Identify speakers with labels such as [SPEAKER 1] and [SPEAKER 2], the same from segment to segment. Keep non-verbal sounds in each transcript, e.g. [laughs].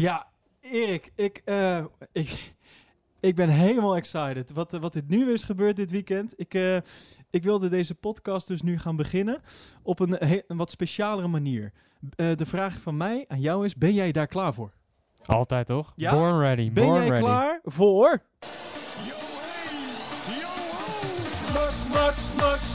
[SPEAKER 1] Ja, Erik, ik, eh, ik, ik ben helemaal excited. Wat, wat dit nu is gebeurd dit weekend. Ik, eh, ik wilde deze podcast dus nu gaan beginnen op een, he- een wat specialere manier. Eh, de vraag van mij aan jou is, ben jij daar klaar voor?
[SPEAKER 2] Altijd toch?
[SPEAKER 1] Ja?
[SPEAKER 2] Born ready.
[SPEAKER 1] Ben
[SPEAKER 2] born
[SPEAKER 1] jij
[SPEAKER 2] ready.
[SPEAKER 1] klaar voor... Max, Max, Max, super Max,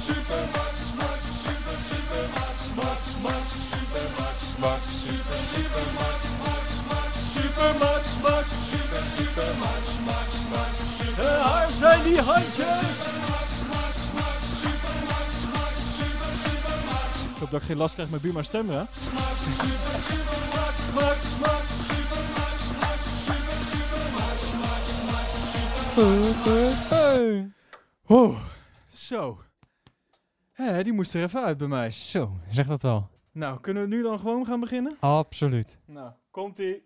[SPEAKER 1] die handjes? Ik hoop dat ik geen last krijg met Buma stemmen, hè? Oh, zo. Hé, die moest er even uit bij mij.
[SPEAKER 2] Zo, zeg dat wel.
[SPEAKER 1] Nou, kunnen we nu dan gewoon gaan beginnen?
[SPEAKER 2] Absoluut.
[SPEAKER 1] Nou, komt-ie.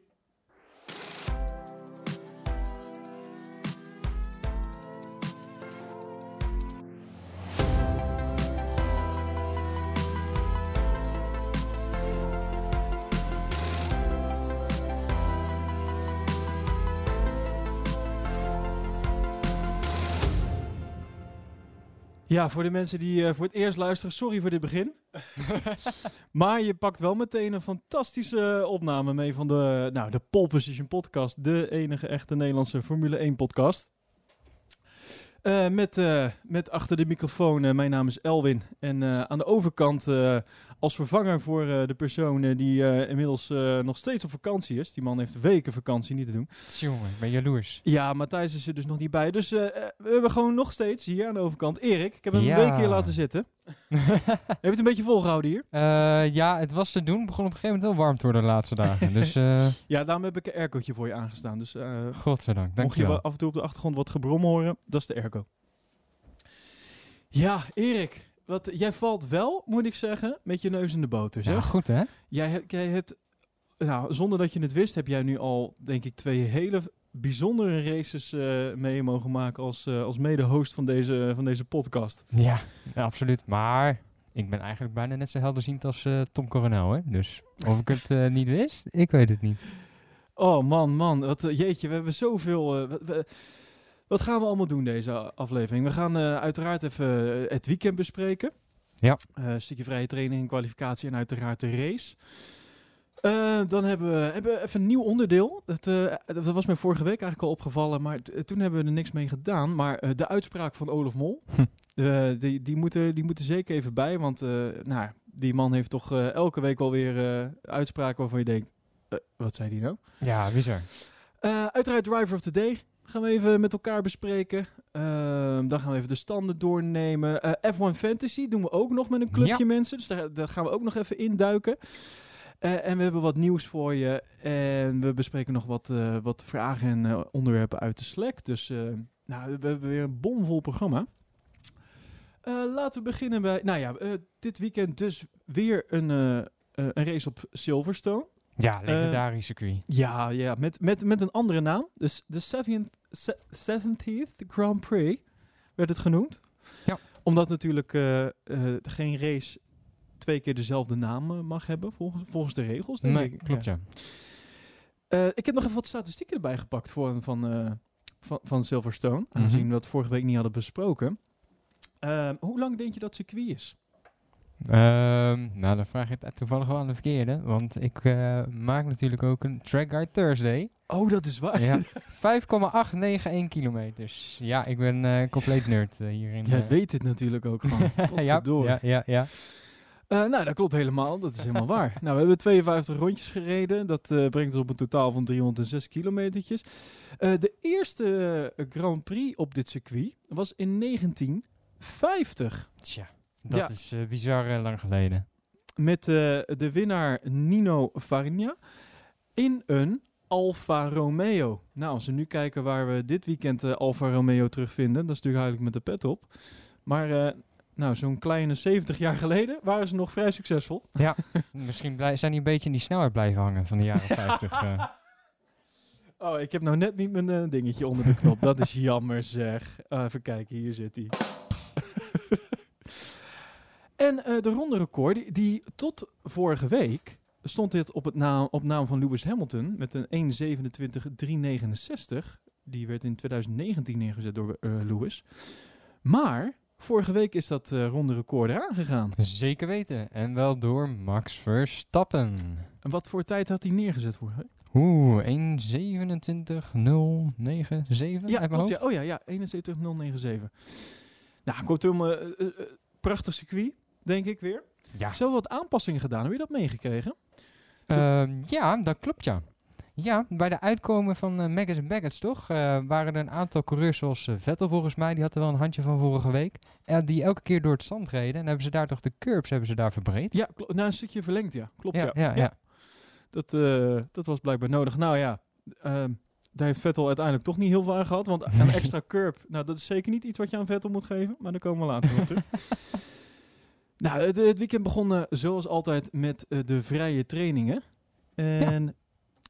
[SPEAKER 1] Ja, voor de mensen die eh, voor het eerst luisteren, sorry voor dit begin. [laughs] maar je pakt wel meteen een fantastische opname mee van de, nou, de Pole Position podcast. De enige echte Nederlandse Formule 1 podcast. Eh, met, eh, met achter de microfoon, mijn naam is Elwin. En aan de overkant, als vervanger voor eh, de persoon eh, die eh, inmiddels nog steeds op vakantie is. Die man heeft weken vakantie niet te doen.
[SPEAKER 2] Jongen, ik ben jaloers.
[SPEAKER 1] Ja, Matthijs is er dus nog niet bij. Dus we hebben gewoon nog steeds hier aan de overkant Erik. Ik heb hem
[SPEAKER 2] Ja.
[SPEAKER 1] een week hier laten zitten. [laughs] Heb je het een beetje volgehouden hier?
[SPEAKER 2] Ja, het was te doen. Het begon op een gegeven moment wel warm te worden de laatste dagen. dus, [laughs]
[SPEAKER 1] Ja, daarom heb ik een aircootje voor je aangestaan. Dus
[SPEAKER 2] godzijdank.
[SPEAKER 1] mocht je wel af en toe op de achtergrond wat gebrom horen, dat is de airco. Ja, Erik. Wat, jij valt wel, moet ik zeggen, met je neus in de boter.
[SPEAKER 2] Ja,
[SPEAKER 1] Zeg.
[SPEAKER 2] goed hè?
[SPEAKER 1] Jij, jij hebt, nou, zonder dat je het wist, heb jij nu al, denk ik, twee hele bijzondere races eh, mee mogen maken als, eh, als mede-host van deze, van deze podcast.
[SPEAKER 2] Ja, ja, absoluut. Maar ik ben eigenlijk bijna net zo helderziend als eh, Tom Coronel, hè? Dus of ik het niet wist, ik weet het niet.
[SPEAKER 1] Oh man, man. Wat, jeetje, we hebben zoveel... we- wat gaan we allemaal doen deze aflevering? We gaan eh, uiteraard even eh, het weekend bespreken.
[SPEAKER 2] Ja.
[SPEAKER 1] Een stukje vrije training, kwalificatie en uiteraard de race. Dan hebben we, hebben we even een nieuw onderdeel. Dat, dat was mij vorige week eigenlijk al opgevallen, maar toen hebben we er niks mee gedaan. Maar de uitspraak van Olaf Mol, [laughs]
[SPEAKER 2] Hm.
[SPEAKER 1] die, die, moeten, die moeten zeker even bij. Want nou, die man heeft toch elke week wel weer eh, uitspraken waarvan je denkt, wat zei die nou?
[SPEAKER 2] Ja, bizar.
[SPEAKER 1] Eh, uiteraard Driver of the Day gaan we even met elkaar bespreken. Ehm, dan gaan we even de standen doornemen. Eh, F1 Fantasy doen we ook nog met een clubje
[SPEAKER 2] Ja.
[SPEAKER 1] mensen. Dus daar, daar gaan we ook nog even induiken. Eh, en we hebben wat nieuws voor je. En we bespreken nog wat, eh, wat vragen en onderwerpen uit de Slack. Dus nou, we hebben weer een bomvol programma. Laten we beginnen bij... Nou ja, dit weekend dus weer een, een race op Silverstone.
[SPEAKER 2] Ja, legendarisch circuit.
[SPEAKER 1] Ja, ja met, met, met een andere naam. Dus de 70th, se- 70th Grand Prix werd het genoemd.
[SPEAKER 2] Ja.
[SPEAKER 1] Omdat natuurlijk eh, eh, geen race twee keer dezelfde naam eh, mag hebben, volgens, volgens de regels. Denk
[SPEAKER 2] Nee,
[SPEAKER 1] ik.
[SPEAKER 2] klopt ja.
[SPEAKER 1] Ik heb nog even wat statistieken erbij gepakt voor, van, eh, van, van Silverstone.
[SPEAKER 2] Mhm.
[SPEAKER 1] Aangezien we dat vorige week niet hadden besproken. Ehm, hoe lang denk je dat circuit is?
[SPEAKER 2] Ehm, nou, dan vraag je het toevallig wel aan de verkeerde. Want ik eh, maak natuurlijk ook een Track Guide Thursday.
[SPEAKER 1] Oh, dat is waar.
[SPEAKER 2] Ja, [laughs] 5,891 kilometers. Ja, ik ben eh, compleet nerd eh, hierin.
[SPEAKER 1] Jij weet het natuurlijk ook gewoon. [laughs]
[SPEAKER 2] ja,
[SPEAKER 1] Potverdorie.
[SPEAKER 2] ja, ja, ja.
[SPEAKER 1] Nou, dat klopt helemaal. Dat is helemaal waar. Nou, we hebben 52 rondjes gereden. Dat brengt ons op een totaal van 306 kilometertjes. De eerste Grand Prix op dit circuit was in 1950.
[SPEAKER 2] Tja, dat
[SPEAKER 1] Ja.
[SPEAKER 2] is eh, bizar eh, lang geleden.
[SPEAKER 1] Met eh, de winnaar Nino Farina in een Alfa Romeo. Nou, als we nu kijken waar we dit weekend eh, Alfa Romeo terugvinden, dat is natuurlijk eigenlijk met de pet op. Maar nou, zo'n kleine 70 jaar geleden waren ze nog vrij succesvol.
[SPEAKER 2] Misschien blij- zijn die een beetje in die snelheid blijven hangen van de jaren [laughs] 50. eh.
[SPEAKER 1] Oh, ik heb nou net niet mijn dingetje onder de knop. Dat is jammer zeg. Ah, even kijken, hier zit hij. En eh, de ronde record, die, die tot vorige week stond dit op, het naam, op naam van Lewis Hamilton met een 1.27.369. Die werd in 2019 neergezet door eh, Lewis. Maar vorige week is dat eh, ronde record eraan gegaan.
[SPEAKER 2] Zeker weten. En wel door Max Verstappen.
[SPEAKER 1] En wat voor tijd had hij neergezet vorige week?
[SPEAKER 2] Oeh, 1.27.097
[SPEAKER 1] Ja,
[SPEAKER 2] uit mijn
[SPEAKER 1] klopt, ja.
[SPEAKER 2] hoofd.
[SPEAKER 1] Oh ja, ja 71.097. Nou, eh, eh, eh, prachtig circuit, denk ik weer.
[SPEAKER 2] Ja.
[SPEAKER 1] Zo wat aanpassingen gedaan. Heb je dat meegekregen?
[SPEAKER 2] Ehm, ja, dat klopt ja. Ja, bij de uitkomen van uh, Maggots Baggets toch, eh, waren er een aantal coureurs zoals eh, Vettel volgens mij, die had er wel een handje van vorige week, eh, die elke keer door het zand reden en hebben ze daar toch de curbs hebben ze daar verbreed.
[SPEAKER 1] Ja, klo- nou, een stukje verlengd, ja. Klopt, ja.
[SPEAKER 2] ja, ja, ja.
[SPEAKER 1] Dat, dat was blijkbaar nodig. Nou ja, ehm, daar heeft Vettel uiteindelijk toch niet heel veel aan gehad. Want een [laughs] extra curb, nou dat is zeker niet iets wat je aan Vettel moet geven. Maar daar komen we later op terug. [laughs] nou, het, het weekend begon eh, zoals altijd met eh, de vrije trainingen. En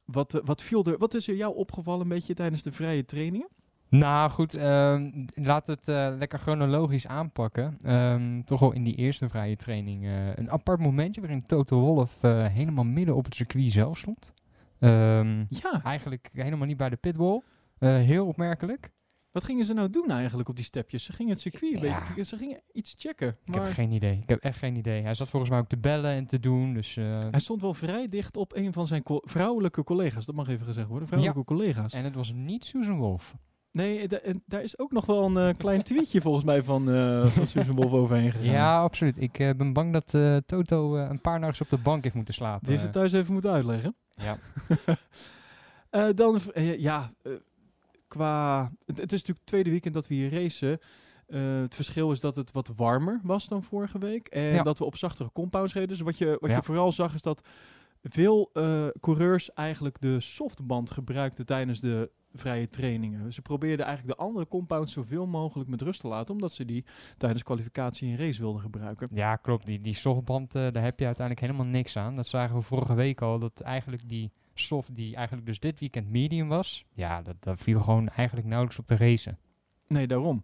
[SPEAKER 1] wat, eh, wat, viel er, wat is er jou opgevallen een beetje tijdens de vrije trainingen?
[SPEAKER 2] Nou goed, ehm laat het lekker chronologisch aanpakken. Ehm, toch wel in die eerste vrije training een apart momentje waarin Toto Wolff eh, helemaal midden op het circuit zelf stond. Ehm,
[SPEAKER 1] Ja,
[SPEAKER 2] eigenlijk helemaal niet bij de pitwall. Eh, heel opmerkelijk.
[SPEAKER 1] Wat gingen ze nou doen eigenlijk op die stepjes? Ze gingen het circuit een
[SPEAKER 2] Ja.
[SPEAKER 1] beetje, ze gingen iets checken.
[SPEAKER 2] Ik heb geen idee. Ik heb echt geen idee. Hij zat volgens mij ook te bellen en te doen. Dus eh,
[SPEAKER 1] hij stond wel vrij dicht op een van zijn co- vrouwelijke collega's. Dat mag even gezegd worden, vrouwelijke collega's.
[SPEAKER 2] en het was niet Susan Wolf.
[SPEAKER 1] Nee, en daar is ook nog wel een eh, klein tweetje volgens mij van, eh van Susan Wolf overheen gegaan.
[SPEAKER 2] Ja, absoluut. Ik ben bang dat Toto een paar nachts op de bank heeft moeten slapen.
[SPEAKER 1] Die heeft het thuis even moeten uitleggen.
[SPEAKER 2] ja. [laughs]
[SPEAKER 1] Dan, ja, qua... Het, het is natuurlijk het tweede weekend dat we hier racen. Eh, het verschil is dat het wat warmer was dan vorige week. En
[SPEAKER 2] Ja.
[SPEAKER 1] dat we op zachtere compounds reden. Dus wat je, wat
[SPEAKER 2] Ja.
[SPEAKER 1] je vooral zag is dat veel eh, coureurs eigenlijk de softband gebruikten tijdens de vrije trainingen. Ze probeerden eigenlijk de andere compounds zoveel mogelijk met rust te laten. Omdat ze die tijdens kwalificatie en race wilden gebruiken.
[SPEAKER 2] ja, klopt. Die, die softband, eh, daar heb je uiteindelijk helemaal niks aan. Dat zagen we vorige week al. Dat eigenlijk die soft, die eigenlijk dus dit weekend medium was. Ja, dat, dat viel gewoon eigenlijk nauwelijks op de racen.
[SPEAKER 1] Nee, daarom.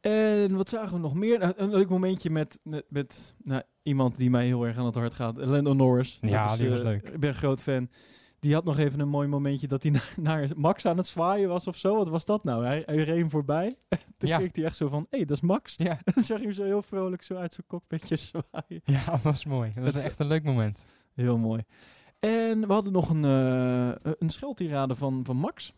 [SPEAKER 1] En wat zagen we nog meer? Nou, een leuk momentje met, met, met nou, iemand die mij heel erg aan het hart gaat. Lando Norris.
[SPEAKER 2] Ja,
[SPEAKER 1] Dat is,
[SPEAKER 2] die was
[SPEAKER 1] eh,
[SPEAKER 2] leuk.
[SPEAKER 1] Ik ben een groot fan. Die had nog even een mooi momentje dat hij [laughs] naar, naar Max aan het zwaaien was of zo. Wat was dat nou? Hij, hij reed hem voorbij. [laughs] Toen
[SPEAKER 2] Ja.
[SPEAKER 1] keek hij echt zo van, hé, dat is Max.
[SPEAKER 2] Ja, [laughs]
[SPEAKER 1] dan zag je hem zo heel vrolijk zo uit zijn cockpitje zwaaien.
[SPEAKER 2] ja dat was mooi. Dat was
[SPEAKER 1] is-
[SPEAKER 2] echt een leuk moment.
[SPEAKER 1] Heel mooi. En we hadden nog een, eh een scheldtirade van, van Max.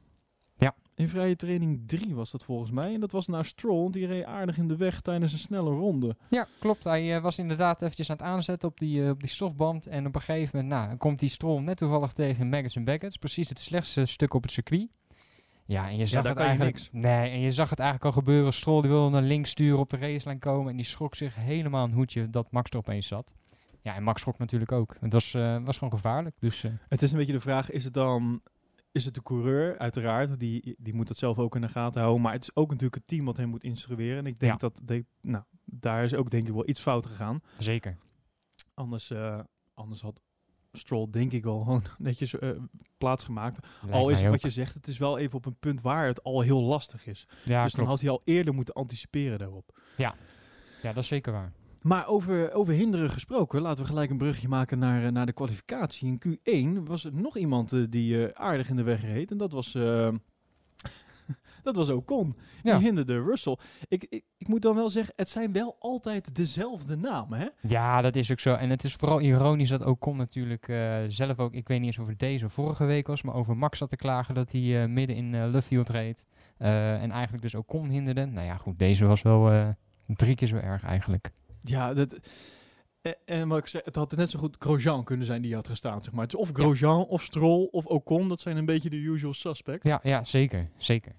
[SPEAKER 2] Ja.
[SPEAKER 1] In vrije training 3 was dat volgens mij. En dat was naar Stroll. want Die reed aardig in de weg tijdens een snelle ronde.
[SPEAKER 2] Ja, klopt. Hij eh, was inderdaad eventjes aan het aanzetten op die, eh, op die softband. En op een gegeven moment nou, komt die Stroll net toevallig tegen Maggots en Baggots. Precies het slechtste stuk op het circuit. Ja, en je zag het eigenlijk.
[SPEAKER 1] niks.
[SPEAKER 2] Nee, en je zag het eigenlijk al gebeuren. Stroll die wilde naar links sturen op de racelijn komen. En die schrok zich helemaal een hoedje dat Max er opeens zat. Ja, en Max schrok natuurlijk ook. Het was, eh, was gewoon gevaarlijk. Dus eh,
[SPEAKER 1] Het is een beetje de vraag, is het dan... Is het de coureur, uiteraard, die, die moet dat zelf ook in de gaten houden. Maar het is ook natuurlijk het team wat hem moet instrueren. En ik denk
[SPEAKER 2] Ja.
[SPEAKER 1] dat, nou, daar is ook denk ik wel iets fout gegaan.
[SPEAKER 2] zeker.
[SPEAKER 1] Anders, eh, anders had Stroll denk ik wel gewoon [laughs] netjes eh plaatsgemaakt.
[SPEAKER 2] Lijkt
[SPEAKER 1] Al is het wat je zegt, het is wel even op een punt waar het al heel lastig is.
[SPEAKER 2] Ja,
[SPEAKER 1] dus dan had hij al eerder moeten anticiperen daarop.
[SPEAKER 2] Ja, dat is zeker waar.
[SPEAKER 1] Maar over, over hinderen gesproken, laten we gelijk een brugje maken naar, eh, naar de kwalificatie. In Q1 was er nog iemand eh, die eh, aardig in de weg reed. En dat was, [laughs] dat was Ocon. Die
[SPEAKER 2] Ja.
[SPEAKER 1] hinderde Russell. Ik, ik, ik moet dan wel zeggen, het zijn wel altijd dezelfde namen, hè?
[SPEAKER 2] Ja, dat is ook zo. En het is vooral ironisch dat Ocon natuurlijk zelf ook, ik weet niet eens of het deze of vorige week was, maar over Max zat te klagen dat hij midden in eh Luffield reed. En eigenlijk dus Ocon hinderde. Nou ja, goed, deze was wel drie keer zo erg eigenlijk.
[SPEAKER 1] Ja, dat... En, en wat ik zeg, het had net zo goed Grosjean kunnen zijn die had gestaan, zeg maar. Het is of Grosjean, of Stroll, of Ocon. Dat zijn een beetje de usual suspects.
[SPEAKER 2] Ja, ja, zeker, zeker.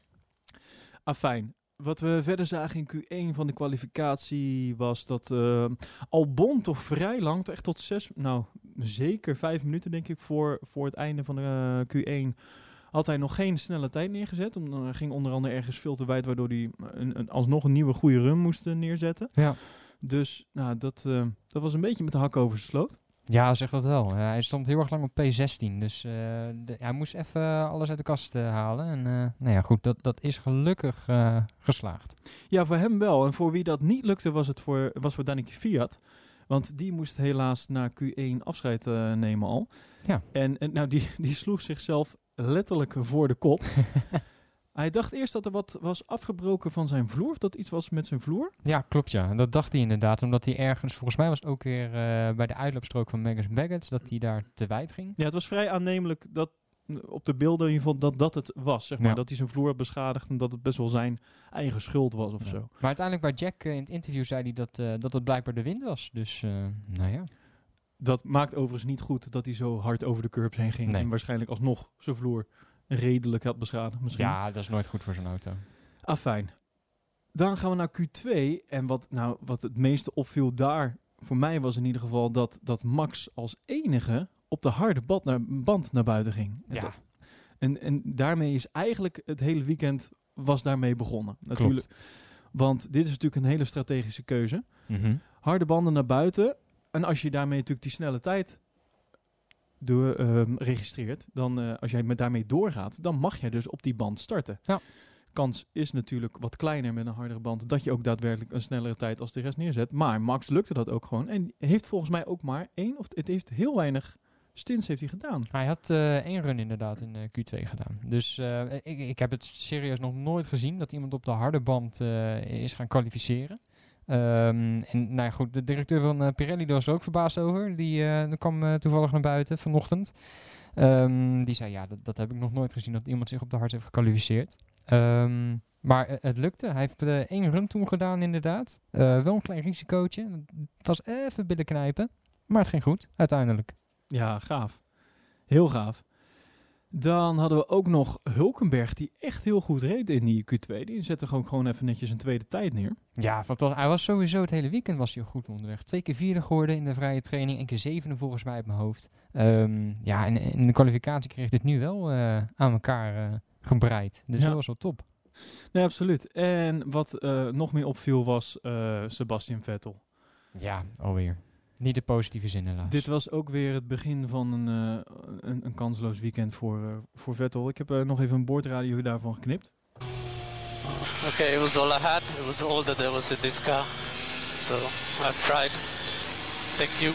[SPEAKER 1] Afijn. Wat we verder zagen in Q1 van de kwalificatie was dat eh, Albon toch vrij lang, echt tot zes, nou zeker vijf minuten denk ik voor, voor het einde van de eh, Q1, had hij nog geen snelle tijd neergezet. Om, eh, ging onder andere ergens veel te wijd, waardoor hij een, een, alsnog een nieuwe goede run moest eh, neerzetten.
[SPEAKER 2] Ja.
[SPEAKER 1] Dus nou, dat, eh, dat was een beetje met de hak over zijn sloot.
[SPEAKER 2] Ja, zeg dat wel. Hij stond heel erg lang op P16. Dus eh, de- hij moest even alles uit de kast eh, halen. En nou ja, goed, dat, dat is gelukkig geslaagd.
[SPEAKER 1] Ja, voor hem wel. En voor wie dat niet lukte was het voor, was voor Fiat. Want die moest helaas na Q1 afscheid nemen al.
[SPEAKER 2] Ja.
[SPEAKER 1] En, en nou, die, die sloeg zichzelf letterlijk voor de kop. [laughs] hij dacht eerst dat er wat was afgebroken van zijn vloer. Of dat iets was met zijn vloer.
[SPEAKER 2] Ja, klopt ja. Dat dacht hij inderdaad, omdat hij ergens, volgens mij was het ook weer eh, bij de uitloopstrook van Magus Baggett, dat hij daar te wijd ging.
[SPEAKER 1] Ja, het was vrij aannemelijk dat op de beelden in ieder geval dat dat het was. Zeg maar.
[SPEAKER 2] Ja.
[SPEAKER 1] Dat hij zijn vloer had beschadigd en dat het best wel zijn eigen schuld was of
[SPEAKER 2] Ja.
[SPEAKER 1] zo.
[SPEAKER 2] Maar uiteindelijk bij Jack eh, in het interview zei hij dat, eh, dat het blijkbaar de wind was. Dus, nou ja.
[SPEAKER 1] Dat maakt overigens niet goed dat hij zo hard over de curbs heen ging.
[SPEAKER 2] Nee.
[SPEAKER 1] En waarschijnlijk alsnog zijn vloer redelijk had beschadigd misschien.
[SPEAKER 2] Ja, dat is nooit goed voor zo'n auto.
[SPEAKER 1] Afijn. Dan gaan we naar Q2. En wat, nou, wat het meeste opviel daar, voor mij was in ieder geval dat, dat Max als enige op de harde band naar, band naar buiten ging.
[SPEAKER 2] Ja,
[SPEAKER 1] En, en daarmee is eigenlijk het hele weekend was daarmee begonnen. Natuurlijk. Want dit is natuurlijk een hele strategische keuze.
[SPEAKER 2] Mhm.
[SPEAKER 1] Harde banden naar buiten. En als je daarmee natuurlijk die snelle tijd door, ehm, registreert, dan eh, als jij met daarmee doorgaat, dan mag jij dus op die band starten.
[SPEAKER 2] Ja.
[SPEAKER 1] Kans is natuurlijk wat kleiner met een hardere band, dat je ook daadwerkelijk een snellere tijd als de rest neerzet. Maar Max lukte dat ook gewoon. En heeft volgens mij ook maar één, of het heeft heel weinig stints heeft hij gedaan.
[SPEAKER 2] Hij had eh, één run inderdaad in eh, Q2 gedaan. Dus ik, ik heb het serieus nog nooit gezien dat iemand op de harde band is gaan kwalificeren. Ehm, en nou goed, de directeur van eh, Pirelli was er ook verbaasd over. Die eh, kwam eh, toevallig naar buiten vanochtend. Ehm, die zei, ja, dat, dat heb ik nog nooit gezien dat iemand zich op de hard heeft gekwalificeerd. Ehm, maar het lukte. Hij heeft één run toen gedaan inderdaad. Wel een klein risicootje. Het was even billen knijpen. Maar het ging goed, uiteindelijk.
[SPEAKER 1] Ja, gaaf. Heel gaaf. Dan hadden we ook nog Hulkenberg, die echt heel goed reed in die Q2. Die zette gewoon, gewoon even netjes een tweede tijd neer.
[SPEAKER 2] Ja, fantastisch. Hij was sowieso het hele weekend was hij goed onderweg. Twee keer vierde geworden in de vrije training. Eén keer zevende volgens mij uit mijn hoofd. Ehm, ja, en in de kwalificatie kreeg dit nu wel eh, aan elkaar eh, gebreid. Dus
[SPEAKER 1] Ja.
[SPEAKER 2] dat was wel top.
[SPEAKER 1] Nee, absoluut. En wat eh, nog meer opviel was Sebastian Vettel.
[SPEAKER 2] Ja, alweer. Niet de positieve zin helaas.
[SPEAKER 1] Dit was ook weer het begin van een, eh, een, een kansloos weekend voor, eh, voor Vettel. Ik heb eh, nog even een boordradio daarvan geknipt.
[SPEAKER 3] Okay, it was all I had. It was all that there was in this car. So I've tried. Thank you.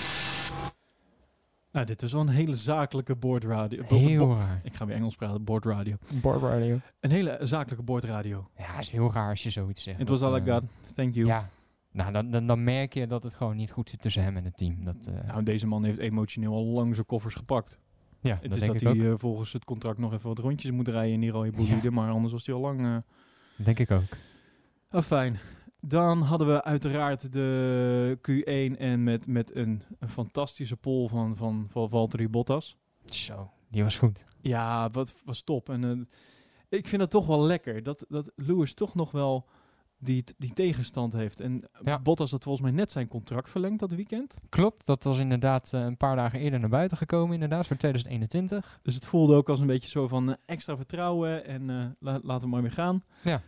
[SPEAKER 1] Nou, dit is wel een hele zakelijke boordradio. Bo-
[SPEAKER 2] heel
[SPEAKER 1] bo-
[SPEAKER 2] raar.
[SPEAKER 1] ik ga weer Engels praten, boordradio.
[SPEAKER 2] Board radio.
[SPEAKER 1] Een hele zakelijke boordradio.
[SPEAKER 2] Ja, het is heel raar als je zoiets zegt.
[SPEAKER 1] It was all I got. Thank you.
[SPEAKER 2] Ja. Nou, dan, dan, dan merk je dat het gewoon niet goed zit tussen hem en het team. Dat, eh,
[SPEAKER 1] Nou, deze man heeft emotioneel al lang zijn koffers gepakt.
[SPEAKER 2] ja,
[SPEAKER 1] Het
[SPEAKER 2] dat
[SPEAKER 1] is
[SPEAKER 2] denk
[SPEAKER 1] dat
[SPEAKER 2] ik
[SPEAKER 1] hij eh, volgens het contract nog even wat rondjes moet rijden in die rode bolide. Maar anders was hij al lang... eh
[SPEAKER 2] Denk ik ook.
[SPEAKER 1] Oh, fijn. Dan hadden we uiteraard de Q1 en met, met een, een fantastische pole van, van, van Valtteri Bottas.
[SPEAKER 2] Zo, die was goed.
[SPEAKER 1] Ja, wat was top. En ik vind het toch wel lekker dat, dat Lewis toch nog wel die, die tegenstand heeft. En
[SPEAKER 2] Ja.
[SPEAKER 1] Bottas had volgens mij net zijn contract verlengd dat weekend.
[SPEAKER 2] Klopt, dat was inderdaad eh, een paar dagen eerder naar buiten gekomen, inderdaad, voor 2021.
[SPEAKER 1] Dus het voelde ook als een beetje zo van eh, extra vertrouwen en eh, la- laten we maar weer gaan.
[SPEAKER 2] Ja.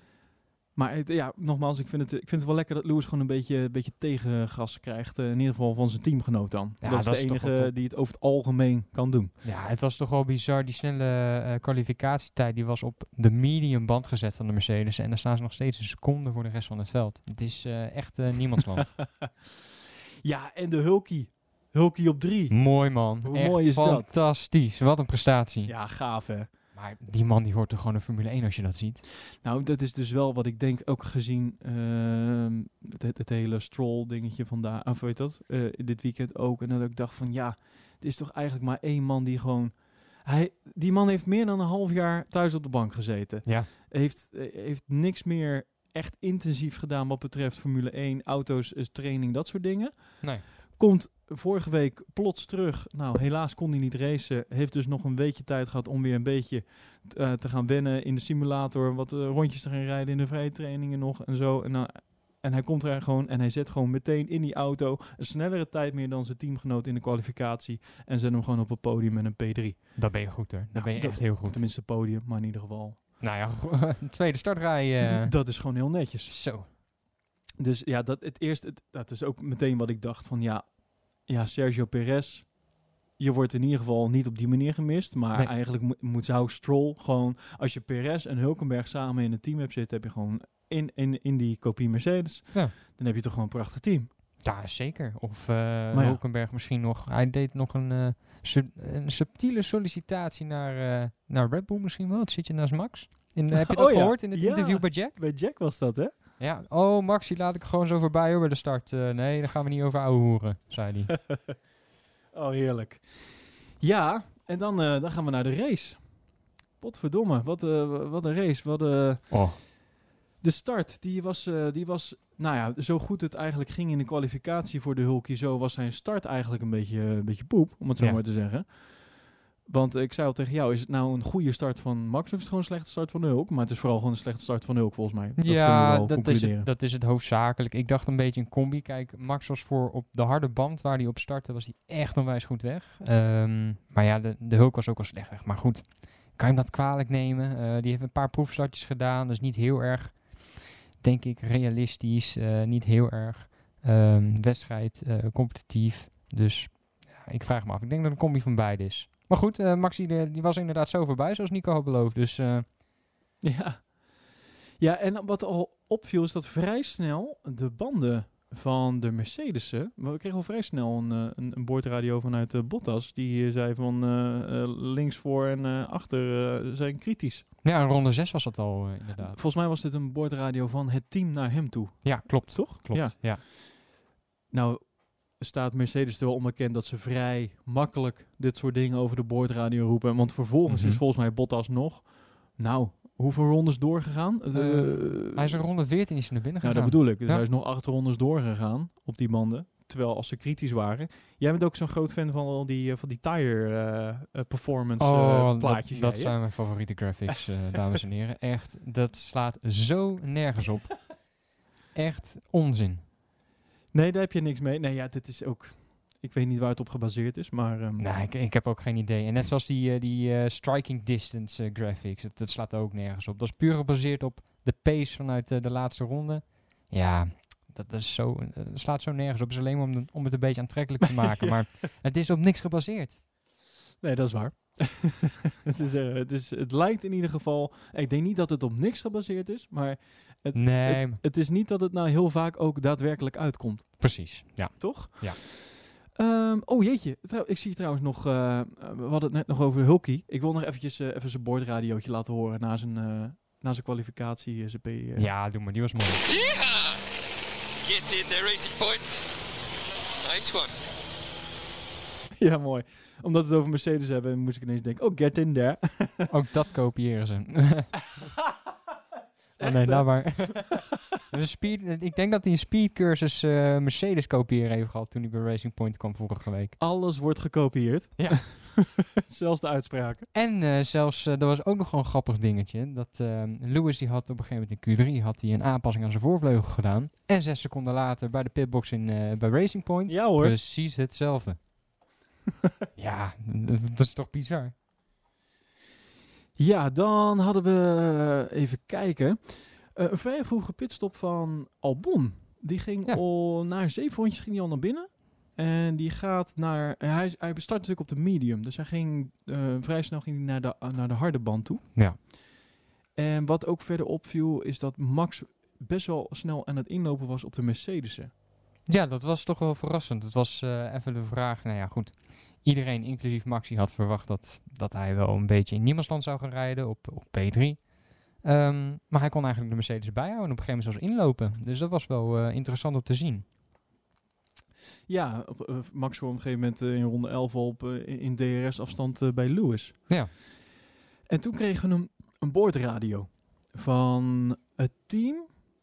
[SPEAKER 1] Maar het- ja, nogmaals, ik vind, het, ik vind het wel lekker dat Lewis gewoon een beetje, een beetje tegengas krijgt. eh, in ieder geval van zijn teamgenoot dan.
[SPEAKER 2] Ja,
[SPEAKER 1] dat is
[SPEAKER 2] dat
[SPEAKER 1] de
[SPEAKER 2] is
[SPEAKER 1] enige die het over het algemeen kan doen.
[SPEAKER 2] Ja, het was toch wel bizar. Die snelle eh, kwalificatietijd die was op de medium band gezet van de Mercedes. En daar staan ze nog steeds een seconde voor de rest van het veld. Het is eh, echt eh, niemandsland. [laughs]
[SPEAKER 1] ja, en de Hulkie. Hulkie op drie.
[SPEAKER 2] mooi man.
[SPEAKER 1] Hoe
[SPEAKER 2] Echt
[SPEAKER 1] mooi is dat?
[SPEAKER 2] Fantastisch. Wat een prestatie.
[SPEAKER 1] Ja, gaaf hè.
[SPEAKER 2] Maar die man die hoort toch gewoon een Formule 1 als je dat ziet.
[SPEAKER 1] Nou, dat is dus wel wat ik denk, ook gezien ehm, het, het hele stroll dingetje vandaag, of weet dat, eh, dit weekend ook. En dat ik dacht van, ja, het is toch eigenlijk maar één man die gewoon... Hij, die man heeft meer dan een half jaar thuis op de bank gezeten.
[SPEAKER 2] Ja.
[SPEAKER 1] Heeft, eh, heeft niks meer echt intensief gedaan wat betreft Formule 1, auto's, eh, training, dat soort dingen.
[SPEAKER 2] Nee.
[SPEAKER 1] Komt vorige week plots terug. Nou, helaas kon hij niet racen. Heeft dus nog een weekje tijd gehad om weer een beetje eh, te gaan wennen in de simulator. Wat eh, rondjes te gaan rijden in de vrije trainingen nog en zo. En, nou, en hij komt er gewoon en hij zet gewoon meteen in die auto een snellere tijd meer dan zijn teamgenoot in de kwalificatie. En zet hem gewoon op het podium met een P3.
[SPEAKER 2] Dat ben je goed hoor. Dat
[SPEAKER 1] Nou,
[SPEAKER 2] ben je
[SPEAKER 1] dat-
[SPEAKER 2] echt heel goed.
[SPEAKER 1] Tenminste podium, maar in ieder geval.
[SPEAKER 2] Nou ja, [laughs] tweede startrij. eh, [laughs]
[SPEAKER 1] Dat is gewoon heel netjes.
[SPEAKER 2] Zo.
[SPEAKER 1] Dus ja, dat, het eerste, het- dat is ook meteen wat ik dacht van ja, ja Sergio Perez, je wordt in ieder geval niet op die manier gemist. Maar
[SPEAKER 2] Nee.
[SPEAKER 1] eigenlijk moet, moet zou Stroll gewoon, als je Perez en Hulkenberg samen in het team hebt zitten, heb je gewoon in, in, in die kopie Mercedes.
[SPEAKER 2] Ja.
[SPEAKER 1] Dan heb je toch gewoon een prachtig team.
[SPEAKER 2] Ja, zeker. Of eh
[SPEAKER 1] ja.
[SPEAKER 2] Hulkenberg misschien nog. Hij deed nog een, eh, sub- een subtiele sollicitatie naar, eh, naar Red Bull misschien wel. Het zit je naast Max. In, heb je [laughs] dat
[SPEAKER 1] Oh ja.
[SPEAKER 2] gehoord in het interview bij Jack?
[SPEAKER 1] Bij Jack was dat, hè?
[SPEAKER 2] Ja. Oh, Max, die laat ik gewoon zo voorbij hoor bij de start. Eh, nee, daar gaan we niet over ouwe hoeren, zei hij. [laughs]
[SPEAKER 1] Oh, heerlijk. Ja, en dan, eh, dan gaan we naar de race. Potverdomme, wat, eh, wat een race. Wat,
[SPEAKER 2] oh.
[SPEAKER 1] de start, die was, die was, nou ja, zo goed het eigenlijk ging in de kwalificatie voor de Hulkie, zo was zijn start eigenlijk een beetje, een beetje poep, om het zo
[SPEAKER 2] Ja.
[SPEAKER 1] maar te zeggen. Want ik zei al tegen jou, is het nou een goede start van Max of is het gewoon een slechte start van Hulk? Maar het is vooral gewoon een slechte start van Hulk volgens mij. Dat
[SPEAKER 2] ja, dat is, het, dat is het hoofdzakelijk. Ik dacht een beetje een combi. Kijk, Max was voor op de harde band waar hij op startte, was hij echt onwijs goed weg. Ehm, maar ja, de, de Hulk was ook al slecht weg. Maar goed, kan je hem dat kwalijk nemen? Eh, die heeft een paar proefstartjes gedaan, dus niet heel erg, denk ik, realistisch. eh, niet heel erg ehm, wedstrijd, eh, competitief. Dus ja, ik vraag me af. Ik denk dat het een combi van beide is. Maar goed, eh Maxi die, die was inderdaad zo voorbij, zoals Nico had beloofd. Dus eh,
[SPEAKER 1] Ja. ja, en wat al opviel is dat vrij snel de banden van de Mercedes'en... We kregen al vrij snel een, eh, een, een boordradio vanuit eh, Bottas. Die zei van links voor en achter zijn kritisch.
[SPEAKER 2] ja, ronde 6 was dat al inderdaad.
[SPEAKER 1] Volgens mij was dit een boordradio van het team naar hem toe.
[SPEAKER 2] Ja, klopt.
[SPEAKER 1] Toch?
[SPEAKER 2] Klopt,
[SPEAKER 1] Ja.
[SPEAKER 2] ja.
[SPEAKER 1] Nou staat Mercedes er wel onbekend dat ze vrij makkelijk dit soort dingen over de boordradio roepen. Want vervolgens
[SPEAKER 2] Mhm.
[SPEAKER 1] is volgens mij Bottas nog... Nou, hoeveel rondes doorgegaan? De-
[SPEAKER 2] Hij is in ronde 14 is naar binnen
[SPEAKER 1] Ja,
[SPEAKER 2] gegaan.
[SPEAKER 1] dat bedoel ik. Dus
[SPEAKER 2] Ja.
[SPEAKER 1] hij is nog acht rondes doorgegaan op die banden. Terwijl als ze kritisch waren. Jij bent ook zo'n groot fan van al die, eh, van die tire eh, eh, performance
[SPEAKER 2] Oh,
[SPEAKER 1] eh, plaatjes.
[SPEAKER 2] dat, zijn mijn favoriete graphics, eh, [laughs] dames en heren. Echt, dat slaat zo nergens op. Echt onzin.
[SPEAKER 1] Nee, daar heb je niks mee. Nee, ja, dit is ook... Ik weet niet waar het op gebaseerd is, maar... ehm,
[SPEAKER 2] Nee, ik, ik heb ook geen idee. En net zoals die, eh, die eh, striking distance eh, graphics, dat, dat slaat ook nergens op. Dat is puur gebaseerd op de pace vanuit de laatste ronde. Ja, dat, dat is zo, dat slaat zo nergens op. Het is alleen maar om, de- om het een beetje aantrekkelijk te [laughs] maken.
[SPEAKER 1] Ja.
[SPEAKER 2] Maar het is op niks gebaseerd.
[SPEAKER 1] Nee, dat is waar. [laughs] het, is, het, is, het lijkt in ieder geval... Ik denk niet dat het op niks gebaseerd is, maar... Het,
[SPEAKER 2] Nee,
[SPEAKER 1] het, is niet dat het nou heel vaak ook daadwerkelijk uitkomt.
[SPEAKER 2] precies. Ja.
[SPEAKER 1] toch?
[SPEAKER 2] Ja.
[SPEAKER 1] Ehm, oh jeetje, Trouw- ik zie trouwens nog, eh, we hadden het net nog over Hulkie. Ik wil nog eventjes eh, even zijn boordradiootje laten horen na zijn, eh, na zijn kwalificatie. zijn P,
[SPEAKER 2] ja, doe maar. Die was mooi.
[SPEAKER 4] Yeah! Get in there, Racing Point. Nice one. [laughs]
[SPEAKER 1] ja, mooi. Omdat we het over Mercedes hebben, moest ik ineens denken, oh, get in there.
[SPEAKER 2] Ook dat kopiëren ze. [laughs] oh
[SPEAKER 1] Echt,
[SPEAKER 2] nee, laat maar. [laughs] Speed, ik denk dat hij een speedcursus eh Mercedes kopiëren heeft gehad toen hij bij Racing Point kwam vorige week.
[SPEAKER 1] Alles wordt gekopieerd.
[SPEAKER 2] Ja. [laughs]
[SPEAKER 1] Zelfs de uitspraken.
[SPEAKER 2] En eh, zelfs, eh er was ook nog gewoon een grappig dingetje. Dat eh, Lewis die had op een gegeven moment in Q3 had hij een aanpassing aan zijn voorvleugel gedaan. En zes seconden later bij de pitbox in, eh, bij Racing Point.
[SPEAKER 1] Ja hoor.
[SPEAKER 2] Precies hetzelfde. [laughs] ja, dat, dat is toch bizar.
[SPEAKER 1] Ja, dan hadden we eh, even kijken. Eh, een vrij vroege pitstop van Albon. Die ging
[SPEAKER 2] Ja.
[SPEAKER 1] al na zeven rondjes ging hij al naar binnen. En die gaat naar. eh, Hij, hij start natuurlijk op de medium. Dus hij ging vrij snel ging hij naar, de, naar de harde band toe.
[SPEAKER 2] Ja.
[SPEAKER 1] En wat ook verder opviel, is dat Max best wel snel aan het inlopen was op de Mercedes'en.
[SPEAKER 2] Ja, dat was toch wel verrassend. Het was even de vraag, nou ja goed. Iedereen, inclusief Maxi, had verwacht dat, dat hij wel een beetje in niemandsland zou gaan rijden op, op P3. Ehm, maar hij kon eigenlijk de Mercedes bijhouden en op een gegeven moment zelfs inlopen. Dus dat was wel eh, interessant om te zien.
[SPEAKER 1] Ja, op, eh, Max kwam op een gegeven moment eh, in ronde 11 al op, in- DRS-afstand bij Lewis.
[SPEAKER 2] Ja.
[SPEAKER 1] En toen kregen we een, een boordradio van het team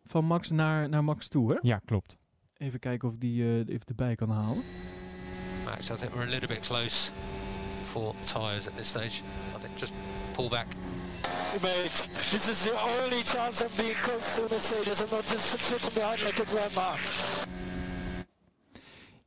[SPEAKER 1] van Max naar, naar Max toe. Hè?
[SPEAKER 2] Ja, klopt.
[SPEAKER 1] Even kijken of ik die even erbij kan halen.
[SPEAKER 4] Max, I think we're a little bit close for tyres at this stage. I think just pull back.
[SPEAKER 5] Mate, this is the only chance I'm being close to Mercedes. I'm not just sitting behind like a grandma.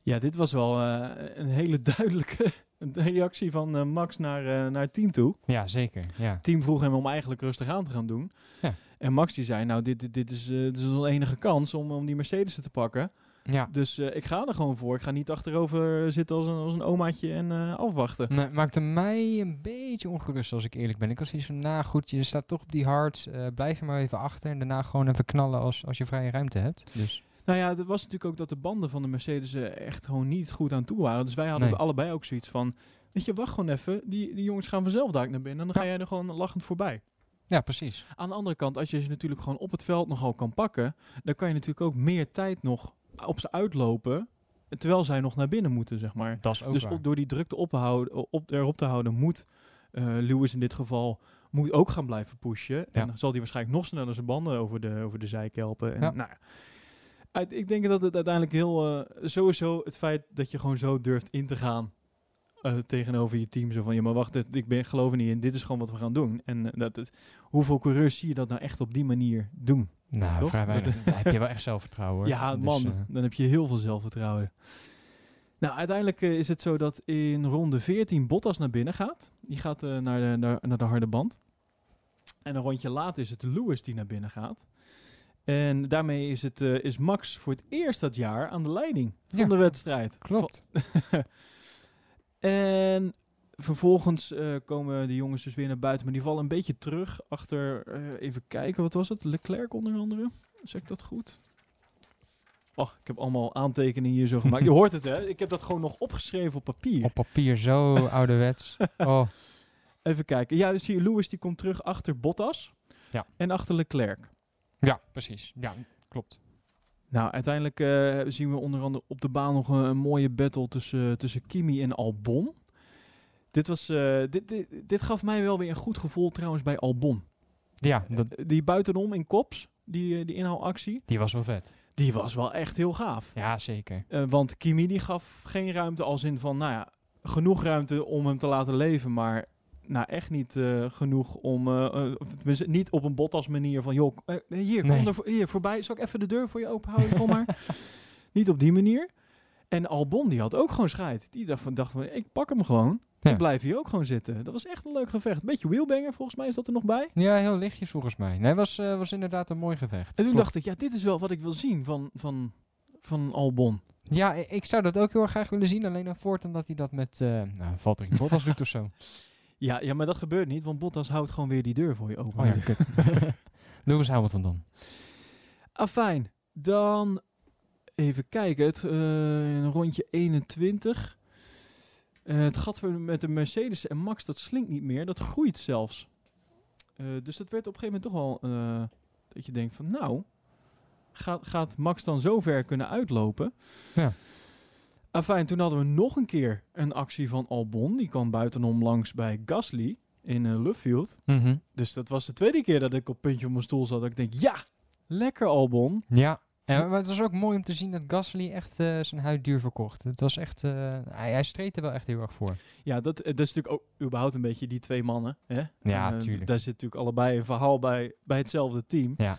[SPEAKER 1] Ja, dit was wel eh, een hele duidelijke [laughs] reactie van eh, Max naar, eh, naar het team toe.
[SPEAKER 2] Ja, zeker. Ja.
[SPEAKER 1] Het team vroeg hem om eigenlijk rustig aan te gaan doen.
[SPEAKER 2] Ja.
[SPEAKER 1] En Max die zei, nou, dit, dit, dit is, eh, dit is onze enige kans om, om die Mercedes te pakken.
[SPEAKER 2] Ja.
[SPEAKER 1] Dus eh, ik ga er gewoon voor. Ik ga niet achterover zitten als een, als een omaatje en eh, afwachten.
[SPEAKER 2] Nee, maakte mij een beetje ongerust als ik eerlijk ben. Ik was hier zo, nou goed, je staat toch op die hard. eh, blijf er maar even achter en daarna gewoon even knallen als, als je vrije ruimte hebt. Dus
[SPEAKER 1] Nou ja, het was natuurlijk ook dat de banden van de Mercedes er echt gewoon niet goed aan toe waren. Dus wij hadden
[SPEAKER 2] Nee.
[SPEAKER 1] allebei ook zoiets van, weet je, wacht gewoon even. Die, die jongens gaan vanzelf daar naar binnen en dan ga jij er gewoon lachend voorbij.
[SPEAKER 2] Ja, precies.
[SPEAKER 1] Aan de andere kant, als je ze natuurlijk gewoon op het veld nogal kan pakken, dan kan je natuurlijk ook meer tijd nog op ze uitlopen, terwijl zij nog naar binnen moeten, zeg maar.
[SPEAKER 2] Dat is ook
[SPEAKER 1] dus
[SPEAKER 2] waar.
[SPEAKER 1] door die druk te ophouden, op, erop te houden, moet eh, Lewis in dit geval moet ook gaan blijven pushen. En dan zal hij waarschijnlijk nog sneller zijn banden over de, over de zijk helpen. En,
[SPEAKER 2] Ja.
[SPEAKER 1] nou, ik denk dat het uiteindelijk heel... eh, sowieso het feit dat je gewoon zo durft in te gaan eh, tegenover je team. Zo van, ja maar wacht, ik ben, geloof er niet in. Dit is gewoon wat we gaan doen. En eh, dat, het- hoeveel coureurs zie je dat nou echt op die manier doen?
[SPEAKER 2] Nou,
[SPEAKER 1] Toch?
[SPEAKER 2] vrij weinig. Daar heb je wel echt zelfvertrouwen. hoor.
[SPEAKER 1] Ja,
[SPEAKER 2] Dus,
[SPEAKER 1] man,
[SPEAKER 2] eh,
[SPEAKER 1] dan heb je heel veel zelfvertrouwen. Nou, uiteindelijk is het zo dat in ronde 14 Bottas naar binnen gaat. Die gaat naar, de, naar, naar de harde band. En een rondje later is het Lewis die naar binnen gaat. En daarmee is, het, is Max voor het eerst dat jaar aan de leiding van
[SPEAKER 2] Ja,
[SPEAKER 1] de wedstrijd.
[SPEAKER 2] klopt. [laughs]
[SPEAKER 1] En vervolgens eh, komen de jongens dus weer naar buiten. Maar die vallen een beetje terug achter, eh, even kijken, wat was het? Leclerc onder andere. Zeg ik dat goed? Och, ik heb allemaal aantekeningen hier zo gemaakt. Je [laughs] hoort het hè? Ik heb dat gewoon nog opgeschreven op papier.
[SPEAKER 2] Op papier zo [laughs] ouderwets. Oh,
[SPEAKER 1] Even kijken. Ja, dus zie je, Lewis die komt terug achter Bottas.
[SPEAKER 2] Ja.
[SPEAKER 1] En achter Leclerc.
[SPEAKER 2] ja, precies. Ja, klopt.
[SPEAKER 1] Nou, uiteindelijk eh, zien we onder andere op de baan nog een, een mooie battle tussen, tussen Kimi en Albon. Dit, was, eh, dit, dit, dit gaf mij wel weer een goed gevoel trouwens bij Albon.
[SPEAKER 2] Ja, dat,
[SPEAKER 1] Eh, Die buitenom in kops, die, die inhaalactie,
[SPEAKER 2] die was wel vet.
[SPEAKER 1] die was wel echt heel gaaf.
[SPEAKER 2] Ja, zeker.
[SPEAKER 1] Want Kimi die gaf geen ruimte als in van, nou ja, genoeg ruimte om hem te laten leven, maar nou echt niet eh, genoeg om, of tenminste, niet op een Bottas manier van, joh, hier,
[SPEAKER 2] Nee.
[SPEAKER 1] kom er hier voorbij, zal ik even de deur voor je open houden, kom maar. [laughs] niet op die manier. En Albon die had ook gewoon scheid. Die dacht van, dacht van ik pak hem gewoon.
[SPEAKER 2] Ja.
[SPEAKER 1] Ik blijf hier ook gewoon zitten. Dat was echt een leuk gevecht. Beetje wheelbanger, volgens mij is dat er nog bij.
[SPEAKER 2] Ja, heel lichtjes volgens mij. Nee, was, was inderdaad een mooi gevecht.
[SPEAKER 1] En toen
[SPEAKER 2] Klopt.
[SPEAKER 1] dacht ik, ja, dit is wel wat ik wil zien van, van, van Albon.
[SPEAKER 2] Ja, ik zou dat ook heel erg graag willen zien. Alleen dan voortaan dat hij dat met uh, nou, Valtteri Bottas doet of zo. [laughs]
[SPEAKER 1] Ja, ja, maar dat gebeurt niet, want Bottas houdt gewoon weer die deur voor je open.
[SPEAKER 2] Oh ja, [laughs] kut. [laughs] Lewis Hamilton dan.
[SPEAKER 1] Afijn, dan even kijken. Het, eh, rondje 21. Eh, het gat voor- met de Mercedes en Max, dat slinkt niet meer. Dat groeit zelfs. Eh, dus dat werd op een gegeven moment toch wel eh, dat je denkt van nou, gaat, gaat Max dan zo ver kunnen uitlopen?
[SPEAKER 2] Ja.
[SPEAKER 1] Afijn, toen hadden we nog een keer een actie van Albon. Die kwam buitenom langs bij Gasly in uh, Luffield.
[SPEAKER 2] Mhm.
[SPEAKER 1] Dus dat was de tweede keer dat ik op puntje op mijn stoel zat. Dat ik denk, ja, lekker Albon.
[SPEAKER 2] Ja. En, maar het was ook mooi om te zien dat Gasly echt eh, zijn huid duur verkocht. Het was echt, eh, hij, hij streed er wel echt heel erg voor.
[SPEAKER 1] Ja, dat, dat is natuurlijk ook überhaupt een beetje die twee mannen. Hè?
[SPEAKER 2] Ja, tuurlijk.
[SPEAKER 1] Daar zit natuurlijk allebei een verhaal bij, bij hetzelfde team.
[SPEAKER 2] Ja.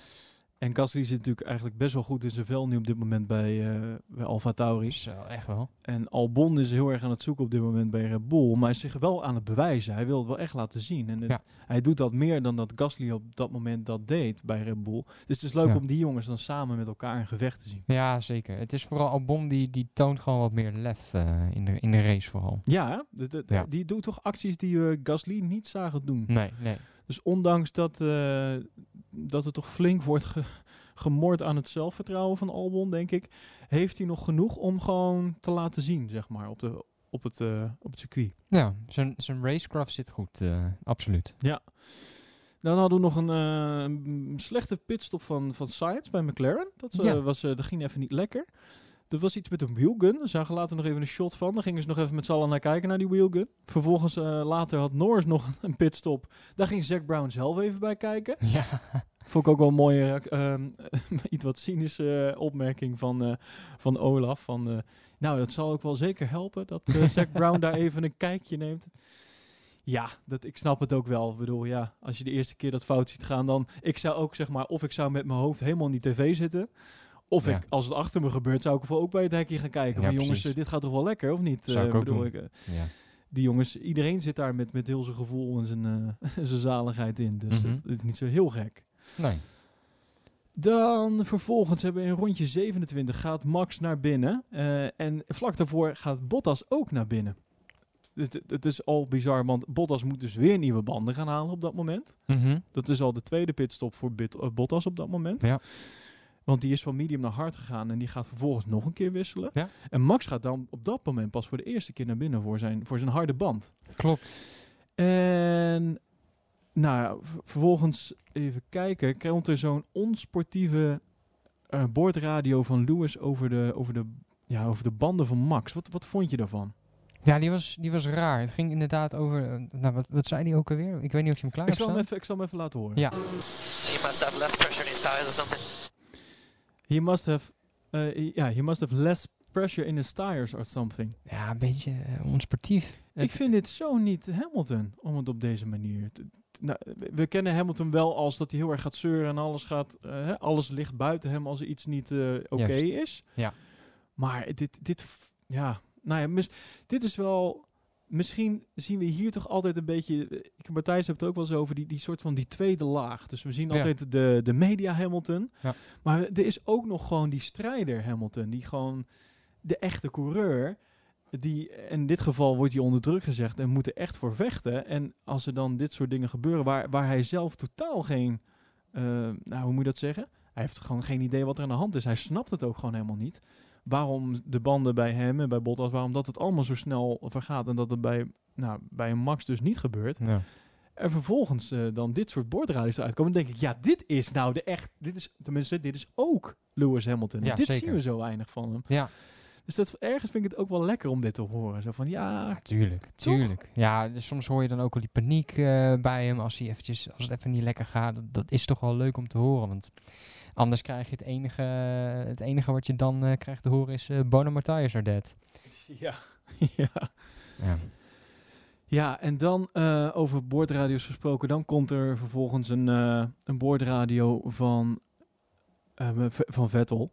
[SPEAKER 1] En Gasly zit natuurlijk eigenlijk best wel goed in zijn vel nu op dit moment bij, eh bij Alfa Tauri.
[SPEAKER 2] Eh, echt wel.
[SPEAKER 1] En Albon is heel erg aan het zoeken op dit moment bij Red Bull. Maar hij is zich wel aan het bewijzen. Hij wil het wel echt laten zien. En het-
[SPEAKER 2] Ja.
[SPEAKER 1] hij doet dat meer dan dat Gasly op dat moment dat deed bij Red Bull. Dus het is leuk
[SPEAKER 2] Ja.
[SPEAKER 1] om die jongens dan samen met elkaar in gevecht te zien.
[SPEAKER 2] Ja, zeker. Het is vooral Albon die, die toont gewoon wat meer lef eh, in, de, in de race vooral.
[SPEAKER 1] Ja, hè? De- de-
[SPEAKER 2] Ja.
[SPEAKER 1] die doet toch acties die we Gasly niet zagen doen.
[SPEAKER 2] Nee, nee.
[SPEAKER 1] Dus ondanks dat, eh, dat er toch flink wordt ge- gemoord aan het zelfvertrouwen van Albon, denk ik, heeft hij nog genoeg om gewoon te laten zien, zeg maar, op, de, op, het, eh, op het circuit.
[SPEAKER 2] Ja, zijn, zijn racecraft zit goed, eh, absoluut.
[SPEAKER 1] Dan hadden we nog een, slechte pitstop van, van Sainz bij McLaren. Dat,
[SPEAKER 2] Ja.
[SPEAKER 1] was, dat ging even niet lekker. Er was iets met een wheelgun. We zagen later nog even een shot van. Daar gingen ze nog even met z'n allen naar kijken, naar die wheelgun. Vervolgens eh, later had Norris nog [laughs] een pitstop. Daar ging Zack Brown zelf even bij kijken.
[SPEAKER 2] Ja.
[SPEAKER 1] Vond ik ook wel een mooie, ehm, [laughs] iets wat cynische eh, opmerking van, eh, van Olaf. Van, eh, nou, dat zal ook wel zeker helpen dat eh Zack [laughs] Brown daar even een kijkje neemt. Ja, dat, ik snap het ook wel. Ik bedoel, ja, als je de eerste keer dat fout ziet gaan, dan... Ik zou ook, zeg maar, of ik zou met mijn hoofd helemaal in die tv zitten... Of
[SPEAKER 2] Ja.
[SPEAKER 1] ik, als het achter me gebeurt, zou ik wel ook bij het hekje gaan kijken.
[SPEAKER 2] Ja,
[SPEAKER 1] van jongens,
[SPEAKER 2] precies.
[SPEAKER 1] dit gaat toch wel lekker, of niet?
[SPEAKER 2] Zou
[SPEAKER 1] Eh,
[SPEAKER 2] ik ook
[SPEAKER 1] bedoel,
[SPEAKER 2] doen.
[SPEAKER 1] ik, eh,
[SPEAKER 2] ja.
[SPEAKER 1] die jongens, iedereen zit daar met, met heel zijn gevoel en zijn, eh, [laughs] zijn zaligheid in. Dus
[SPEAKER 2] Mhm.
[SPEAKER 1] het, het is niet zo heel gek.
[SPEAKER 2] Nee.
[SPEAKER 1] Dan vervolgens hebben we in rondje 27 gaat Max naar binnen. en vlak daarvoor gaat Bottas ook naar binnen. Het, het- is al bizar, want Bottas moet dus weer nieuwe banden gaan halen op dat moment.
[SPEAKER 2] Mhm.
[SPEAKER 1] Dat is al de tweede pitstop voor Bit- Bottas op dat moment.
[SPEAKER 2] Ja.
[SPEAKER 1] Want die is van medium naar hard gegaan en die gaat vervolgens nog een keer wisselen.
[SPEAKER 2] Ja.
[SPEAKER 1] En Max gaat dan op dat moment pas voor de eerste keer naar binnen voor zijn, voor zijn harde band.
[SPEAKER 2] Klopt.
[SPEAKER 1] En nou ja, vervolgens even kijken, komt er zo'n onsportieve eh boordradio van Lewis over de, over de, ja, over de banden van Max. Wat, wat vond je daarvan?
[SPEAKER 2] Ja, die was, die was raar. Het ging inderdaad over... eh, nou, wat, wat zei die ook alweer? Ik weet niet of je hem klaar
[SPEAKER 1] Ik
[SPEAKER 2] hebt
[SPEAKER 1] zal, hem even, ik zal hem even laten horen.
[SPEAKER 2] Ja.
[SPEAKER 3] He must have less pressure in his tires or something.
[SPEAKER 1] He must have, eh, ja, he must have less pressure in his tires or something.
[SPEAKER 2] Ja, een beetje eh, onsportief.
[SPEAKER 1] Ik vind dit zo niet Hamilton, om het op deze manier te... Nou, we- we kennen Hamilton wel als dat hij heel erg gaat zeuren en alles gaat, eh, alles ligt buiten hem als er iets niet eh, oké is.
[SPEAKER 2] Ja.
[SPEAKER 1] Maar dit, dit, ja, nou ja, mis- dit is wel, misschien zien we hier toch altijd een beetje, eh, ik, Matthijs heeft het ook wel eens over, die, die soort van die tweede laag. Dus we zien
[SPEAKER 2] Ja.
[SPEAKER 1] altijd de, de media Hamilton,
[SPEAKER 2] Ja.
[SPEAKER 1] maar er is ook nog gewoon die strijder Hamilton, die gewoon de echte coureur, die, in dit geval wordt hij onder druk gezegd en moet er echt voor vechten. En als er dan dit soort dingen gebeuren waar, waar hij zelf totaal geen, eh, nou hoe moet je dat zeggen? Hij heeft gewoon geen idee wat er aan de hand is. Hij snapt het ook gewoon helemaal niet. Waarom de banden bij hem en bij Bottas, waarom dat het allemaal zo snel vergaat en dat het bij, nou, bij een Max dus niet gebeurt.
[SPEAKER 2] Ja.
[SPEAKER 1] En vervolgens eh, dan dit soort bordradios eruit komen, dan denk ik, ja, dit is nou de echt, dit is, tenminste, dit is ook Lewis Hamilton.
[SPEAKER 2] Ja,
[SPEAKER 1] dit
[SPEAKER 2] zeker.
[SPEAKER 1] zien we zo weinig van hem.
[SPEAKER 2] ja,
[SPEAKER 1] Dus dat, ergens vind ik het ook wel lekker om dit te horen. Zo van, ja,
[SPEAKER 2] tuurlijk. Tuurlijk. Ja, dus soms hoor je dan ook al die paniek eh, bij hem als, hij eventjes, als het even niet lekker gaat. Dat, dat is toch wel leuk om te horen. Want anders krijg je het enige, het enige wat je dan eh, krijgt te horen is uh, Bono Matthias are dead. [laughs]
[SPEAKER 1] ja, [laughs] ja.
[SPEAKER 2] Ja.
[SPEAKER 1] Ja, en dan eh, over boordradio's gesproken, dan komt er vervolgens een, eh, een boordradio van, eh, van Vettel.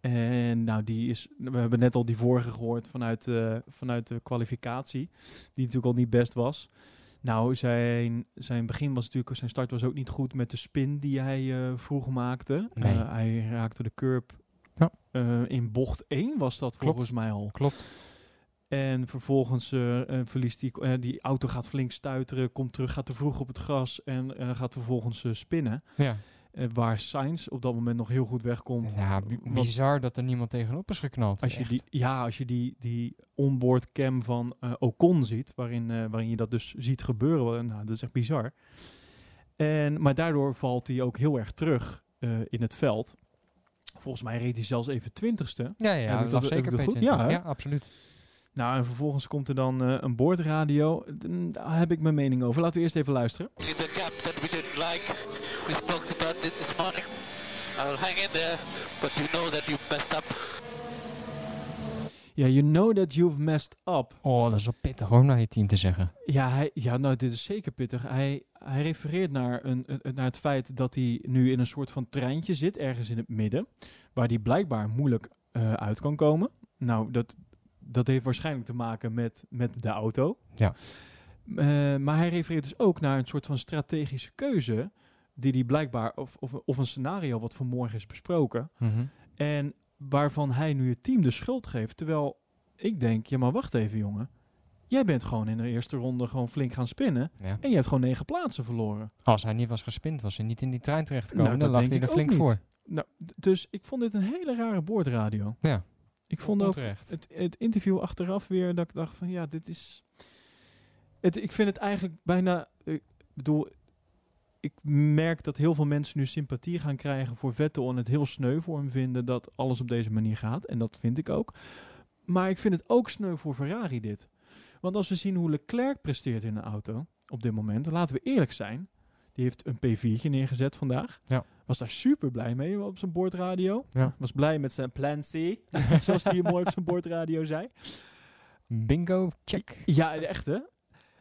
[SPEAKER 1] En nou, die is, we hebben net al die vorige gehoord vanuit, eh, vanuit de kwalificatie, die natuurlijk al niet best was. Nou, zijn, zijn begin was natuurlijk, zijn start was ook niet goed met de spin die hij eh, vroeg maakte.
[SPEAKER 2] Nee.
[SPEAKER 1] Eh, hij raakte de curb
[SPEAKER 2] Ja.
[SPEAKER 1] eh, in bocht 1 was dat
[SPEAKER 2] Klopt.
[SPEAKER 1] volgens mij al.
[SPEAKER 2] Klopt.
[SPEAKER 1] En vervolgens verliest die, die auto gaat flink stuiteren, komt terug, gaat te vroeg op het gras en gaat vervolgens spinnen.
[SPEAKER 2] Ja.
[SPEAKER 1] Eh, waar Sainz op dat moment nog heel goed wegkomt.
[SPEAKER 2] Ja, bizar dat er niemand tegenop is geknald.
[SPEAKER 1] als je
[SPEAKER 2] Echt.
[SPEAKER 1] die, ja, als je die, die onboard cam van eh, Ocon ziet, waarin, eh, waarin je dat dus ziet gebeuren, nou, dat is echt bizar. En, maar daardoor valt hij ook heel erg terug eh, in het veld. Volgens mij reed hij zelfs even twintigste.
[SPEAKER 2] Ja,
[SPEAKER 1] Heb
[SPEAKER 2] ja,
[SPEAKER 1] ik
[SPEAKER 2] dat lag
[SPEAKER 1] heb ik
[SPEAKER 2] zeker
[SPEAKER 1] dat goed?
[SPEAKER 2] P20.
[SPEAKER 1] Ja,
[SPEAKER 2] ja, absoluut.
[SPEAKER 1] Nou, en vervolgens komt er dan eh, een boordradio. Daar heb ik mijn mening over. Laten we eerst even luisteren.
[SPEAKER 3] In the gap that we didn't like, we spoke about it this morning. I will hang in there, but you know that you messed up.
[SPEAKER 1] Ja, you know that you've messed up.
[SPEAKER 2] Oh, dat is wel pittig hoor, naar je team te zeggen.
[SPEAKER 1] Ja, hij, ja nou, dit is zeker pittig. Hij, hij refereert naar, een, een- naar het feit dat hij nu in een soort van treintje zit, ergens in het midden, waar hij blijkbaar moeilijk eh, uit kan komen. Nou, dat, dat heeft waarschijnlijk te maken met, met de auto.
[SPEAKER 2] Ja.
[SPEAKER 1] Eh, maar hij refereert dus ook naar een soort van strategische keuze, die hij blijkbaar, of, of, of een scenario wat vanmorgen is besproken,
[SPEAKER 2] Mhm.
[SPEAKER 1] en waarvan hij nu het team de schuld geeft. Terwijl ik denk, ja maar wacht even jongen. Jij bent gewoon in de eerste ronde gewoon flink gaan spinnen.
[SPEAKER 2] Ja.
[SPEAKER 1] En je hebt gewoon negen plaatsen verloren.
[SPEAKER 2] Als hij niet was gespind, was hij niet in die trein terechtgekomen.
[SPEAKER 1] Nou,
[SPEAKER 2] dan lag hij er flink
[SPEAKER 1] niet.
[SPEAKER 2] voor.
[SPEAKER 1] Nou, dus ik vond dit een hele rare boordradio.
[SPEAKER 2] Ja,
[SPEAKER 1] Ik vond ook het, het interview achteraf weer dat ik dacht van ja, dit is... Het, ik vind het eigenlijk bijna... Ik bedoel, ik merk dat heel veel mensen nu sympathie gaan krijgen voor Vettel en het heel sneu voor hem vinden dat alles op deze manier gaat. En dat vind ik ook. Maar ik vind het ook sneu voor Ferrari dit. Want als we zien hoe Leclerc presteert in een auto op dit moment, laten we eerlijk zijn. Die heeft een P4'tje neergezet vandaag.
[SPEAKER 2] Ja.
[SPEAKER 1] Was daar super blij mee op zijn boordradio.
[SPEAKER 2] Ja.
[SPEAKER 1] Was blij met zijn plan C, [laughs] zoals hij hier mooi op zijn boordradio zei.
[SPEAKER 2] Bingo, check.
[SPEAKER 1] Ja, echt hè.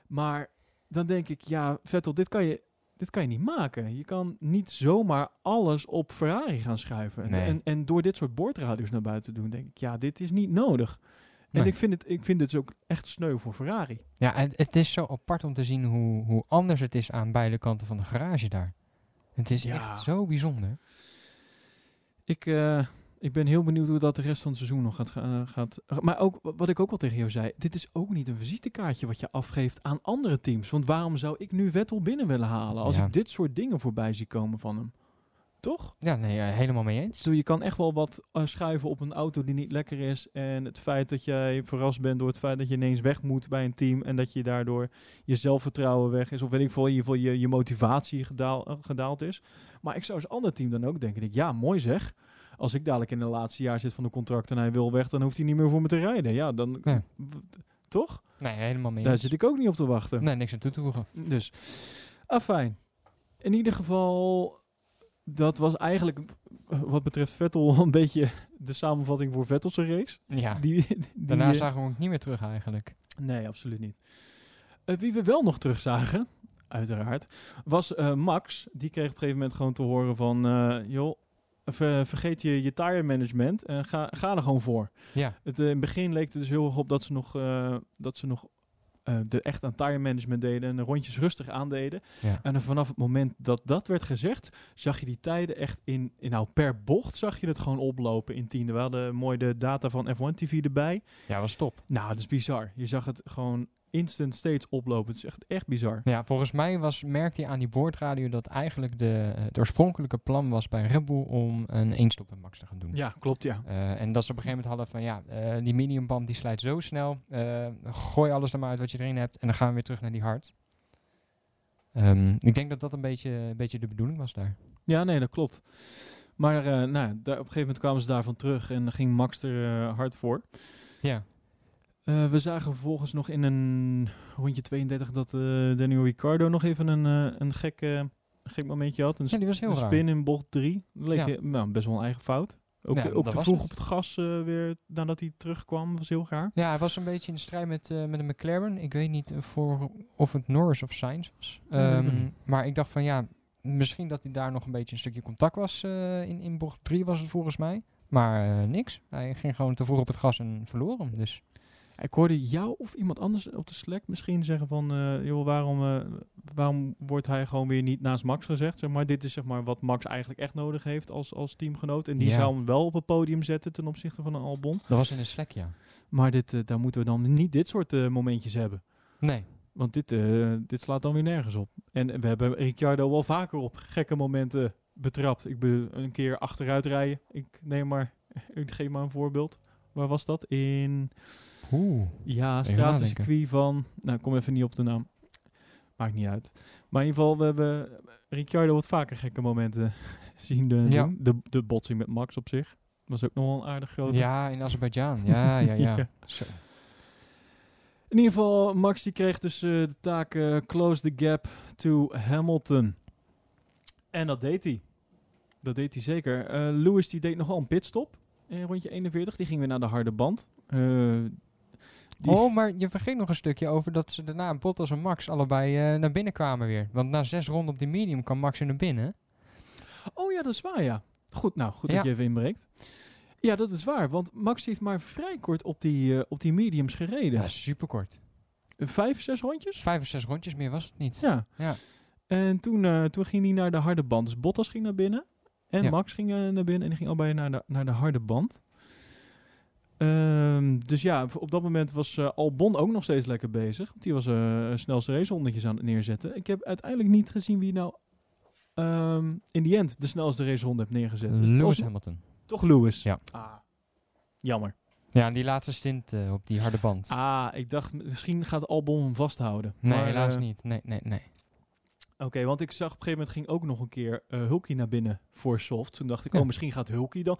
[SPEAKER 1] Maar dan denk ik, ja, Vettel, dit kan je, dit kan je niet maken. Je kan niet zomaar alles op Ferrari gaan schuiven. En-
[SPEAKER 2] Nee.
[SPEAKER 1] En, en door dit soort boordradio's naar buiten te doen, denk ik, ja, dit is niet nodig. En
[SPEAKER 2] Nee.
[SPEAKER 1] ik vind, het, ik vind het dus ook echt sneu voor Ferrari.
[SPEAKER 2] Ja, het, het is zo apart om te zien hoe, hoe anders het is aan beide kanten van de garage daar. Het is
[SPEAKER 1] Ja.
[SPEAKER 2] echt zo bijzonder.
[SPEAKER 1] Ik, eh, ik ben heel benieuwd hoe dat de rest van het seizoen nog gaat, ga- gaat. Maar ook wa- wat ik ook al tegen jou zei, dit is ook niet een visitekaartje wat je afgeeft aan andere teams. Want waarom zou ik nu Vettel binnen willen halen als
[SPEAKER 2] Ja.
[SPEAKER 1] ik dit soort dingen voorbij zie komen van hem? Toch?
[SPEAKER 2] Ja, nee, eh, helemaal mee eens.
[SPEAKER 1] Doe, je kan echt wel wat eh, schuiven op een auto die niet lekker is. En het feit dat jij verrast bent door het feit dat je ineens weg moet bij een team. En dat je daardoor je zelfvertrouwen weg is. Of weet ik veel, in ieder geval je, je motivatie gedaal, eh, gedaald is. Maar ik zou als ander team dan ook denken. Ik, ja, mooi zeg. Als ik dadelijk in het laatste jaar zit van de contract en hij wil weg, dan hoeft hij niet meer voor me te rijden. Ja, dan...
[SPEAKER 2] Nee.
[SPEAKER 1] Toch?
[SPEAKER 2] Nee, helemaal mee
[SPEAKER 1] Daar zit ik ook niet op te wachten.
[SPEAKER 2] Nee, niks aan toe te voegen.
[SPEAKER 1] Dus, afijn. In ieder geval, dat was eigenlijk eh, wat betreft Vettel [laughs] een beetje de samenvatting voor Vettel's race.
[SPEAKER 2] Ja,
[SPEAKER 1] Die, die,
[SPEAKER 2] daarna
[SPEAKER 1] eh,
[SPEAKER 2] zagen we hem ook niet meer terug eigenlijk.
[SPEAKER 1] Nee, absoluut niet. Eh, wie we wel nog terugzagen, uiteraard, was Max. Die kreeg op een gegeven moment gewoon te horen van... joh, ver- vergeet je, je tire management en ga, ga er gewoon voor.
[SPEAKER 2] Ja,
[SPEAKER 1] Het, eh, in het begin leek het dus heel erg op dat ze nog, eh, dat ze nog eh, de echt aan tire management deden en de rondjes rustig aandeden.
[SPEAKER 2] ja.
[SPEAKER 1] En dan vanaf het moment dat dat werd gezegd, zag je die tijden echt in, in nou per bocht zag je het gewoon oplopen in tiende. We hadden mooi de data van F1 TV erbij.
[SPEAKER 2] ja, was top.
[SPEAKER 1] Nou, dat is bizar. Je zag het gewoon instant steeds oplopen. Het is echt, echt bizar.
[SPEAKER 2] Ja, volgens mij was, merkte je aan die boordradio dat eigenlijk de, het oorspronkelijke plan was bij Red Bull om een eenstop met Max te gaan doen.
[SPEAKER 1] Ja, klopt ja.
[SPEAKER 2] Eh, en dat ze op een gegeven moment hadden van ja, eh, die mediumband die slijt zo snel. eh, gooi alles er maar uit wat je erin hebt en dan gaan we weer terug naar die hard. Ehm, ik denk dat dat een beetje, een beetje de bedoeling was daar.
[SPEAKER 1] Ja, nee, dat klopt. Maar nou, daar, op een gegeven moment kwamen ze daarvan terug en ging Max er hard voor.
[SPEAKER 2] Ja,
[SPEAKER 1] Eh, we zagen vervolgens nog in een rondje 32 dat eh Daniel Ricciardo nog even een, eh, een gek, gek momentje had. Een,
[SPEAKER 2] ja die was heel
[SPEAKER 1] een
[SPEAKER 2] raar.
[SPEAKER 1] spin in bocht 3. Dat leek
[SPEAKER 2] Ja.
[SPEAKER 1] nou, best wel een eigen fout. Ook,
[SPEAKER 2] Ja,
[SPEAKER 1] ook
[SPEAKER 2] dat
[SPEAKER 1] te vroeg
[SPEAKER 2] het.
[SPEAKER 1] op het gas weer nadat hij terugkwam. was heel raar.
[SPEAKER 2] Ja, hij was een beetje in de strijd met, met de McLaren. Ik weet niet voor of het Norris of Sainz was. Ehm, maar ik dacht van ja, misschien dat hij daar nog een beetje een stukje contact was. in, in bocht 3 was het volgens mij. Maar niks. Hij ging gewoon te vroeg op het gas en verloor hem. Dus
[SPEAKER 1] Ik hoorde jou of iemand anders op de Slack misschien zeggen van... eh, joh, waarom, eh, waarom wordt hij gewoon weer niet naast Max gezegd? Zeg maar, dit is zeg maar wat Max eigenlijk echt nodig heeft als, als teamgenoot. En die
[SPEAKER 2] Ja.
[SPEAKER 1] zou hem wel op het podium zetten ten opzichte van een Albon.
[SPEAKER 2] dat was in een Slack, ja.
[SPEAKER 1] Maar dit, eh, daar moeten we dan niet dit soort momentjes hebben.
[SPEAKER 2] Nee.
[SPEAKER 1] Want dit, dit slaat dan weer nergens op. En we hebben Ricciardo wel vaker op gekke momenten betrapt. Ik ben een keer achteruit rijden. Ik neem maar, [laughs] ik geef maar een voorbeeld. Waar was dat? In
[SPEAKER 2] Oeh.
[SPEAKER 1] ja, stratencircuit van... Nou, kom even niet op de naam. Maakt niet uit. Maar in ieder geval, we hebben Ricciardo wat vaker gekke momenten [laughs] zien
[SPEAKER 2] Ja.
[SPEAKER 1] doen. De, de botsing met Max op zich. Was ook nog wel een aardig grote.
[SPEAKER 2] Ja, in Azerbeidzjan. Ja, ja, ja. [laughs]
[SPEAKER 1] Ja.
[SPEAKER 2] Zo.
[SPEAKER 1] In ieder geval, Max die kreeg dus eh, de taak eh, close the gap to Hamilton. En dat deed hij. Dat deed hij zeker. Eh, Lewis die deed nog wel een pitstop in rondje 41. Die ging weer naar de harde band. Die-
[SPEAKER 2] Oh, maar je vergeet nog een stukje over dat ze daarna Bottas en Max allebei eh, naar binnen kwamen weer. Want na zes ronden op die medium kwam Max er naar binnen.
[SPEAKER 1] Oh ja, dat is waar, ja. Goed, nou, goed
[SPEAKER 2] Ja.
[SPEAKER 1] dat je even inbreekt. Ja, dat is waar, want Max heeft maar vrij kort op die, eh, op die mediums gereden.
[SPEAKER 2] Ja, super kort.
[SPEAKER 1] Vijf, zes rondjes?
[SPEAKER 2] Vijf of zes rondjes meer was het niet.
[SPEAKER 1] Ja.
[SPEAKER 2] Ja.
[SPEAKER 1] En toen, eh, toen ging hij naar de harde band. Dus Bottas ging naar binnen. En
[SPEAKER 2] Ja.
[SPEAKER 1] Max ging naar binnen. En die ging allebei naar de, naar de harde band. Ehm, dus ja, op dat moment was eh, Albon ook nog steeds lekker bezig. Want die was eh snelste racehondetjes aan het neerzetten. Ik heb uiteindelijk niet gezien wie nou ehm, in die end de snelste racehonde heeft neergezet. Dus
[SPEAKER 2] Lewis Hamilton.
[SPEAKER 1] toch Lewis.
[SPEAKER 2] Ja.
[SPEAKER 1] Ah, jammer.
[SPEAKER 2] Ja, en die laatste stint eh, op die harde band.
[SPEAKER 1] Ah, ik dacht misschien gaat Albon hem vasthouden.
[SPEAKER 2] nee,
[SPEAKER 1] Maar,
[SPEAKER 2] helaas niet. Nee, nee, nee.
[SPEAKER 1] Oké, want ik zag op een gegeven moment ging ook nog een keer Hulkie naar binnen voor soft. Toen dacht ik,
[SPEAKER 2] Ja.
[SPEAKER 1] oh, misschien gaat Hulkie dan,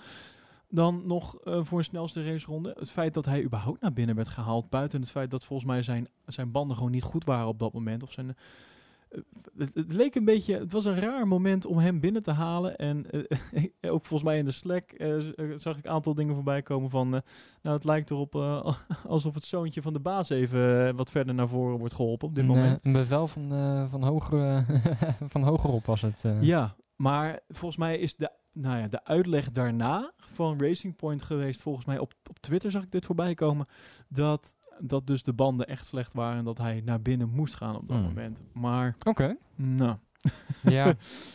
[SPEAKER 1] dan nog eh, voor een snelste raceronde. Het feit dat hij überhaupt naar binnen werd gehaald, buiten het feit dat volgens mij zijn, zijn banden gewoon niet goed waren op dat moment. Of zijn, eh, het, het leek een beetje, het was een raar moment om hem binnen te halen. En eh, [laughs] ook volgens mij in de Slack zag ik een aantal dingen voorbij komen van, nou het lijkt erop [laughs] alsof het zoontje van de baas even wat verder naar voren wordt geholpen op dit
[SPEAKER 2] Een,
[SPEAKER 1] moment.
[SPEAKER 2] een bevel van, van, hoger, [laughs] van hogerop was het.
[SPEAKER 1] Ja, maar volgens mij is de, nou ja, de uitleg daarna van Racing Point geweest. Volgens mij op, op Twitter zag ik dit voorbij komen. Dat, dat dus de banden echt slecht waren en dat hij naar binnen moest gaan op dat
[SPEAKER 2] Hmm.
[SPEAKER 1] moment. Maar,
[SPEAKER 2] Oké.
[SPEAKER 1] nou,
[SPEAKER 2] Ja,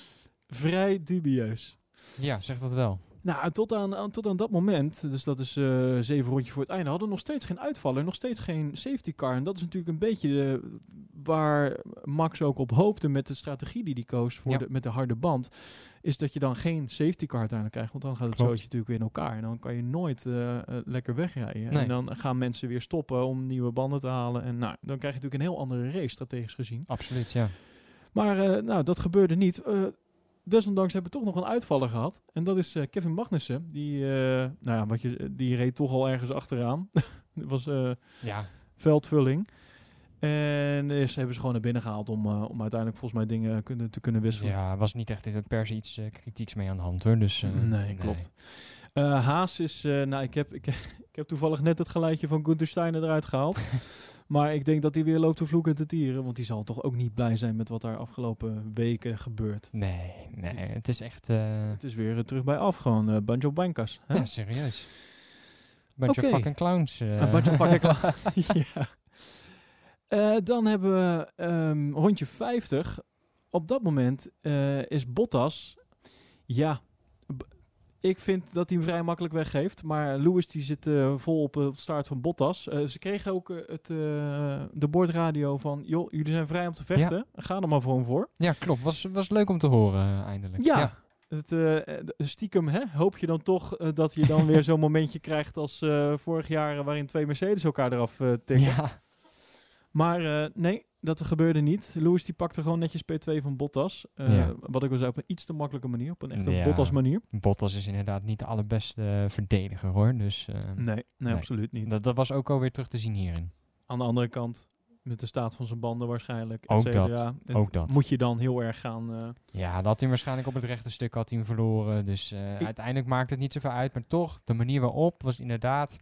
[SPEAKER 2] [laughs]
[SPEAKER 1] vrij dubieus.
[SPEAKER 2] ja, zeg dat wel.
[SPEAKER 1] Nou, tot aan, tot aan dat moment, dus dat is eh, zeven rondjes voor het einde, hadden we nog steeds geen uitvaller, nog steeds geen safety car. En dat is natuurlijk een beetje de, waar Max ook op hoopte met de strategie die hij koos voor
[SPEAKER 2] Ja.
[SPEAKER 1] de, met de harde band. Is dat je dan geen safety car uiteindelijk krijgt, want dan gaat het
[SPEAKER 2] Klopt.
[SPEAKER 1] zootje natuurlijk weer in elkaar. En dan kan je nooit eh, eh, lekker wegrijden.
[SPEAKER 2] Nee.
[SPEAKER 1] En dan gaan mensen weer stoppen om nieuwe banden te halen. En nou, dan krijg je natuurlijk een heel andere race, strategisch gezien.
[SPEAKER 2] Absoluut, ja.
[SPEAKER 1] Maar nou, dat gebeurde niet. Eh, desondanks hebben we toch nog een uitvaller gehad. En dat is eh, Kevin Magnussen. Die, eh, nou ja, wat je, die reed toch al ergens achteraan. [laughs] dat was eh,
[SPEAKER 2] Ja,
[SPEAKER 1] veldvulling. En is, hebben ze gewoon naar binnen gehaald om, eh, om uiteindelijk volgens mij dingen kunnen, te kunnen wisselen.
[SPEAKER 2] ja was niet echt per se iets eh, kritieks mee aan de hand hoor. Dus, eh,
[SPEAKER 1] nee, klopt. Eh, Haas is, eh, nou ik heb, ik, [laughs] ik heb toevallig net het geluidje van Gunther Steiner eruit gehaald. [laughs] maar ik denk dat hij weer loopt te vloeken en te tieren. Want die zal toch ook niet blij zijn met wat daar afgelopen weken gebeurt.
[SPEAKER 2] Nee, nee, het is echt... eh,
[SPEAKER 1] Het is weer eh, terug bij af, gewoon eh Banjo Bankas. hè?
[SPEAKER 2] ja, serieus. Bunch
[SPEAKER 1] Oké.
[SPEAKER 2] of fucking clowns. eh.
[SPEAKER 1] Een Banjo fucking clown. [laughs] [laughs] ja. Dan hebben we ehm, rondje 50. Op dat moment is Bottas. Ja, ik vind dat hij hem vrij makkelijk weggeeft. Maar Lewis die zit eh, vol op het start van Bottas. Eh, ze kregen ook eh, het, eh, de bordradio van... joh, jullie zijn vrij om te vechten. Ga er maar voor hem voor.
[SPEAKER 2] Ja, klopt. Was, was leuk om te horen eh, eindelijk.
[SPEAKER 1] Ja. Het, eh, eh, stiekem hè, hoop je dan toch eh, dat je dan weer [laughs] zo'n momentje krijgt als eh, vorig jaar... waarin twee Mercedes elkaar eraf eh tikken.
[SPEAKER 2] Ja.
[SPEAKER 1] Maar eh, nee, dat gebeurde niet. Lewis die pakte gewoon netjes P2 van Bottas. Eh,
[SPEAKER 2] Ja.
[SPEAKER 1] Wat ik al zei, op een iets te makkelijke manier. Op een echte
[SPEAKER 2] Ja.
[SPEAKER 1] Bottas manier.
[SPEAKER 2] Bottas is inderdaad niet de allerbeste eh, verdediger hoor. Dus eh,
[SPEAKER 1] Nee, nee,
[SPEAKER 2] Nee.
[SPEAKER 1] absoluut niet.
[SPEAKER 2] dat, dat was ook alweer terug te zien hierin.
[SPEAKER 1] Aan de andere kant, met de staat van zijn banden waarschijnlijk, et
[SPEAKER 2] Ook dat, ook dat.
[SPEAKER 1] Moet je dan heel erg gaan...
[SPEAKER 2] Ja, dat had hij waarschijnlijk op het rechte stuk had hij hem verloren. Dus uiteindelijk maakt het niet zoveel uit. Maar toch, de manier waarop was inderdaad...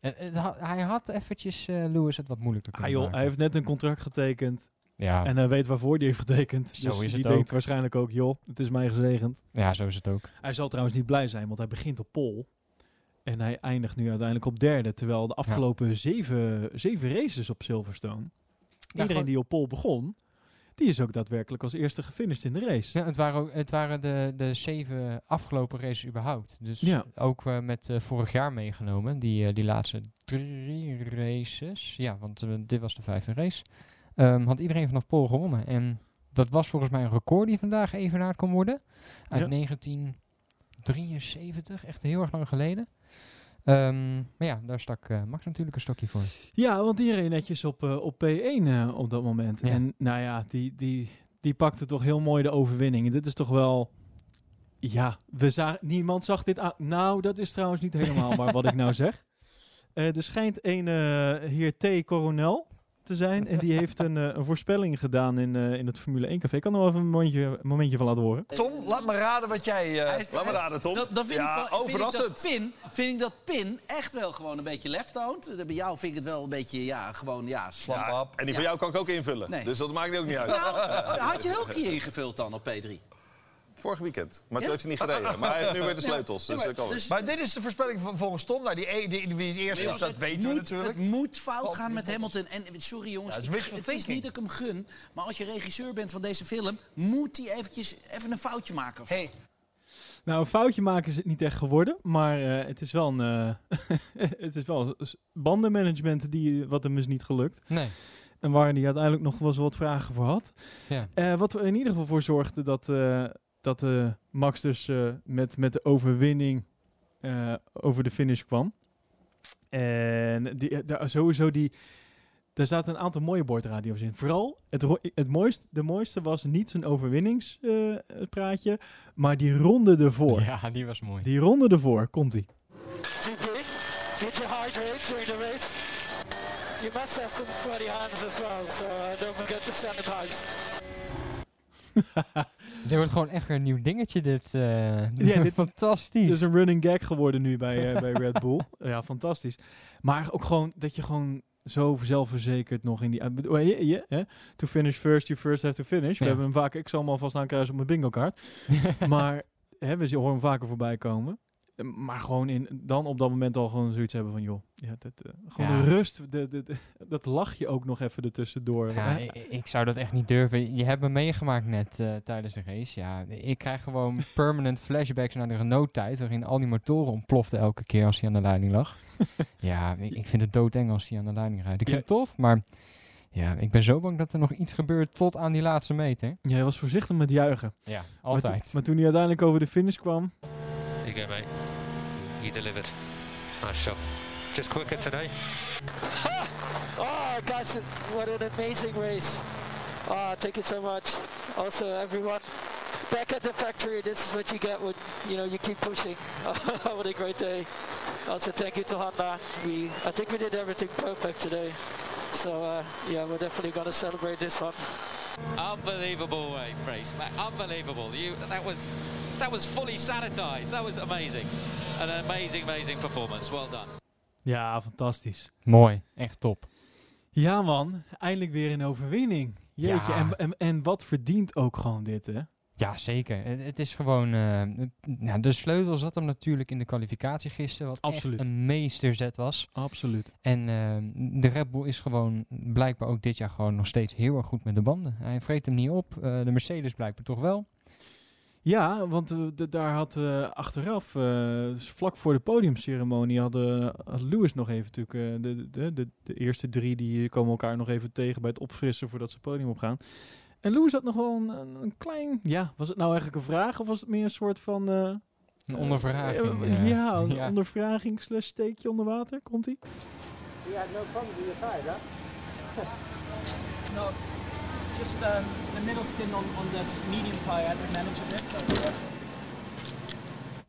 [SPEAKER 2] Het had- hij had eventjes eh, Lewis het wat moeilijker
[SPEAKER 1] ah
[SPEAKER 2] kunnen
[SPEAKER 1] joh,
[SPEAKER 2] maken.
[SPEAKER 1] hij heeft net een contract getekend.
[SPEAKER 2] Ja,
[SPEAKER 1] En hij weet waarvoor hij heeft getekend.
[SPEAKER 2] Zo
[SPEAKER 1] dus
[SPEAKER 2] is
[SPEAKER 1] die
[SPEAKER 2] het
[SPEAKER 1] denkt
[SPEAKER 2] ook.
[SPEAKER 1] waarschijnlijk ook, joh, het is mij gezegend.
[SPEAKER 2] ja, zo is het ook.
[SPEAKER 1] Hij zal trouwens niet blij zijn, want hij begint op pol. En hij eindigt nu uiteindelijk op derde. Terwijl de afgelopen zeven, zeven races op Silverstone... iedereen die op pol begon... die is ook daadwerkelijk als eerste gefinished in de race.
[SPEAKER 2] Ja, het waren, ook, het waren de, de zeven afgelopen races überhaupt. Dus
[SPEAKER 1] Ja.
[SPEAKER 2] ook eh, met eh, vorig jaar meegenomen. Die, eh, die laatste drie races. Ja, want dit was de vijfde race. Ehm, had iedereen vanaf Pool gewonnen. En dat was volgens mij een record die vandaag evenaard kon worden. Uit
[SPEAKER 1] Ja.
[SPEAKER 2] 1973, echt heel erg lang geleden. Ehm, maar ja, daar stak eh, Max natuurlijk een stokje voor.
[SPEAKER 1] Ja, want die reed netjes op, eh, op P1 eh, op dat moment.
[SPEAKER 2] Ja.
[SPEAKER 1] En nou ja, die, die, die pakte toch heel mooi de overwinning. En dit is toch wel... Ja, we zagen, niemand zag dit aan. Nou, dat is trouwens niet helemaal [laughs] maar wat ik nou zeg. Er schijnt een heer T. Coronel te zijn. En die heeft een, eh, een voorspelling gedaan in, eh, in het Formule 1 café. Ik kan er wel even een momentje, een momentje van laten horen.
[SPEAKER 6] Tom, laat me raden wat jij... eh,
[SPEAKER 7] is-
[SPEAKER 6] laat me raden, Tom.
[SPEAKER 7] Vind
[SPEAKER 6] ja,
[SPEAKER 7] ik wel,
[SPEAKER 6] oh,
[SPEAKER 7] vind ik dat. Pin, vind ik dat Pin echt wel gewoon een beetje left-owned. Eh, Bij jou vind ik het wel een beetje, ja, gewoon, ja, slap
[SPEAKER 6] Ja, en die van jou kan ik ook invullen.
[SPEAKER 7] Nee.
[SPEAKER 6] Dus dat maakt ook niet uit.
[SPEAKER 7] Nou, had je Hulkie ingevuld dan op P3?
[SPEAKER 6] Vorig weekend. Maar
[SPEAKER 7] Ja?
[SPEAKER 6] toen heeft hij niet gereden. Maar hij heeft nu weer de sleutels.
[SPEAKER 7] Ja,
[SPEAKER 6] Dus dat kan
[SPEAKER 7] dus-.
[SPEAKER 8] Maar dit is de voorspelling van volgens Tom. Nou, die, e- die, wie het eerst is, dat weten we natuurlijk.
[SPEAKER 7] Het moet fout gaan met. Hamilton. En sorry jongens,
[SPEAKER 8] Ja, het is
[SPEAKER 7] niet dat ik hem gun. Maar als je regisseur bent van deze film, moet hij eventjes even een foutje maken.
[SPEAKER 8] Hey,
[SPEAKER 1] Nou, een foutje maken is het niet echt geworden. Maar eh, het is wel een... eh, [laughs] het is wel bandenmanagement die, wat hem is niet gelukt.
[SPEAKER 2] Nee.
[SPEAKER 1] En waar hij uiteindelijk nog wel eens wat vragen voor had.
[SPEAKER 2] Ja.
[SPEAKER 1] Eh, wat er in ieder geval voor zorgde dat, eh, dat eh, Max dus eh, met, met de overwinning eh, over de finish kwam. En die, daar, sowieso die... Daar zaten een aantal mooie boordradio's in. Vooral, het, het mooiste, de mooiste was niet zijn overwinningspraatje, maar die ronde ervoor.
[SPEAKER 2] Ja, die was mooi.
[SPEAKER 1] Die ronde ervoor, komt ie.
[SPEAKER 5] Too big. Get your hydrate during the race. You must have some sweaty hands as well, so uh, don't forget to sanitize. [laughs]
[SPEAKER 2] Dit wordt gewoon echt weer een nieuw dingetje, dit. eh [laughs]
[SPEAKER 1] Ja, [laughs] dit-
[SPEAKER 2] Fantastisch.
[SPEAKER 1] Het is een running gag geworden nu bij, eh, bij Red Bull. [laughs] Ja, fantastisch. Maar ook gewoon dat je gewoon zo zelfverzekerd nog in die... hè? To finish first, you first have to finish. We hebben hem vaak... Ik zal hem alvast aankruisen op mijn bingo kaart. maar hè, we zien- horen hem vaker voorbij komen. Eh, Maar gewoon in, dan op dat moment al gewoon zoiets hebben van, joh, ja, dat, eh, gewoon
[SPEAKER 2] Ja.
[SPEAKER 1] de rust, de, de, de- [laughs] dat lach je ook nog even ertussendoor.
[SPEAKER 2] Ja,
[SPEAKER 1] hè?
[SPEAKER 2] ik, ik zou dat echt niet durven. Je hebt me meegemaakt net eh, tijdens de race. Ja, ik krijg gewoon [laughs] permanent flashbacks naar de Renault-tijd, waarin al die motoren ontploften elke keer als hij aan de leiding lag. [laughs] ja, ik, ik vind het doodeng als hij aan de leiding rijdt. Ik vind het tof, maar ja, ik ben zo bang dat er nog iets gebeurt tot aan die laatste meter.
[SPEAKER 1] Jij was voorzichtig met juichen.
[SPEAKER 2] Ja,
[SPEAKER 1] Maar,
[SPEAKER 2] altijd.
[SPEAKER 1] maar toen hij uiteindelijk over de finish kwam,
[SPEAKER 4] you go, You delivered. Nice shot. Just quicker today. [laughs]
[SPEAKER 5] Oh, guys, what an amazing race. Oh, thank you so much. Also, everyone back at the factory, this is what you get when, you know, you keep pushing. [laughs] what a great day. Also, thank you to Honda. We, I think we did everything perfect today. So, uh, yeah, we're definitely going to celebrate this one.
[SPEAKER 9] Unbelievable uh, race, man. Unbelievable. You that was that was fully sanitized. That was amazing. An amazing, amazing performance. Well done.
[SPEAKER 1] ja, fantastisch.
[SPEAKER 2] Mooi, echt top.
[SPEAKER 1] Ja man, eindelijk weer een overwinning. Jeetje,
[SPEAKER 2] Ja.
[SPEAKER 1] en, en, en wat verdient ook gewoon dit, hè?
[SPEAKER 2] Ja, zeker. Het, het is gewoon... eh, ja, de sleutel zat hem natuurlijk in de kwalificatie gisteren, wat
[SPEAKER 1] Absoluut.
[SPEAKER 2] echt een meesterzet was.
[SPEAKER 1] Absoluut.
[SPEAKER 2] En ehm, de Red Bull is gewoon blijkbaar ook dit jaar gewoon nog steeds heel erg goed met de banden. Hij vreet hem niet op. Eh, de Mercedes blijkbaar toch wel.
[SPEAKER 1] Ja, want eh, daar had achteraf, vlak voor de podiumceremonie, hadden had Lewis nog even natuurlijk, de, de, de, de eerste drie die komen elkaar nog even tegen bij het opfrissen voordat ze het podium opgaan. En Lewis had nog wel een, een, een klein, ja, was het nou eigenlijk een vraag of was het meer een soort van... eh,
[SPEAKER 2] Een
[SPEAKER 1] eh,
[SPEAKER 2] ondervraging.
[SPEAKER 1] eh, ja, een
[SPEAKER 2] ja.
[SPEAKER 1] ondervraging slash steekje onder water, komt ie?
[SPEAKER 10] No, just um, the middle stint on, on this medium tire, I had to manage a bit. But, uh,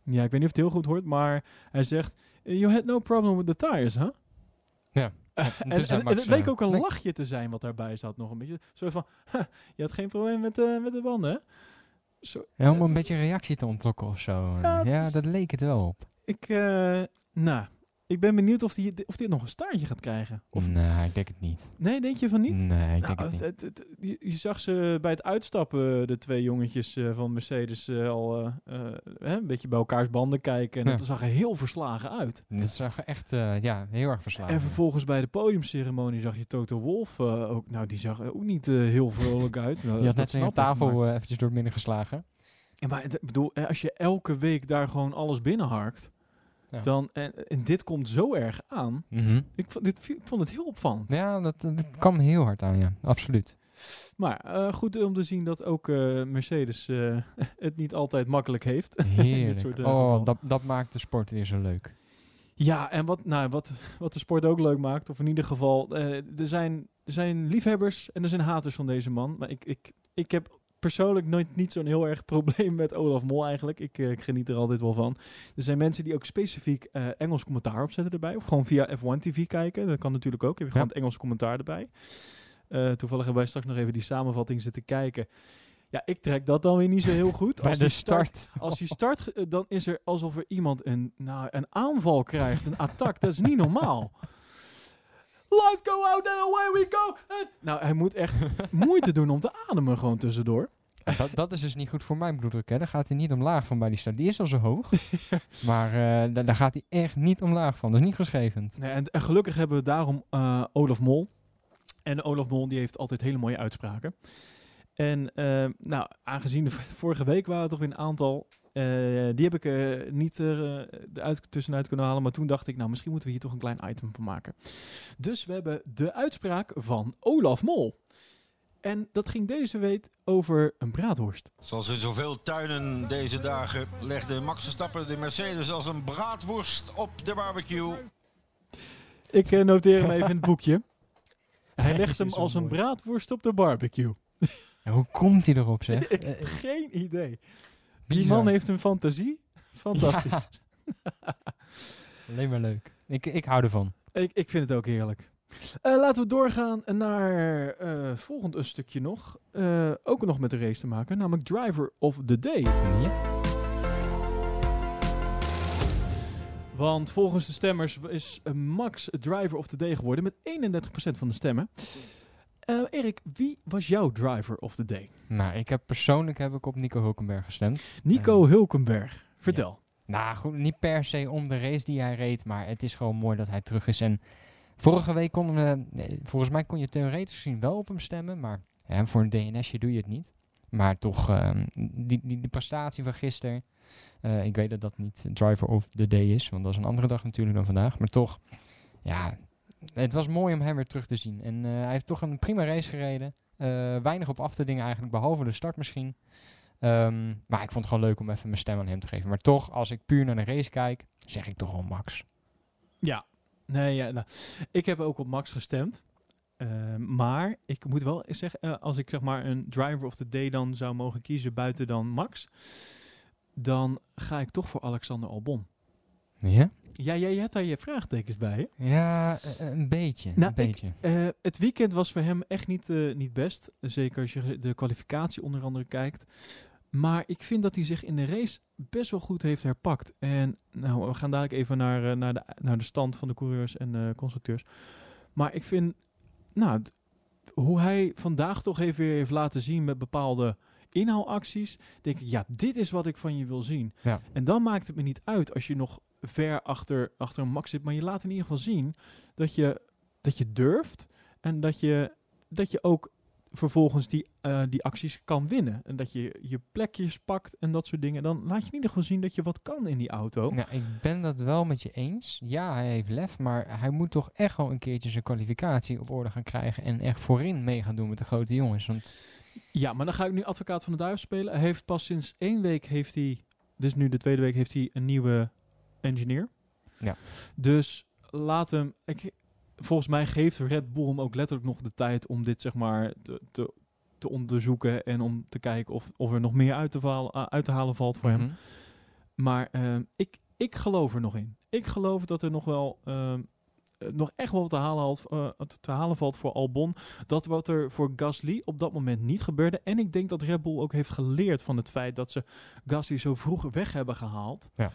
[SPEAKER 1] Ja, ik weet niet of het heel goed hoort, maar hij zegt, you had no problem with the tires, huh?
[SPEAKER 2] Ja. [laughs]
[SPEAKER 1] en, het leek
[SPEAKER 2] eh,
[SPEAKER 1] ook een
[SPEAKER 2] nee.
[SPEAKER 1] lachje te zijn wat daarbij zat nog een beetje. Soort van, "Ha, [laughs] je had geen probleem met, de met de banden? Zo,
[SPEAKER 2] Ja, om een beetje reactie te ontlokken of zo.
[SPEAKER 1] Ja,
[SPEAKER 2] dat leek het wel op.
[SPEAKER 1] ik, eh, nou, ik ben benieuwd of, die, of dit nog een staartje gaat krijgen. Of,
[SPEAKER 2] nee, ik denk het niet.
[SPEAKER 1] Nee, denk je van niet?
[SPEAKER 2] Nee, ik
[SPEAKER 1] Nou,
[SPEAKER 2] denk het niet.
[SPEAKER 1] het- het- je, je zag ze bij het uitstappen, de twee jongetjes eh, van Mercedes, eh, al eh, eh, een beetje bij elkaars banden kijken. En
[SPEAKER 2] Ja.
[SPEAKER 1] dat zag er heel verslagen uit.
[SPEAKER 2] Dit zag er echt eh, ja, heel erg verslagen.
[SPEAKER 1] En vervolgens bij de podiumceremonie zag je Toto Wolf eh, ook. Nou, die zag er ook niet eh, heel vrolijk [laughs] uit. Nou,
[SPEAKER 2] Je had
[SPEAKER 1] dat
[SPEAKER 2] net een tafel
[SPEAKER 1] maar-
[SPEAKER 2] eh, eventjes door het midden geslagen.
[SPEAKER 1] Ja, maar bedoel, eh, als je elke week daar gewoon alles binnenharkt,
[SPEAKER 2] Ja.
[SPEAKER 1] dan en, en dit komt zo erg aan.
[SPEAKER 2] Mhm.
[SPEAKER 1] Ik, vond- dit, ik vond het heel opvallend.
[SPEAKER 2] Ja, dat, dat kwam heel hard aan, ja. Absoluut.
[SPEAKER 1] Maar eh, goed om te zien dat ook eh, Mercedes eh, [laughs] het niet altijd makkelijk heeft. [laughs]
[SPEAKER 2] Heerlijk.
[SPEAKER 1] soort, eh,
[SPEAKER 2] oh, dat, dat maakt de sport weer zo leuk.
[SPEAKER 1] Ja, en wat, nou, wat, wat de sport ook leuk maakt, of in ieder geval, eh, er, zijn, er zijn liefhebbers en er zijn haters van deze man. Maar ik, ik, ik heb persoonlijk nooit niet zo'n heel erg [laughs] probleem met Olaf Mol eigenlijk. Ik, eh, ik geniet er altijd wel van. Er zijn mensen die ook specifiek eh, Engels commentaar opzetten erbij. Of gewoon via F1 TV kijken. Dat kan natuurlijk ook. Heb je gewoon
[SPEAKER 2] Ja.
[SPEAKER 1] het Engels commentaar erbij. Eh, toevallig hebben wij straks nog even die samenvatting zitten kijken. Ja, ik trek dat dan weer niet zo heel goed. [laughs]
[SPEAKER 2] Bij
[SPEAKER 1] Als
[SPEAKER 2] de
[SPEAKER 1] die
[SPEAKER 2] start.
[SPEAKER 1] als hij start, dan is er alsof er iemand een, nou, een aanval krijgt, een attack. Dat is niet normaal. [laughs] Let's go out and away we go. Nou, hij moet echt [laughs] moeite doen om te ademen gewoon tussendoor.
[SPEAKER 2] dat, dat is dus niet goed voor mijn bloeddruk, hè. Daar gaat hij niet omlaag van bij die start. Die is al zo hoog. [laughs] maar eh, da- daar gaat hij echt niet omlaag van. Dat is niet geschreven.
[SPEAKER 1] Nee, en, en gelukkig hebben we daarom eh, Olaf Mol. En Olaf Mol die heeft altijd hele mooie uitspraken. En eh, nou, aangezien de vorige week waren er toch weer een aantal. Eh, die heb ik eh, niet er eh, eruit, tussenuit kunnen halen. Maar toen dacht ik, nou, misschien moeten we hier toch een klein item van maken. Dus we hebben de uitspraak van Olaf Mol. En dat ging deze week over een braadworst.
[SPEAKER 11] Zoals in zoveel tuinen deze dagen legde Max Verstappen de Mercedes als een braadworst op de barbecue.
[SPEAKER 1] Ik noteer hem even in het [laughs] boekje. Hij legt
[SPEAKER 2] is
[SPEAKER 1] hem als een braadworst op de barbecue.
[SPEAKER 2] Ja, hoe komt hij erop, zeg? [laughs]
[SPEAKER 1] ik heb geen idee. Die man heeft een fantasie. Fantastisch. [laughs]
[SPEAKER 2] Alleen maar leuk. Ik, ik hou ervan.
[SPEAKER 1] Ik, ik vind het ook heerlijk. Eh, laten we doorgaan naar eh, het volgende stukje nog. Eh, ook nog met de race te maken, namelijk Driver of the Day.
[SPEAKER 2] Ja.
[SPEAKER 1] Want volgens de stemmers is Max Driver of the Day geworden met 31% van de stemmen. Eh, Erik, wie was jouw Driver of the Day?
[SPEAKER 2] Nou, ik heb persoonlijk heb ik op Nico Hulkenberg gestemd.
[SPEAKER 1] Nico Hulkenberg. Vertel.
[SPEAKER 2] Nou, goed, niet per se om de race die hij reed, maar het is gewoon mooi dat hij terug is. En vorige week konden we, volgens mij kon je theoretisch gezien wel op hem stemmen, maar ja, voor een DNSje doe je het niet. Maar toch, ehm, die, die, die prestatie van gisteren, eh, ik weet dat dat niet driver of the day is, want dat is een andere dag natuurlijk dan vandaag. Maar toch, ja, het was mooi om hem weer terug te zien. En eh, hij heeft toch een prima race gereden. Eh, weinig op af te dingen eigenlijk, behalve de start misschien. Ehm, maar ik vond het gewoon leuk om even mijn stem aan hem te geven. Maar toch, als ik puur naar de race kijk, zeg ik toch wel Max.
[SPEAKER 1] Ja, nee, ja, nou, ik heb ook op Max gestemd. Eh, maar ik moet wel zeggen, eh, als ik zeg maar een driver of the day dan zou mogen kiezen buiten dan Max, dan ga ik toch voor Alexander Albon.
[SPEAKER 2] Ja?
[SPEAKER 1] Ja, jij hebt daar je vraagtekens bij, hè?
[SPEAKER 2] Ja, eh, een beetje.
[SPEAKER 1] Nou,
[SPEAKER 2] een
[SPEAKER 1] ik-
[SPEAKER 2] beetje.
[SPEAKER 1] Eh, het weekend was voor hem echt niet, eh, niet best. Zeker als je de kwalificatie onder andere kijkt. Maar ik vind dat hij zich in de race best wel goed heeft herpakt. En nou, we gaan dadelijk even naar, naar, de, naar de stand van de coureurs en constructeurs. Maar ik vind, nou, hoe hij vandaag toch even weer heeft laten zien met bepaalde inhaalacties. Denk ik, ja, dit is wat ik van je wil zien.
[SPEAKER 2] Ja.
[SPEAKER 1] En dan maakt het me niet uit als je nog ver achter, achter een max zit. Maar je laat in ieder geval zien dat je, dat je durft. En dat je, dat je ook vervolgens die, eh, die acties kan winnen. En dat je je plekjes pakt en dat soort dingen. Dan laat je in ieder geval zien dat je wat kan in die auto.
[SPEAKER 2] Nou, ik ben dat wel met je eens. Ja, hij heeft lef, maar hij moet toch echt wel een keertje zijn kwalificatie op orde gaan krijgen. En echt voorin mee gaan doen met de grote jongens. Want
[SPEAKER 1] Ja, maar dan ga ik nu advocaat van de duivel spelen. Hij heeft pas sinds één week heeft hij, dus nu de tweede week, heeft hij een nieuwe engineer.
[SPEAKER 2] Ja.
[SPEAKER 1] Dus laat hem. Ik, volgens mij geeft Red Bull hem ook letterlijk nog de tijd om dit zeg maar te, te, te onderzoeken en om te kijken of, of er nog meer uit te, uh, uit te halen valt voor hem.
[SPEAKER 2] Mhm.
[SPEAKER 1] Maar ehm, ik, ik geloof er nog in. Ik geloof dat er nog wel ehm, eh, nog echt wel wat te halen, valt, eh, te halen valt voor Albon. Dat wat er voor Gasly op dat moment niet gebeurde. En ik denk dat Red Bull ook heeft geleerd van het feit dat ze Gasly zo vroeg weg hebben gehaald.
[SPEAKER 2] Ja.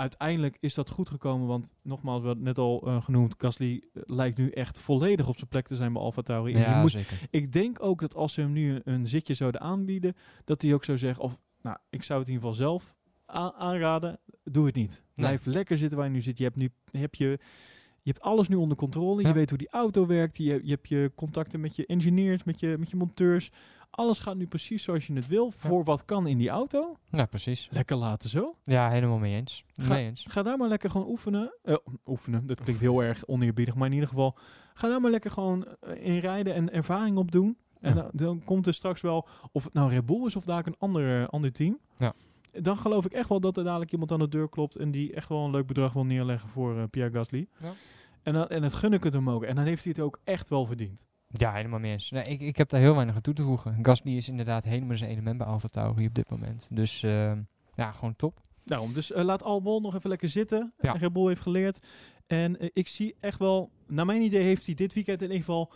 [SPEAKER 1] Uiteindelijk is dat goed gekomen, want nogmaals, we hadden net al eh, genoemd, Gasly eh, lijkt nu echt volledig op zijn plek te zijn bij Alfa Tauri. En die
[SPEAKER 2] ja,
[SPEAKER 1] moet,
[SPEAKER 2] zeker.
[SPEAKER 1] ik denk ook dat als ze hem nu een, een zitje zouden aanbieden, dat hij ook zou zeggen, of nou, ik zou het in ieder geval zelf aanraden, doe het niet. Blijf lekker zitten waar je nu zit. Je hebt nu heb je, je hebt alles nu onder controle.
[SPEAKER 2] Ja.
[SPEAKER 1] Je weet hoe die auto werkt. Je, je hebt je contacten met je engineers, met je, met je monteurs. Alles gaat nu precies zoals je het wil. Voor wat kan in die auto.
[SPEAKER 2] Ja, precies.
[SPEAKER 1] Lekker laten zo.
[SPEAKER 2] Ja, helemaal mee eens.
[SPEAKER 1] Ga,
[SPEAKER 2] mee eens.
[SPEAKER 1] ga daar maar lekker gewoon oefenen. Eh, oefenen, dat klinkt heel erg oneerbiedig. Maar in ieder geval, ga daar maar lekker gewoon eh, in rijden en ervaring op doen. En
[SPEAKER 2] Ja.
[SPEAKER 1] dan, dan komt er straks wel, of het nou Red Bull is of daar een ander, ander team.
[SPEAKER 2] Ja.
[SPEAKER 1] Dan geloof ik echt wel dat er dadelijk iemand aan de deur klopt en die echt wel een leuk bedrag wil neerleggen voor eh, Pierre Gasly.
[SPEAKER 2] Ja.
[SPEAKER 1] En, dan, en dat gun ik het hem ook. En dan heeft hij het ook echt wel verdiend.
[SPEAKER 2] Ja, helemaal mee eens. Nee, ik, ik heb daar heel weinig aan toe te voegen. Gasly is inderdaad helemaal zijn element bij Alfa Tauri op dit moment. Dus eh, ja, gewoon top.
[SPEAKER 1] Daarom, dus eh, laat Albon nog even lekker zitten.
[SPEAKER 2] Ja.
[SPEAKER 1] Red Bull heeft geleerd. En eh, ik zie echt wel, naar mijn idee heeft hij dit weekend in ieder geval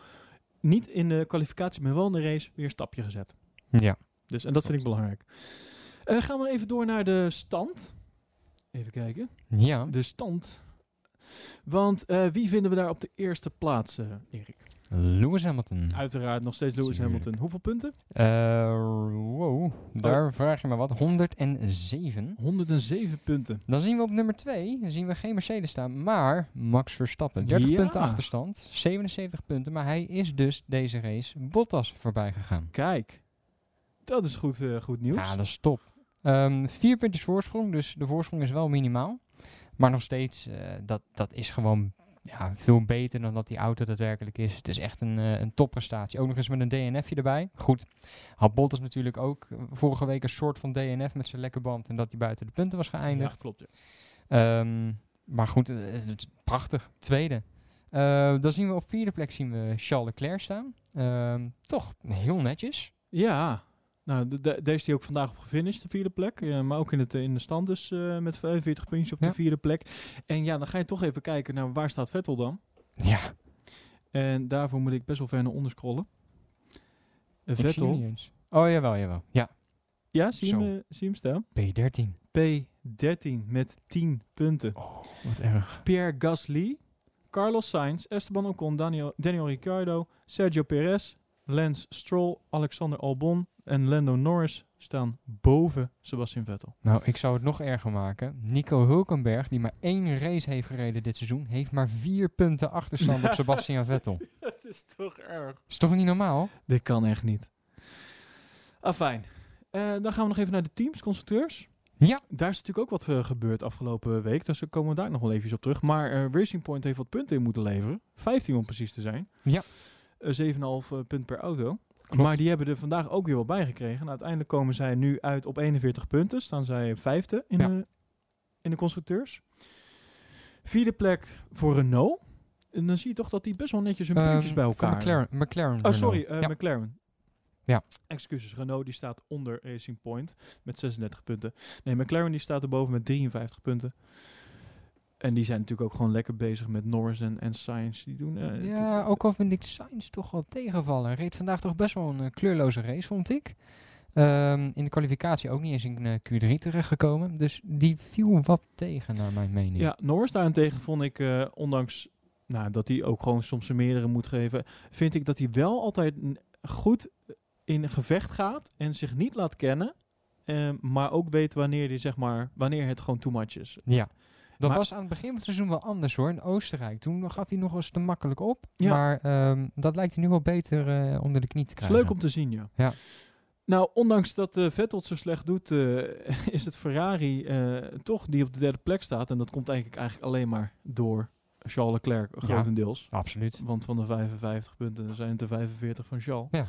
[SPEAKER 1] niet in de kwalificatie, maar wel in de race weer een stapje gezet.
[SPEAKER 2] Ja.
[SPEAKER 1] Dus, en dat vind ik belangrijk. Eh, gaan we even door naar de stand. Even kijken.
[SPEAKER 2] Ja.
[SPEAKER 1] De stand. Want eh, wie vinden we daar op de eerste plaats, eh, Erik?
[SPEAKER 2] Lewis Hamilton.
[SPEAKER 1] Uiteraard nog steeds Lewis
[SPEAKER 2] Tuurlijk.
[SPEAKER 1] Hamilton. Hoeveel punten?
[SPEAKER 2] Eh, wow, daar vraag je me wat. 107.
[SPEAKER 1] 107 punten.
[SPEAKER 2] Dan zien we op nummer 2, zien we geen Mercedes staan, maar Max Verstappen. 30
[SPEAKER 1] Ja.
[SPEAKER 2] punten achterstand, 77 punten, maar hij is dus deze race Bottas voorbij gegaan.
[SPEAKER 1] Kijk, dat is goed, goed nieuws.
[SPEAKER 2] Ja, dat is top. Ehm, vier puntjes voorsprong, dus de voorsprong is wel minimaal. Maar nog steeds, eh, dat, dat is gewoon ja, veel beter dan dat die auto daadwerkelijk is. Het is echt een, eh, een topprestatie. Ook nog eens met een DNFje erbij. Goed, had Bottas natuurlijk ook eh, vorige week een soort van DNF met zijn lekke band. En dat hij buiten de punten was
[SPEAKER 1] Ja,
[SPEAKER 2] geëindigd.
[SPEAKER 1] klopt. Ja.
[SPEAKER 2] Ehm, maar goed, prachtig. Tweede. Eh, dan zien we op vierde plek zien we Charles Leclerc staan. Ehm, toch heel netjes.
[SPEAKER 1] Ja, nou, de, de- daar is hij ook vandaag op gefinished, de vierde plek. Ja, maar ook in, het, in de stand dus eh, met 45 puntjes op
[SPEAKER 2] Ja.
[SPEAKER 1] de vierde plek. En ja, dan ga je toch even kijken naar waar staat Vettel dan.
[SPEAKER 2] Ja,
[SPEAKER 1] En daarvoor moet ik best wel ver naar onder scrollen. Eh, Vettel.
[SPEAKER 2] eens. Oh, jawel, jawel. Ja,
[SPEAKER 1] Ja, zie je, hem, eh, zie hem staan?
[SPEAKER 2] P13.
[SPEAKER 1] P13 met 10 punten.
[SPEAKER 2] Oh, wat erg.
[SPEAKER 1] Pierre Gasly, Carlos Sainz, Esteban Ocon, Daniel, Daniel Ricciardo, Sergio Perez, Lance Stroll, Alexander Albon, en Lando Norris staan boven Sebastian Vettel.
[SPEAKER 2] Nou, ik zou het nog erger maken. Nico Hulkenberg, die maar één race heeft gereden dit seizoen, heeft maar vier punten achterstand op [laughs] Sebastian Vettel.
[SPEAKER 1] Dat is toch erg.
[SPEAKER 2] Is toch niet normaal?
[SPEAKER 1] Dit kan echt niet. Afijn. Eh dan gaan we nog even naar de teams, constructeurs.
[SPEAKER 2] Ja.
[SPEAKER 1] Daar is natuurlijk ook wat eh, gebeurd afgelopen week. Dus we komen daar nog wel even op terug. Maar eh, Racing Point heeft wat punten in moeten leveren. 15 om precies te zijn.
[SPEAKER 2] Ja.
[SPEAKER 1] Eh, 7,5 eh, punt per auto. Maar die hebben er vandaag ook weer wel bij gekregen. Nou, uiteindelijk komen zij nu uit op 41 punten. Staan zij vijfde in,
[SPEAKER 2] Ja.
[SPEAKER 1] de, in de constructeurs. Vierde plek voor Renault. En dan zie je toch dat die best wel netjes hun
[SPEAKER 2] Ehm,
[SPEAKER 1] puntjes bij
[SPEAKER 2] voor
[SPEAKER 1] elkaar
[SPEAKER 2] McLaren, McLaren
[SPEAKER 1] Oh, sorry, eh,
[SPEAKER 2] Ja.
[SPEAKER 1] McLaren.
[SPEAKER 2] Ja.
[SPEAKER 1] Excuses, Renault die staat onder Racing Point met 36 punten. Nee, McLaren die staat erboven met 53 punten. En die zijn natuurlijk ook gewoon lekker bezig met Norris en, en Sainz. Die doen... eh,
[SPEAKER 2] Ja, ook al vind ik Sainz toch wel tegenvallen. Hij reed vandaag toch best wel een eh, kleurloze race, vond ik. Ehm, in de kwalificatie ook niet eens in eh, Q3 terechtgekomen. Dus die viel wat tegen, naar mijn mening.
[SPEAKER 1] Ja, Norris daarentegen vond ik, ondanks nou, dat hij ook gewoon soms een meerdere moet geven, vind ik dat hij wel altijd goed in gevecht gaat en zich niet laat kennen. maar ook weet wanneer, die, zeg maar, wanneer het gewoon too much is.
[SPEAKER 2] Ja. Dat
[SPEAKER 1] Maar-
[SPEAKER 2] was aan het begin van het seizoen wel anders hoor, in Oostenrijk. Toen gaf hij nog eens te makkelijk op.
[SPEAKER 1] Ja.
[SPEAKER 2] Maar ehm, dat lijkt hij nu wel beter eh, onder de knie te
[SPEAKER 1] Het is
[SPEAKER 2] krijgen.
[SPEAKER 1] leuk om te zien, ja.
[SPEAKER 2] Ja.
[SPEAKER 1] Nou, ondanks dat eh, Vettel het zo slecht doet, eh, [laughs] is het Ferrari toch die op de derde plek staat. En dat komt eigenlijk, eigenlijk alleen maar door Charles Leclerc,
[SPEAKER 2] Ja,
[SPEAKER 1] grotendeels.
[SPEAKER 2] absoluut.
[SPEAKER 1] Want van de 55 punten zijn het er 45 van Charles.
[SPEAKER 2] Ja.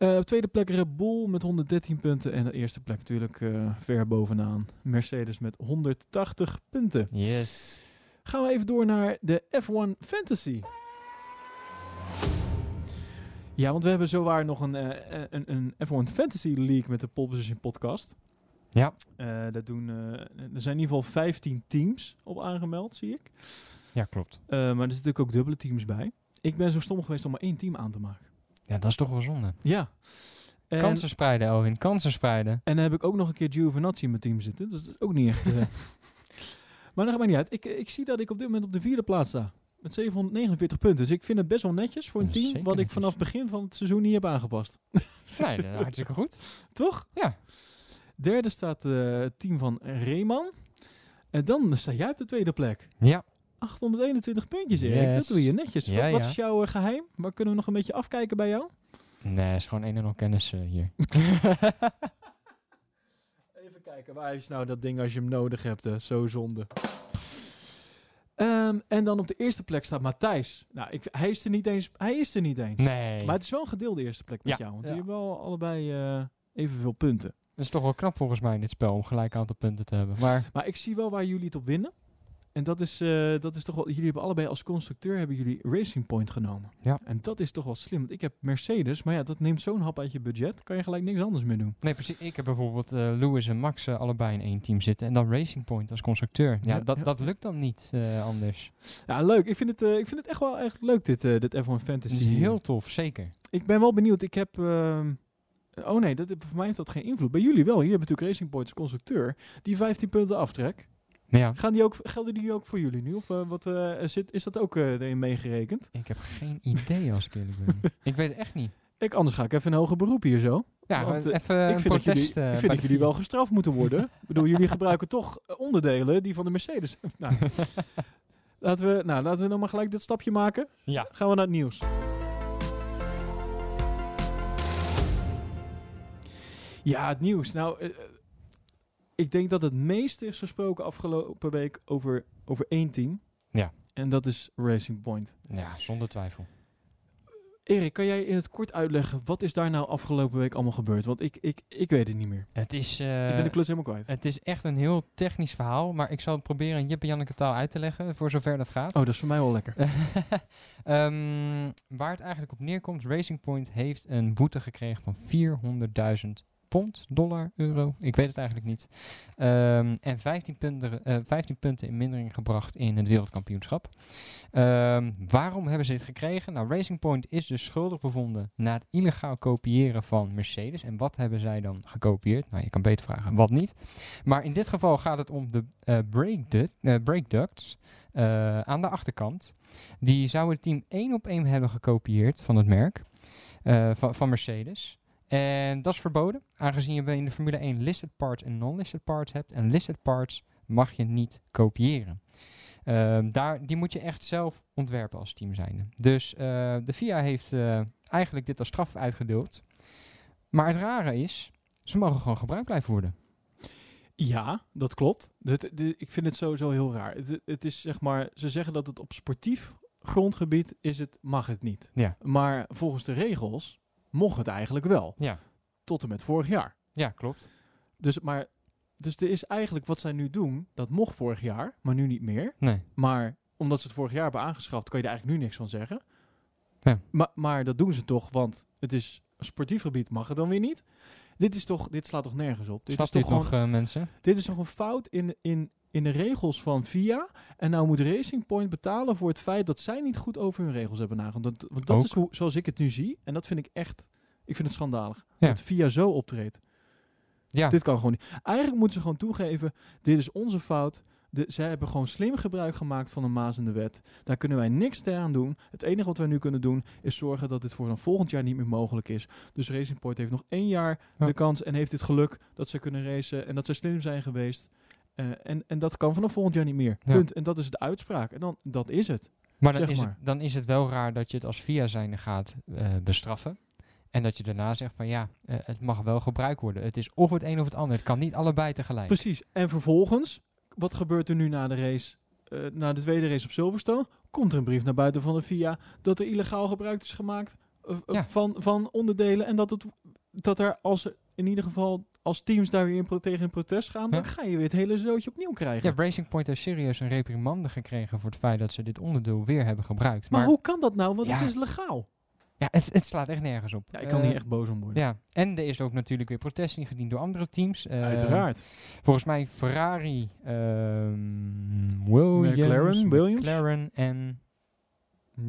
[SPEAKER 1] Eh, op tweede plek Red Bull met 113 punten. En de eerste plek natuurlijk eh, ver bovenaan. Mercedes met 180 punten.
[SPEAKER 2] Yes.
[SPEAKER 1] Gaan we even door naar de F1 Fantasy. Ja, want we hebben zowaar nog een, eh, een, een F1 Fantasy League met de Pole Position podcast.
[SPEAKER 2] Ja.
[SPEAKER 1] Dat doen, er zijn in ieder geval 15 teams op aangemeld, zie ik.
[SPEAKER 2] Ja, klopt.
[SPEAKER 1] Maar er zitten natuurlijk ook dubbele teams bij. Ik ben zo stom geweest om maar één team aan te maken.
[SPEAKER 2] Ja, dat is toch wel zonde.
[SPEAKER 1] Ja. En,
[SPEAKER 2] Kansen spreiden, Elwin. Kansen spreiden.
[SPEAKER 1] en dan heb ik ook nog een keer Giovinazzi in mijn team zitten. Dus dat is ook niet echt... eh. [laughs] maar dat gaat mij niet uit. Ik, ik zie dat ik op dit moment op de vierde plaats sta. Met 749 punten. Dus ik vind het best wel netjes voor een team... wat ik
[SPEAKER 2] netjes.
[SPEAKER 1] vanaf het begin van het seizoen niet heb aangepast. [laughs]
[SPEAKER 2] Nee, dat- hartstikke goed. [laughs]
[SPEAKER 1] Toch?
[SPEAKER 2] Ja.
[SPEAKER 1] Derde staat eh, het team van Reeman. En dan sta jij op de tweede plek.
[SPEAKER 2] Ja.
[SPEAKER 1] 821 puntjes, Erik. Dat
[SPEAKER 2] Yes.
[SPEAKER 1] doe je netjes.
[SPEAKER 2] Ja,
[SPEAKER 1] wat wat
[SPEAKER 2] ja.
[SPEAKER 1] is jouw eh, geheim? Waar kunnen we nog een beetje afkijken bij jou?
[SPEAKER 2] Nee, is gewoon een en al kennis eh, hier. [laughs]
[SPEAKER 1] Even kijken, waar is nou dat ding als je hem nodig hebt? hè? Zo zonde. Ehm, en dan op de eerste plek staat Matthijs. Nou, ik, hij, is er niet eens, hij is er niet eens.
[SPEAKER 2] Nee.
[SPEAKER 1] Maar het is wel een gedeelde eerste plek met
[SPEAKER 2] Ja.
[SPEAKER 1] jou. Want die hebben wel allebei eh, evenveel punten.
[SPEAKER 2] Dat is toch wel knap volgens mij in dit spel om gelijk aantal punten te hebben. Maar
[SPEAKER 1] Maar ik zie wel waar jullie het op winnen. En dat is, eh, dat is toch wel... Jullie hebben allebei als constructeur hebben jullie Racing Point genomen.
[SPEAKER 2] Ja.
[SPEAKER 1] En dat is toch wel slim. Want ik heb Mercedes, maar ja, dat neemt zo'n hap uit je budget. Kan je gelijk niks anders meer doen.
[SPEAKER 2] nee, precies. Ik heb bijvoorbeeld eh Lewis en Max eh, allebei in één team zitten. En dan Racing Point als constructeur. Ja,
[SPEAKER 1] Ja,
[SPEAKER 2] dat,
[SPEAKER 1] ja.
[SPEAKER 2] dat lukt dan niet anders.
[SPEAKER 1] Ja, leuk. Ik vind het, ik vind het echt wel echt leuk, dit, dit F1
[SPEAKER 2] Het
[SPEAKER 1] Fantasy.
[SPEAKER 2] is heel tof, zeker.
[SPEAKER 1] Ik ben wel benieuwd. Ik heb... ehm, oh nee, dat, voor mij heeft dat geen invloed. Bij jullie wel. Hier hebben natuurlijk Racing Point als constructeur. Die 15 punten aftrek.
[SPEAKER 2] Ja.
[SPEAKER 1] Gaan die ook, gelden die ook voor jullie nu? Of eh, wat, eh, zit, is dat ook eh, erin meegerekend?
[SPEAKER 2] Ik heb geen idee als ik eerlijk ben. [laughs] ik weet het echt niet.
[SPEAKER 1] Ik, anders ga ik even een hoger beroep hier zo.
[SPEAKER 2] Ja,
[SPEAKER 1] Want,
[SPEAKER 2] even
[SPEAKER 1] ik vind dat jullie,
[SPEAKER 2] protest,
[SPEAKER 1] ik vind dat jullie wel gestraft moeten worden. ik bedoel, jullie [laughs] gebruiken toch onderdelen die van de Mercedes. [laughs] nou, laten we, nou, laten we nog maar gelijk dit stapje maken.
[SPEAKER 2] Ja.
[SPEAKER 1] Gaan we naar het nieuws. Ja, het nieuws. Nou, ik denk dat het meeste is gesproken afgelopen week over, over één team.
[SPEAKER 2] Ja.
[SPEAKER 1] En dat is Racing Point.
[SPEAKER 2] Ja, zonder twijfel.
[SPEAKER 1] Erik, kan jij in het kort uitleggen, wat is daar nou afgelopen week allemaal gebeurd? Want ik, ik, ik weet het niet meer.
[SPEAKER 2] Het is,
[SPEAKER 1] ik
[SPEAKER 2] eh,
[SPEAKER 1] ben de klus helemaal kwijt.
[SPEAKER 2] het is echt een heel technisch verhaal, maar ik zal het proberen in Jip en Janneke taal uit te leggen, voor zover dat gaat.
[SPEAKER 1] Oh, dat is voor mij wel lekker. [laughs]
[SPEAKER 2] Ehm, waar het eigenlijk op neerkomt, Racing Point heeft een boete gekregen van 400.000 pond, dollar, euro, ik weet het eigenlijk niet. Ehm, en 15 punten, eh, 15 punten in mindering gebracht in het wereldkampioenschap. Ehm, waarom hebben ze dit gekregen? Nou, Racing Point is dus schuldig bevonden na het illegaal kopiëren van Mercedes. En wat hebben zij dan gekopieerd? Nou, je kan beter vragen, wat niet. Maar in dit geval gaat het om de eh brake, eh, ducts eh, aan de achterkant. Die zou het team één op één hebben gekopieerd van het merk, eh, van Mercedes. En dat is verboden, aangezien je in de Formule 1 listed parts en non-listed parts hebt. En listed parts mag je niet kopiëren. Ehm, daar, die moet je echt zelf ontwerpen als team zijnde. Dus eh, de FIA heeft eh, eigenlijk dit als straf uitgedeeld. Maar het rare is, ze mogen gewoon gebruikt blijven worden.
[SPEAKER 1] Ja, dat klopt. Ik vind het sowieso heel raar. Het, het is zeg maar, ze zeggen dat het op sportief grondgebied is het, mag het niet.
[SPEAKER 2] Ja.
[SPEAKER 1] Maar volgens de regels mocht het eigenlijk wel.
[SPEAKER 2] Ja.
[SPEAKER 1] Tot en met vorig jaar.
[SPEAKER 2] Ja, klopt.
[SPEAKER 1] Dus, maar, dus er is eigenlijk wat zij nu doen, dat mocht vorig jaar, maar nu niet meer.
[SPEAKER 2] Nee.
[SPEAKER 1] Maar omdat ze het vorig jaar hebben aangeschaft, kan je er eigenlijk nu niks van zeggen.
[SPEAKER 2] Ja.
[SPEAKER 1] Maar, maar dat doen ze toch, want het is een sportief gebied, mag het dan weer niet. Dit, is toch, dit slaat toch nergens op? Dit is toch
[SPEAKER 2] het nog,
[SPEAKER 1] gewoon,
[SPEAKER 2] eh, mensen?
[SPEAKER 1] Dit is toch een fout in, in, in de regels van VIA. En nou moet Racing Point betalen voor het feit dat zij niet goed over hun regels hebben nagedacht. Want dat
[SPEAKER 2] Ook.
[SPEAKER 1] is hoe, zoals ik het nu zie. En dat vind ik echt, ik vind het schandalig.
[SPEAKER 2] Ja.
[SPEAKER 1] Dat VIA zo optreedt.
[SPEAKER 2] Ja.
[SPEAKER 1] Dit kan gewoon niet. Eigenlijk moeten ze gewoon toegeven, dit is onze fout. De, zij hebben gewoon slim gebruik gemaakt van een de wet. Daar kunnen wij niks aan doen. Het enige wat wij nu kunnen doen is zorgen dat dit voor dan volgend jaar niet meer mogelijk is. Dus Racing Point heeft nog één jaar
[SPEAKER 2] Ja.
[SPEAKER 1] de kans en heeft het geluk dat ze kunnen racen en dat ze slim zijn geweest. Eh, en, en dat kan vanaf volgend jaar niet meer.
[SPEAKER 2] Ja.
[SPEAKER 1] Punt. En dat is de uitspraak. En dan, dat is het.
[SPEAKER 2] Maar dan,
[SPEAKER 1] Zeg
[SPEAKER 2] is
[SPEAKER 1] maar.
[SPEAKER 2] Het, dan is het wel raar dat je het als via zijnde gaat eh, bestraffen. En dat je daarna zegt van ja, eh, het mag wel gebruikt worden. Het is of het een of het ander. Het kan niet allebei tegelijk.
[SPEAKER 1] Precies. En vervolgens, wat gebeurt er nu na de race? na de tweede race op Silverstone komt er een brief naar buiten van de FIA dat er illegaal gebruik is gemaakt
[SPEAKER 2] Ja.
[SPEAKER 1] van, van onderdelen en dat, het, dat er als er in ieder geval als teams daar weer in pro- tegen in protest gaan, dan ga je weer het hele zootje opnieuw krijgen.
[SPEAKER 2] Ja, Racing Point heeft serieus een reprimande gekregen voor het feit dat ze dit onderdeel weer hebben gebruikt.
[SPEAKER 1] maar, hoe kan dat nou? Want
[SPEAKER 2] Ja.
[SPEAKER 1] het is legaal.
[SPEAKER 2] Ja, het, het slaat echt nergens op.
[SPEAKER 1] Ja, ik kan
[SPEAKER 2] Eh,
[SPEAKER 1] hier echt boos om worden.
[SPEAKER 2] Ja, en er is ook natuurlijk weer protest ingediend door andere teams. Eh,
[SPEAKER 1] Uiteraard.
[SPEAKER 2] Volgens mij Ferrari, ehm Williams,
[SPEAKER 1] McLaren, Williams?
[SPEAKER 2] McLaren en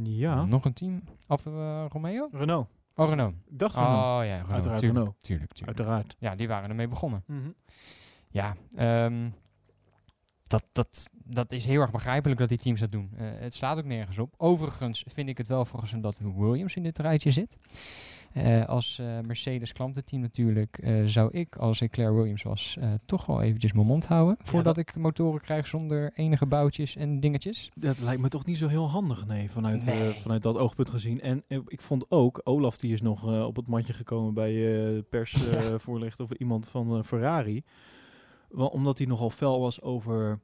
[SPEAKER 1] Ja.
[SPEAKER 2] nog een team. Of eh, Romeo?
[SPEAKER 1] Renault.
[SPEAKER 2] Oh, Renault. Oh ja, Renault.
[SPEAKER 1] Uiteraard
[SPEAKER 2] tuurlijk,
[SPEAKER 1] Renault.
[SPEAKER 2] Tuurlijk, tuurlijk.
[SPEAKER 1] Uiteraard.
[SPEAKER 2] Ja, die waren ermee begonnen.
[SPEAKER 1] Mhm.
[SPEAKER 2] Ja, ehm, dat, dat, dat is heel erg begrijpelijk dat die teams dat doen. Eh, het slaat ook nergens op. Overigens vind ik het wel verrassend dat Williams in dit rijtje zit. Eh, als eh, Mercedes klantenteam natuurlijk eh, zou ik, als ik Claire Williams was, eh, toch wel eventjes mijn mond houden. Voordat ik motoren krijg zonder enige boutjes en dingetjes.
[SPEAKER 1] Dat lijkt me toch niet zo heel handig, nee, vanuit, eh,
[SPEAKER 2] Nee.
[SPEAKER 1] vanuit dat oogpunt gezien. En ik vond ook, Olaf die is nog eh, op het mandje gekomen bij eh persvoorlichter [laughs] of iemand van Ferrari. Wel, omdat hij nogal fel was over,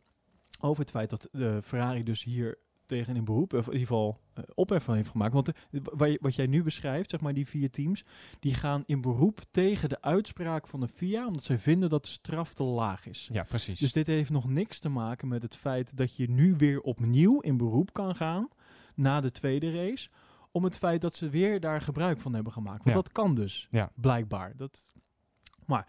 [SPEAKER 1] over het feit dat Ferrari dus hier tegen in beroep, of in ieder geval eh, ophef van heeft gemaakt. Want eh, wa- wat jij nu beschrijft, zeg maar die vier teams, die gaan in beroep tegen de uitspraak van de FIA, omdat zij vinden dat de straf te laag is.
[SPEAKER 2] Ja, precies.
[SPEAKER 1] Dus dit heeft nog niks te maken met het feit dat je nu weer opnieuw in beroep kan gaan na de tweede race. Om het feit dat ze weer daar gebruik van hebben gemaakt. Want
[SPEAKER 2] Ja.
[SPEAKER 1] dat kan dus,
[SPEAKER 2] Ja.
[SPEAKER 1] blijkbaar. Dat, maar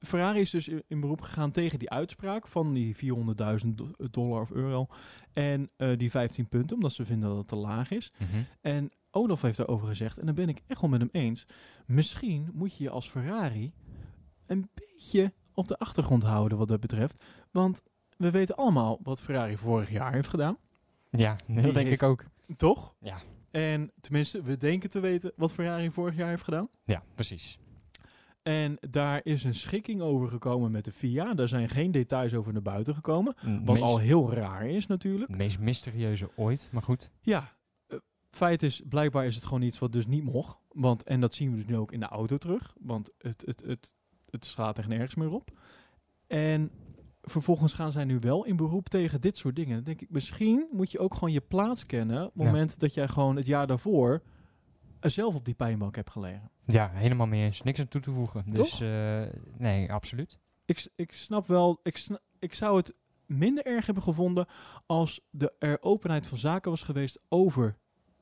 [SPEAKER 1] Ferrari is dus in, beroep gegaan tegen die uitspraak van die 400.000 do- dollar of euro. En eh, die 15 punten, omdat ze vinden dat het te laag is.
[SPEAKER 2] Mhm.
[SPEAKER 1] En Olaf heeft daarover gezegd, en daar ben ik echt wel met hem eens. Misschien moet je je als Ferrari een beetje op de achtergrond houden wat dat betreft. Want we weten allemaal wat Ferrari vorig jaar heeft gedaan.
[SPEAKER 2] Ja, dat denk
[SPEAKER 1] heeft-
[SPEAKER 2] ik ook.
[SPEAKER 1] Toch?
[SPEAKER 2] Ja.
[SPEAKER 1] En tenminste, we denken te weten wat Ferrari vorig jaar heeft gedaan.
[SPEAKER 2] Ja, precies.
[SPEAKER 1] En daar is een schikking over gekomen met de FIA. Daar zijn geen details over naar buiten gekomen.
[SPEAKER 2] Mm,
[SPEAKER 1] Wat
[SPEAKER 2] meest-
[SPEAKER 1] al heel raar is natuurlijk.
[SPEAKER 2] Het meest mysterieuze ooit, maar goed.
[SPEAKER 1] Ja, eh, feit is, blijkbaar is het gewoon iets wat dus niet mocht. Want, en dat zien we dus nu ook in de auto terug. Want het, het, het, het slaat echt nergens meer op. En vervolgens gaan zij nu wel in beroep tegen dit soort dingen. Dan denk ik, misschien moet je ook gewoon je plaats kennen... op het
[SPEAKER 2] Ja.
[SPEAKER 1] moment dat jij gewoon het jaar daarvoor... eh, zelf op die pijnbank hebt gelegen.
[SPEAKER 2] Ja, helemaal mee eens. Niks aan toe te voegen. Dus eh, nee, absoluut.
[SPEAKER 1] Ik, ik snap wel, ik, sna- ik zou het minder erg hebben gevonden als de er openheid van zaken was geweest over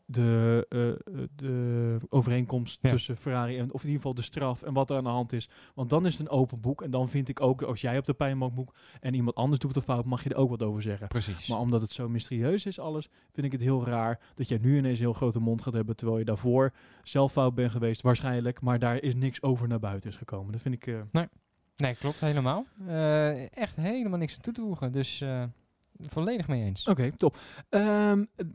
[SPEAKER 1] de, eh, eh, de overeenkomst
[SPEAKER 2] Ja.
[SPEAKER 1] tussen Ferrari en, of in ieder geval de straf en wat er aan de hand is. Want dan is het een open boek en dan vind ik ook, als jij op de pijnbank moet en iemand anders doet de fout, mag je er ook wat over zeggen.
[SPEAKER 2] Precies.
[SPEAKER 1] Maar omdat het zo mysterieus is alles, vind ik het heel raar dat jij nu ineens een heel grote mond gaat hebben, terwijl je daarvoor zelf fout bent geweest, waarschijnlijk, maar daar is niks over naar buiten is gekomen. Dat vind ik... eh,
[SPEAKER 2] Nee, klopt helemaal. Echt helemaal niks aan toe te voegen. Dus volledig mee eens.
[SPEAKER 1] Oké, top. Ehm, eh,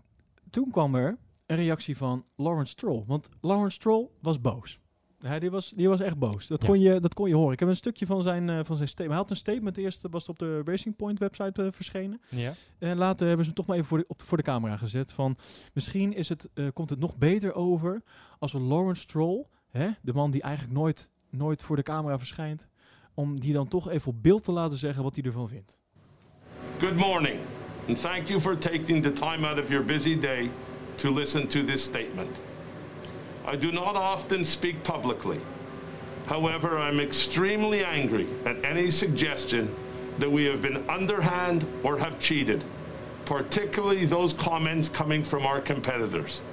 [SPEAKER 1] toen kwam er een reactie van Lawrence Stroll. Want Lawrence Stroll was boos. Ja, die, was, die was echt boos. Dat,
[SPEAKER 2] Ja.
[SPEAKER 1] kon je, dat kon je horen. Ik heb een stukje van zijn, eh, van zijn statement. Hij had een statement eerst, was op de Racing Point website eh, verschenen.
[SPEAKER 2] Ja.
[SPEAKER 1] En later hebben ze hem toch maar even voor de, op voor de camera gezet. Van, misschien is het, eh, komt het nog beter over als we Lawrence Stroll, hè, de man die eigenlijk nooit, nooit voor de camera verschijnt, om die dan toch even op beeld te laten zeggen wat hij ervan vindt.
[SPEAKER 12] Good morning, and thank you for taking the time out of your busy day to listen to this statement. I do not often speak publicly. However, I'm extremely angry at any suggestion that we have been underhand or have cheated, particularly those comments coming from our competitors.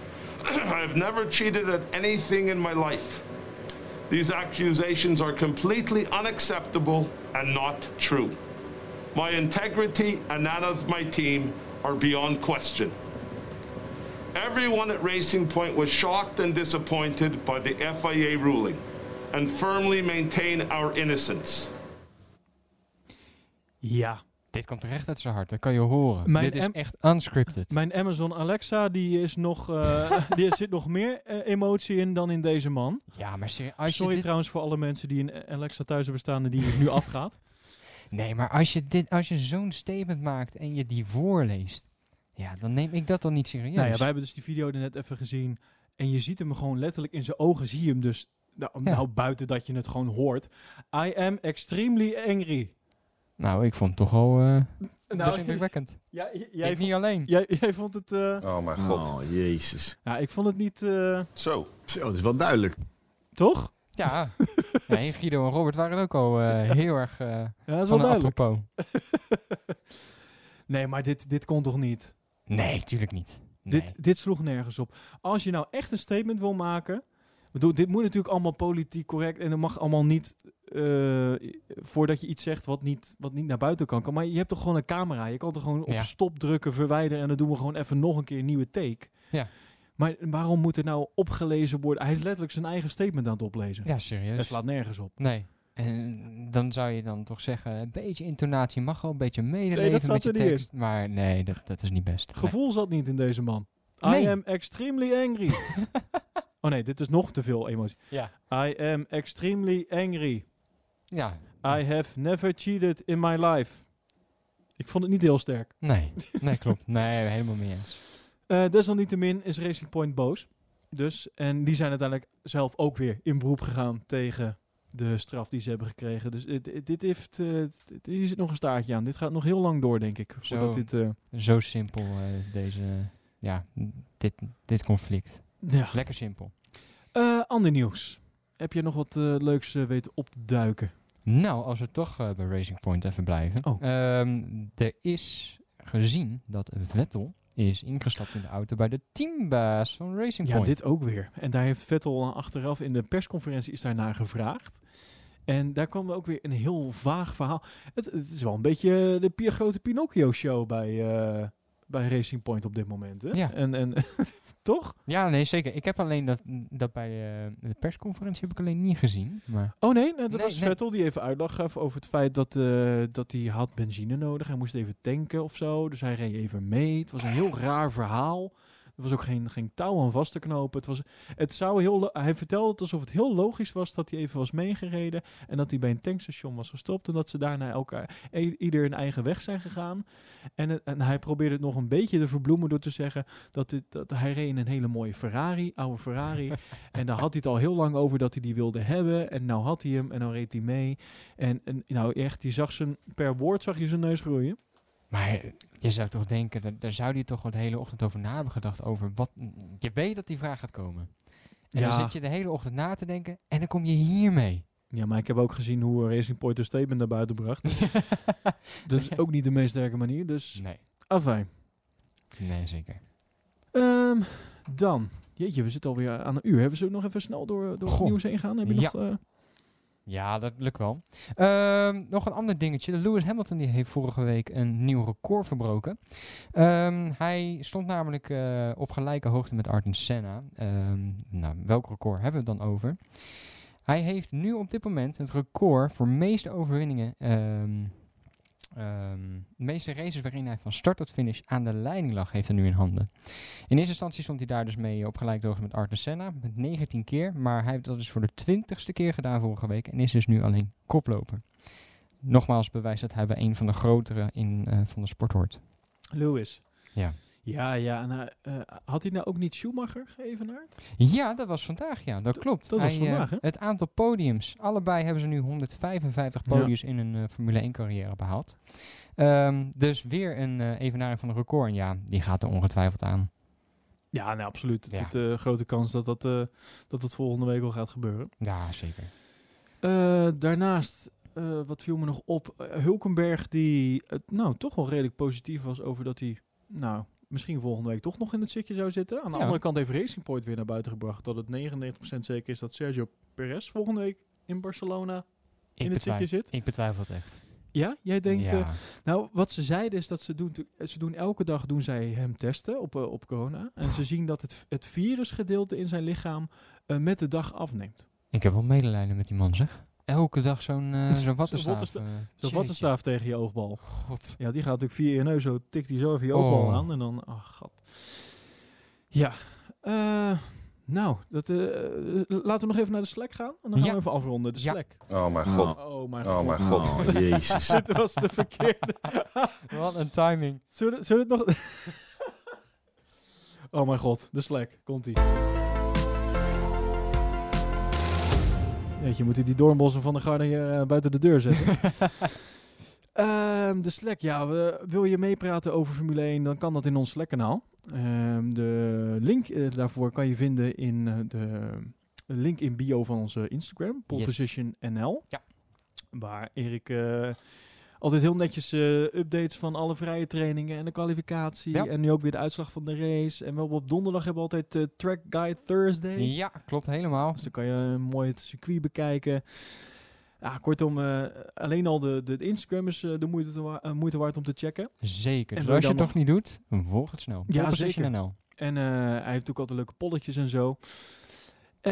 [SPEAKER 12] [clears throat] I have never cheated at anything in my life. These accusations are completely unacceptable and not true. My integrity and that of my team are beyond question. Everyone at Racing Point was shocked and disappointed by the FIA ruling and firmly maintain our innocence.
[SPEAKER 1] Ja.
[SPEAKER 2] Dit komt recht uit zijn hart, dat kan je horen.
[SPEAKER 1] Mijn
[SPEAKER 2] Dit is echt unscripted.
[SPEAKER 1] Mijn Amazon Alexa, die is nog, eh, [laughs] die zit nog meer eh, emotie in dan in deze man.
[SPEAKER 2] Ja, maar als je
[SPEAKER 1] Sorry
[SPEAKER 2] dit-
[SPEAKER 1] trouwens voor alle mensen die een Alexa thuis hebben staan en die nu [laughs] afgaat.
[SPEAKER 2] Nee, maar als je, dit, als je zo'n statement maakt en je die voorleest, ja, dan neem ik dat dan niet serieus.
[SPEAKER 1] Nou ja, wij hebben dus die video er net even gezien. En je ziet hem gewoon letterlijk in zijn ogen. Zie je hem dus. Nou,
[SPEAKER 2] Ja.
[SPEAKER 1] nou, buiten dat je het gewoon hoort. I am extremely angry.
[SPEAKER 2] Nou, ik vond het toch al eh
[SPEAKER 1] Nou,
[SPEAKER 2] best indrukwekkend. [laughs]
[SPEAKER 1] Ja, j-
[SPEAKER 2] jij
[SPEAKER 1] vond-
[SPEAKER 2] niet alleen.
[SPEAKER 1] Jij, jij vond het. eh,
[SPEAKER 6] Oh mijn god.
[SPEAKER 13] Oh, jezus.
[SPEAKER 1] Ja, ik vond het niet. eh,
[SPEAKER 6] Zo.
[SPEAKER 13] Zo, dat is wel duidelijk.
[SPEAKER 1] Toch?
[SPEAKER 2] Ja. [laughs] ja, en Guido en Robert waren ook al eh, heel erg
[SPEAKER 1] Ja, dat is
[SPEAKER 2] van
[SPEAKER 1] wel
[SPEAKER 2] een
[SPEAKER 1] duidelijk.
[SPEAKER 2] apropos. [laughs]
[SPEAKER 1] nee, maar dit, dit kon toch niet?
[SPEAKER 2] Nee, tuurlijk niet. Nee.
[SPEAKER 1] Dit, dit sloeg nergens op. Als je nou echt een statement wil maken. Bedoel, dit moet natuurlijk allemaal politiek correct. En dat mag allemaal niet. eh, voordat je iets zegt wat niet, wat niet naar buiten kan. Maar je hebt toch gewoon een camera. Je kan toch gewoon op
[SPEAKER 2] Ja.
[SPEAKER 1] stop drukken, verwijderen. En dan doen we gewoon even nog een keer een nieuwe take.
[SPEAKER 2] Ja.
[SPEAKER 1] Maar waarom moet er nou opgelezen worden? Hij is letterlijk zijn eigen statement aan het oplezen.
[SPEAKER 2] Ja, serieus.
[SPEAKER 1] Dat slaat nergens op.
[SPEAKER 2] Nee. En dan zou je dan toch zeggen, een beetje intonatie mag wel, een beetje medeleven
[SPEAKER 1] Nee, dat zat
[SPEAKER 2] met je
[SPEAKER 1] er niet in.
[SPEAKER 2] tekst. Maar nee, dat, dat is niet best. Nee.
[SPEAKER 1] Gevoel zat niet in deze man. I
[SPEAKER 2] Nee.
[SPEAKER 1] am extremely angry. [laughs] oh nee, dit is nog te veel emotie.
[SPEAKER 2] Ja.
[SPEAKER 1] I am extremely angry.
[SPEAKER 2] Ja.
[SPEAKER 1] I have never cheated in my life. Ik vond het niet heel sterk.
[SPEAKER 2] Nee, [laughs] nee klopt. Nee, helemaal mee eens.
[SPEAKER 1] Eh, desalniettemin is Racing Point boos. Dus, en die zijn uiteindelijk zelf ook weer in beroep gegaan tegen de straf die ze hebben gekregen. Dus dit, dit- heeft, eh, dit- hier zit nog een staartje aan. Dit gaat nog heel lang door, denk ik.
[SPEAKER 2] Zo,
[SPEAKER 1] dit, eh,
[SPEAKER 2] zo simpel eh, deze, ja, dit, dit conflict.
[SPEAKER 1] Ja.
[SPEAKER 2] Lekker simpel.
[SPEAKER 1] Eh, ander nieuws. Heb je nog wat eh, leuks eh, weten op te duiken?
[SPEAKER 2] Nou, als we toch eh, bij Racing Point even blijven.
[SPEAKER 1] Oh.
[SPEAKER 2] Ehm, er is gezien dat Vettel is ingestapt in de auto bij de teambaas van Racing
[SPEAKER 1] Ja,
[SPEAKER 2] Point.
[SPEAKER 1] dit ook weer. En daar heeft Vettel achteraf in de persconferentie is daarnaar gevraagd. En daar kwam ook weer een heel vaag verhaal. Het, het is wel een beetje de grote Pinocchio-show bij, eh, bij Racing Point op dit moment. Hè?
[SPEAKER 2] Ja.
[SPEAKER 1] En, en, [laughs] toch?
[SPEAKER 2] Ja, nee, zeker. Ik heb alleen dat, dat bij de, de persconferentie heb ik alleen niet gezien. Maar
[SPEAKER 1] Oh nee, nou, dat
[SPEAKER 2] Nee,
[SPEAKER 1] was
[SPEAKER 2] nee.
[SPEAKER 1] Vettel die even uitleg gaf over het feit dat, eh, dat hij had benzine nodig. Hij moest even tanken of zo. Dus hij reed even mee. Het was een heel raar verhaal. Er was ook geen, geen touw aan vast te knopen. Het, was, het zou heel, hij vertelde het alsof het heel logisch was dat hij even was meegereden. En dat hij bij een tankstation was gestopt. En dat ze daarna elkaar i- ieder een eigen weg zijn gegaan. En, en hij probeerde het nog een beetje te verbloemen door te zeggen dat, dit, dat hij reed in een hele mooie Ferrari, oude Ferrari. [laughs] en daar had hij het al heel lang over dat hij die wilde hebben. En nou had hij hem en nou reed hij mee. En, en nou echt, je zag zijn, per woord zag je zijn neus groeien.
[SPEAKER 2] Maar je zou toch denken, daar, daar zou hij toch wel de hele ochtend over na hebben gedacht. Over wat. Je weet dat die vraag gaat komen. En
[SPEAKER 1] Ja.
[SPEAKER 2] dan zit je de hele ochtend na te denken en dan kom je hiermee.
[SPEAKER 1] Ja, maar ik heb ook gezien hoe Racing Point een statement naar buiten bracht. [laughs] [laughs] dat is ook niet de meest sterke manier, dus
[SPEAKER 2] Nee.
[SPEAKER 1] afijn.
[SPEAKER 2] Nee, zeker.
[SPEAKER 1] Ehm, dan, jeetje, we zitten alweer aan een uur. Hebben we zo nog even snel door, door het nieuws heen gaan? Heb je
[SPEAKER 2] Ja.
[SPEAKER 1] nog... eh,
[SPEAKER 2] Ja, dat lukt wel. Ehm, nog een ander dingetje. Lewis Hamilton die heeft vorige week een nieuw record verbroken. Ehm, hij stond namelijk eh, op gelijke hoogte met Ayrton Senna. Ehm, nou, welk record hebben we het dan over? Hij heeft nu op dit moment het record voor meeste overwinningen ehm, de meeste races waarin hij van start tot finish aan de leiding lag, heeft hij nu in handen. In eerste instantie stond hij daar dus mee op gelijkhoogte met Arthur Senna, met 19 keer. Maar hij heeft dat dus voor de twintigste keer gedaan vorige week en is dus nu alleen koploper. Nogmaals bewijs dat hij bij een van de grotere in, eh, van de sport hoort.
[SPEAKER 1] Lewis.
[SPEAKER 2] Ja.
[SPEAKER 1] Ja, ja. En, hij, eh, had hij nou ook niet Schumacher geëvenaard?
[SPEAKER 2] Ja, dat was vandaag, ja, dat klopt.
[SPEAKER 1] dat was
[SPEAKER 2] Hij, eh,
[SPEAKER 1] vandaag, hè?
[SPEAKER 2] Het aantal podiums. Allebei hebben ze nu 155
[SPEAKER 1] Ja.
[SPEAKER 2] podiums in hun eh, Formule 1 carrière behaald. Ehm, dus weer een eh evenaring van een record. En ja, die gaat er ongetwijfeld aan.
[SPEAKER 1] Ja, nee, absoluut. Het
[SPEAKER 2] Ja.
[SPEAKER 1] is een grote kans dat dat, eh, dat dat volgende week al gaat gebeuren.
[SPEAKER 2] Ja, zeker.
[SPEAKER 1] Eh, daarnaast, eh, wat viel me nog op? Eh, Hulkenberg, die het, nou toch wel redelijk positief was over dat hij, nou, misschien volgende week toch nog in het zitje zou zitten. Aan de
[SPEAKER 2] Ja.
[SPEAKER 1] andere kant heeft Racing Point weer naar buiten gebracht dat het 99% zeker is dat Sergio Perez volgende week in Barcelona
[SPEAKER 2] Ik,
[SPEAKER 1] in het zitje zit.
[SPEAKER 2] ik betwijfel het echt.
[SPEAKER 1] Ja, jij denkt.
[SPEAKER 2] Ja.
[SPEAKER 1] eh, nou, wat ze zeiden is dat ze doen, ze doen elke dag doen zij hem testen op, eh, op corona. En ze zien dat het, het virusgedeelte in zijn lichaam eh, met de dag afneemt.
[SPEAKER 2] Ik heb wel medelijden met die man, zeg. Elke dag zo'n eh [laughs] zo'n wattenstaaf.
[SPEAKER 1] wattensta-
[SPEAKER 2] eh,
[SPEAKER 1] Zo'n wattenstaaf tegen je oogbal.
[SPEAKER 2] God.
[SPEAKER 1] Ja, die gaat natuurlijk via je neus, zo tikt die zo even je oogbal
[SPEAKER 2] Oh.
[SPEAKER 1] aan. En dan, ach, god. Ja, eh, nou, dat, eh, eh, laten we nog even naar de Slack gaan. En dan gaan
[SPEAKER 2] Ja.
[SPEAKER 1] we even afronden. De
[SPEAKER 2] Ja.
[SPEAKER 1] Slack.
[SPEAKER 6] Oh mijn god.
[SPEAKER 1] Oh mijn
[SPEAKER 6] Oh
[SPEAKER 1] god.
[SPEAKER 6] mijn god.
[SPEAKER 13] Oh, [laughs] jezus.
[SPEAKER 1] Dit was de verkeerde. [laughs]
[SPEAKER 2] Wat een timing.
[SPEAKER 1] Zullen we, zullen we het nog... oh mijn god, de Slack. Komt-ie. Jeetje, moet die doornbossen van de garde hier eh, buiten de deur zetten. [laughs] Ehm, de Slack, ja. we- wil je meepraten over Formule 1, dan kan dat in ons Slack-kanaal. Ehm, de link eh, daarvoor kan je vinden in eh, de link in bio van onze Instagram, Pole
[SPEAKER 2] Yes.
[SPEAKER 1] Position NL.
[SPEAKER 2] Ja.
[SPEAKER 1] Waar Erik eh, altijd heel netjes eh, updates van alle vrije trainingen en de kwalificatie.
[SPEAKER 2] Ja.
[SPEAKER 1] En nu ook weer de uitslag van de race. En we hebben op donderdag hebben we altijd eh, Track Guide Thursday.
[SPEAKER 2] Ja, klopt helemaal.
[SPEAKER 1] Dus dan kan je eh, mooi het circuit bekijken. Ja, kortom, eh, alleen al de, de, Instagram is de moeite, te wa- moeite waard om te checken.
[SPEAKER 2] Zeker.
[SPEAKER 1] En
[SPEAKER 2] Dus als je het nog niet doet, volg het snel.
[SPEAKER 1] Ja,
[SPEAKER 2] Position
[SPEAKER 1] zeker. En hij heeft natuurlijk altijd leuke polletjes en zo.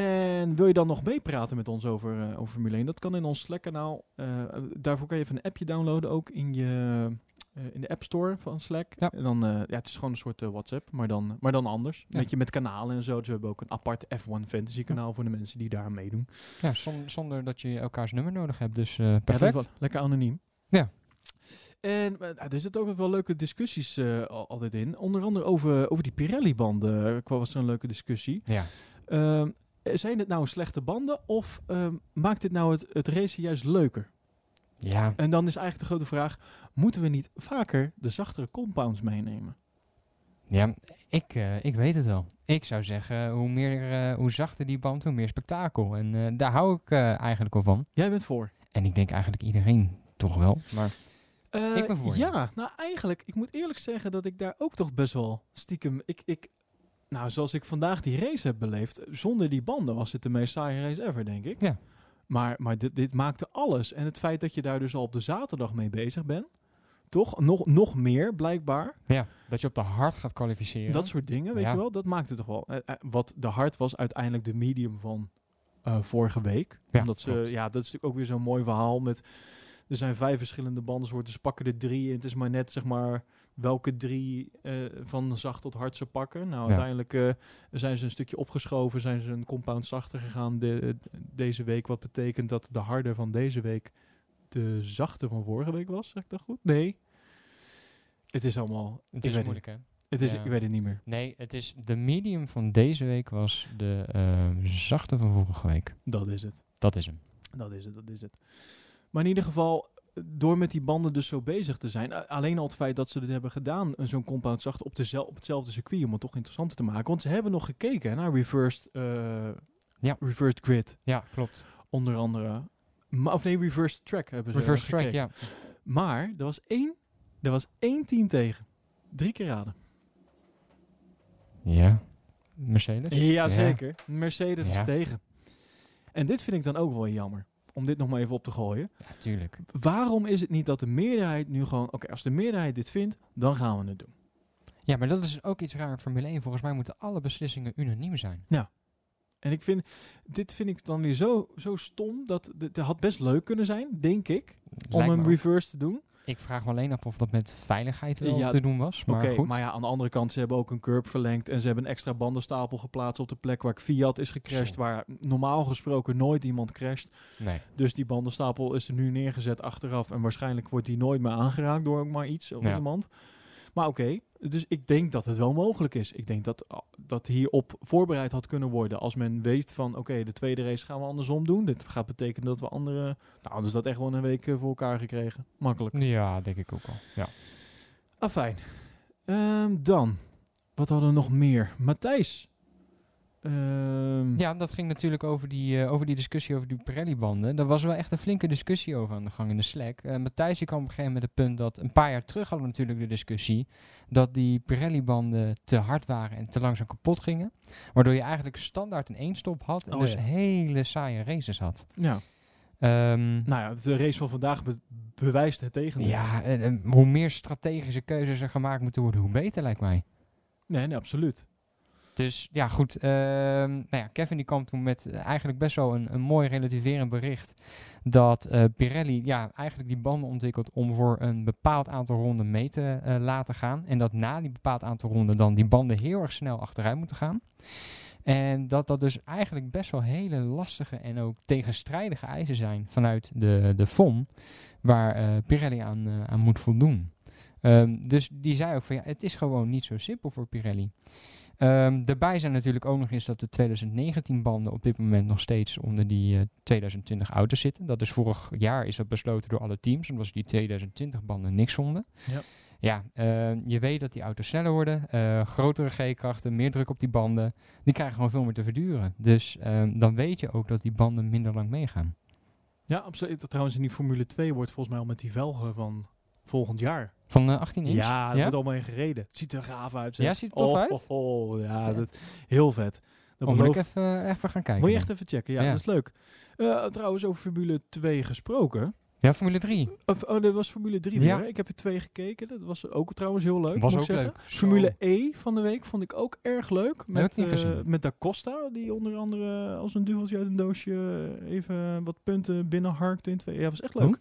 [SPEAKER 1] En wil je dan nog meepraten met ons over, eh, over Formule 1? Dat kan in ons Slack-kanaal. Eh, daarvoor kan je even een appje downloaden, ook in, je, eh, in de App Store van Slack.
[SPEAKER 2] Ja.
[SPEAKER 1] En dan, eh, ja, het is gewoon een soort eh, WhatsApp, maar dan, maar dan anders.
[SPEAKER 2] Ja.
[SPEAKER 1] Weet je, met kanalen en zo. Dus we hebben ook een apart F1 Fantasy kanaal voor de mensen die daar meedoen.
[SPEAKER 2] Ja, zon- zonder dat je elkaars nummer nodig hebt. Dus eh,
[SPEAKER 1] Ja,
[SPEAKER 2] perfect.
[SPEAKER 1] lekker anoniem.
[SPEAKER 2] Ja.
[SPEAKER 1] En eh, er zitten ook wel leuke discussies eh, al- altijd in. Onder andere over, over die Pirelli-banden eh, was er een leuke discussie.
[SPEAKER 2] Ja.
[SPEAKER 1] Ehm, zijn het nou slechte banden of ehm, maakt dit nou het, het racen juist leuker?
[SPEAKER 2] Ja.
[SPEAKER 1] En dan is eigenlijk de grote vraag, moeten we niet vaker de zachtere compounds meenemen?
[SPEAKER 2] Ja, ik, eh, ik weet het wel. Ik zou zeggen, hoe, meer, eh, hoe zachter die band, hoe meer spektakel. En eh, daar hou ik eh, eigenlijk wel van.
[SPEAKER 1] Jij bent voor.
[SPEAKER 2] En ik denk eigenlijk iedereen toch wel. Maar
[SPEAKER 1] Eh,
[SPEAKER 2] Ik ben voor,
[SPEAKER 1] Ja, nou eigenlijk, ik moet eerlijk zeggen dat ik daar ook toch best wel stiekem... Ik, ik, nou, zoals ik vandaag die race heb beleefd, zonder die banden was het de meest saaie race ever, denk ik.
[SPEAKER 2] Ja.
[SPEAKER 1] Maar, maar dit, dit maakte alles. En het feit dat je daar dus al op de zaterdag mee bezig bent, toch? Nog, nog meer, blijkbaar.
[SPEAKER 2] ja, dat je op de hard gaat kwalificeren.
[SPEAKER 1] Dat soort dingen, weet
[SPEAKER 2] Ja.
[SPEAKER 1] je wel, dat maakte toch wel. Eh, eh, wat de hard was uiteindelijk de medium van eh, vorige week.
[SPEAKER 2] Ja,
[SPEAKER 1] Omdat ze,
[SPEAKER 2] klopt.
[SPEAKER 1] ja, dat is natuurlijk ook weer zo'n mooi verhaal met. Er zijn vijf verschillende bandensoorten, ze pakken er drie. En het is maar net, zeg maar, welke drie eh, van zacht tot hard ze pakken. Nou,
[SPEAKER 2] Ja.
[SPEAKER 1] uiteindelijk eh, zijn ze een stukje opgeschoven, zijn ze een compound zachter gegaan de, deze week. Wat betekent dat de harde van deze week de zachte van vorige week was, zeg ik dat goed? Nee. Het is allemaal...
[SPEAKER 2] Het is moeilijk, hè?
[SPEAKER 1] Het is,
[SPEAKER 2] Ja.
[SPEAKER 1] Ik weet het niet meer.
[SPEAKER 2] Nee, het is de medium van deze week was de eh, zachte van vorige week.
[SPEAKER 1] Dat is het.
[SPEAKER 2] Dat is hem.
[SPEAKER 1] Dat is het, dat is het. Maar in ieder geval, door met die banden dus zo bezig te zijn, alleen al het feit dat ze dit hebben gedaan, zo'n compound zacht op, dezel- op hetzelfde circuit, om het toch interessanter te maken. Want ze hebben nog gekeken naar reversed, eh,
[SPEAKER 2] Ja.
[SPEAKER 1] reversed grid,
[SPEAKER 2] Ja, klopt.
[SPEAKER 1] onder andere. Of nee, reversed track hebben ze
[SPEAKER 2] Reverse track, ja.
[SPEAKER 1] Maar er was één, er was één team tegen. Drie keer raden.
[SPEAKER 2] Ja. Mercedes?
[SPEAKER 1] Ja, zeker. Mercedes was
[SPEAKER 2] Ja.
[SPEAKER 1] tegen. En dit vind ik dan ook wel jammer. Om dit nog maar even op te gooien.
[SPEAKER 2] Ja, tuurlijk.
[SPEAKER 1] Waarom is het niet dat de meerderheid nu gewoon... Oké, als de meerderheid dit vindt, dan gaan we het doen.
[SPEAKER 2] Ja, maar dat is ook iets raar in Formule 1. Volgens mij moeten alle beslissingen unaniem zijn.
[SPEAKER 1] En ik vind... Dit vind ik dan weer zo, zo stom. Dat het had best leuk kunnen zijn, denk ik. om
[SPEAKER 2] Lijkt
[SPEAKER 1] een reverse te doen.
[SPEAKER 2] Ik vraag me alleen af of dat met veiligheid wel
[SPEAKER 1] Ja,
[SPEAKER 2] te doen was. Maar
[SPEAKER 1] Oké,
[SPEAKER 2] goed.
[SPEAKER 1] maar ja, aan de andere kant, ze hebben ook een curb verlengd en ze hebben een extra bandenstapel geplaatst op de plek waar Fiat is gecrashed,
[SPEAKER 2] Zo.
[SPEAKER 1] waar normaal gesproken nooit iemand crasht.
[SPEAKER 2] Nee.
[SPEAKER 1] Dus die bandenstapel is er nu neergezet achteraf en waarschijnlijk wordt die nooit meer aangeraakt door ook maar iets of
[SPEAKER 2] Ja.
[SPEAKER 1] iemand. Maar oké, dus ik denk dat het wel mogelijk is. Ik denk dat dat hierop voorbereid had kunnen worden als men weet van oké, de tweede race gaan we andersom doen. Dit gaat betekenen dat we andere, nou dus dat echt wel een week eh, voor elkaar gekregen. Makkelijk.
[SPEAKER 2] Ja, denk ik ook al. Ja.
[SPEAKER 1] Afijn. Ehm, dan, wat hadden we nog meer? Matthijs. Ehm,
[SPEAKER 2] Ja, dat ging natuurlijk over die, eh, over die discussie over die Pirelli-banden. Daar was wel echt een flinke discussie over aan de gang in de Slack. Eh Matthijs kwam op een gegeven moment het punt dat... Een paar jaar terug hadden we natuurlijk de discussie... dat die Pirelli-banden te hard waren en te langzaam kapot gingen. Waardoor je eigenlijk standaard een één-stop had... en
[SPEAKER 1] Oh,
[SPEAKER 2] dus
[SPEAKER 1] ja.
[SPEAKER 2] hele saaie races had.
[SPEAKER 1] Ja.
[SPEAKER 2] Ehm,
[SPEAKER 1] Nou ja, de race van vandaag be- bewijst het tegendeel.
[SPEAKER 2] ja, en, en hoe meer strategische keuzes er gemaakt moeten worden... hoe beter lijkt mij.
[SPEAKER 1] Nee, nee, absoluut.
[SPEAKER 2] Dus ja, goed. ehm, nou ja, Kevin die kwam toen met eh, eigenlijk best wel een, een mooi relativerend bericht. Dat eh, Pirelli ja, eigenlijk die banden ontwikkelt om voor een bepaald aantal ronden mee te eh, laten gaan. En dat na die bepaald aantal ronden dan die banden heel erg snel achteruit moeten gaan. En dat dat dus eigenlijk best wel hele lastige en ook tegenstrijdige eisen zijn vanuit de, de FOM. Waar Pirelli aan, aan moet voldoen. Ehm, dus die zei ook van ja, het is gewoon niet zo simpel voor Pirelli. Ehm, daarbij zijn natuurlijk ook nog eens dat de 2019 banden op dit moment nog steeds onder die eh, 2020 auto's zitten. Dat is vorig jaar is dat besloten door alle teams, omdat ze die 2020 banden niks vonden.
[SPEAKER 1] Ja.
[SPEAKER 2] Ja, ehm, je weet dat die auto's sneller worden, eh, grotere G-krachten, meer druk op die banden. Die krijgen gewoon veel meer te verduren. Dus ehm, dan weet je ook dat die banden minder lang meegaan.
[SPEAKER 1] Ja, absoluut. Trouwens in die Formule 2 wordt volgens mij al met die velgen van volgend jaar.
[SPEAKER 2] Van eh, 18 inch?
[SPEAKER 1] Ja, dat
[SPEAKER 2] Ja?
[SPEAKER 1] wordt allemaal in gereden. Het ziet er gaaf uit. zeg.
[SPEAKER 2] Ja, ziet er tof
[SPEAKER 1] oh,
[SPEAKER 2] uit?
[SPEAKER 1] Oh, oh, ja,
[SPEAKER 2] Vet.
[SPEAKER 1] dat, heel vet. Dat
[SPEAKER 2] Oh, moet ik even, eh, even gaan kijken.
[SPEAKER 1] Moet je
[SPEAKER 2] dan.
[SPEAKER 1] echt even checken. Ja,
[SPEAKER 2] Ja.
[SPEAKER 1] dat is leuk. Eh, trouwens, over Formule 2 gesproken.
[SPEAKER 2] Ja, Formule 3.
[SPEAKER 1] Of, oh, dat was Formule 3
[SPEAKER 2] Ja.
[SPEAKER 1] weer. Ik heb er twee gekeken. Dat was ook trouwens heel leuk.
[SPEAKER 2] Was ook
[SPEAKER 1] zeggen.
[SPEAKER 2] leuk.
[SPEAKER 1] Formule. E van de week vond ik ook erg leuk. Met, eh, met Da Costa, die onder andere als een duveltje uit een doosje eh, even wat punten binnenharkte in twee. Ja, was echt leuk. Eh,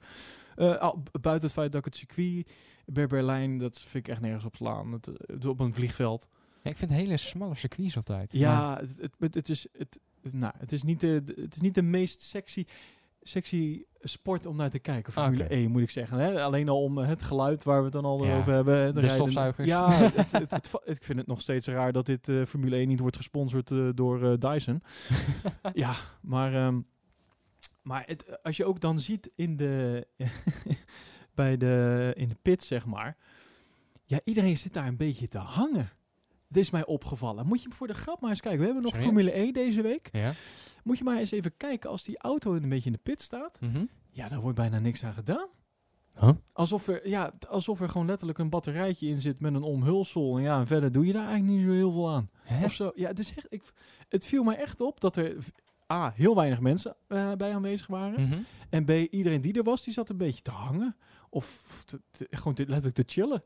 [SPEAKER 1] al- b- buiten het feit dat ik het circuit bij Berlijn, dat vind ik echt nergens op slaan. Het, het op een vliegveld.
[SPEAKER 2] Ja, ik vind hele smalle circuits altijd.
[SPEAKER 1] Ja, het, het, is, het, nou, het, is niet de, de- het is niet de meest sexy, sexy sport om naar te kijken. Formule
[SPEAKER 2] Oké.
[SPEAKER 1] 1 moet ik zeggen. Hè? Alleen al om eh, het geluid waar we het dan al
[SPEAKER 2] Ja,
[SPEAKER 1] over hebben.
[SPEAKER 2] de
[SPEAKER 1] rijden-
[SPEAKER 2] stofzuigers.
[SPEAKER 1] Ja, [laughs] het, het, het va- ik vind het nog steeds raar dat dit eh, Formule 1 niet wordt gesponsord eh, door eh, Dyson. [laughs] ja, maar, ehm, maar het, als je ook dan ziet in de, [laughs] bij de, in de pit, zeg maar. Ja, iedereen zit daar een beetje te hangen. Dit is mij opgevallen. Moet je voor de grap maar eens kijken. We hebben nog? Formule 1 deze week.
[SPEAKER 2] Ja.
[SPEAKER 1] Moet je maar eens even kijken als die auto een beetje in de pit staat.
[SPEAKER 2] Mhm.
[SPEAKER 1] Ja, daar wordt bijna niks aan gedaan.
[SPEAKER 2] Huh?
[SPEAKER 1] Alsof er, ja, alsof er gewoon letterlijk een batterijtje in zit met een omhulsel. En ja, en verder doe je daar eigenlijk niet zo heel veel aan.
[SPEAKER 2] Hè?
[SPEAKER 1] Of zo. Ja, het, is echt, ik, het viel mij echt op dat er A, heel weinig mensen eh, bij aanwezig waren.
[SPEAKER 2] Mhm.
[SPEAKER 1] En B, iedereen die er was, die zat een beetje te hangen. Of te- te- gewoon te- letterlijk te chillen.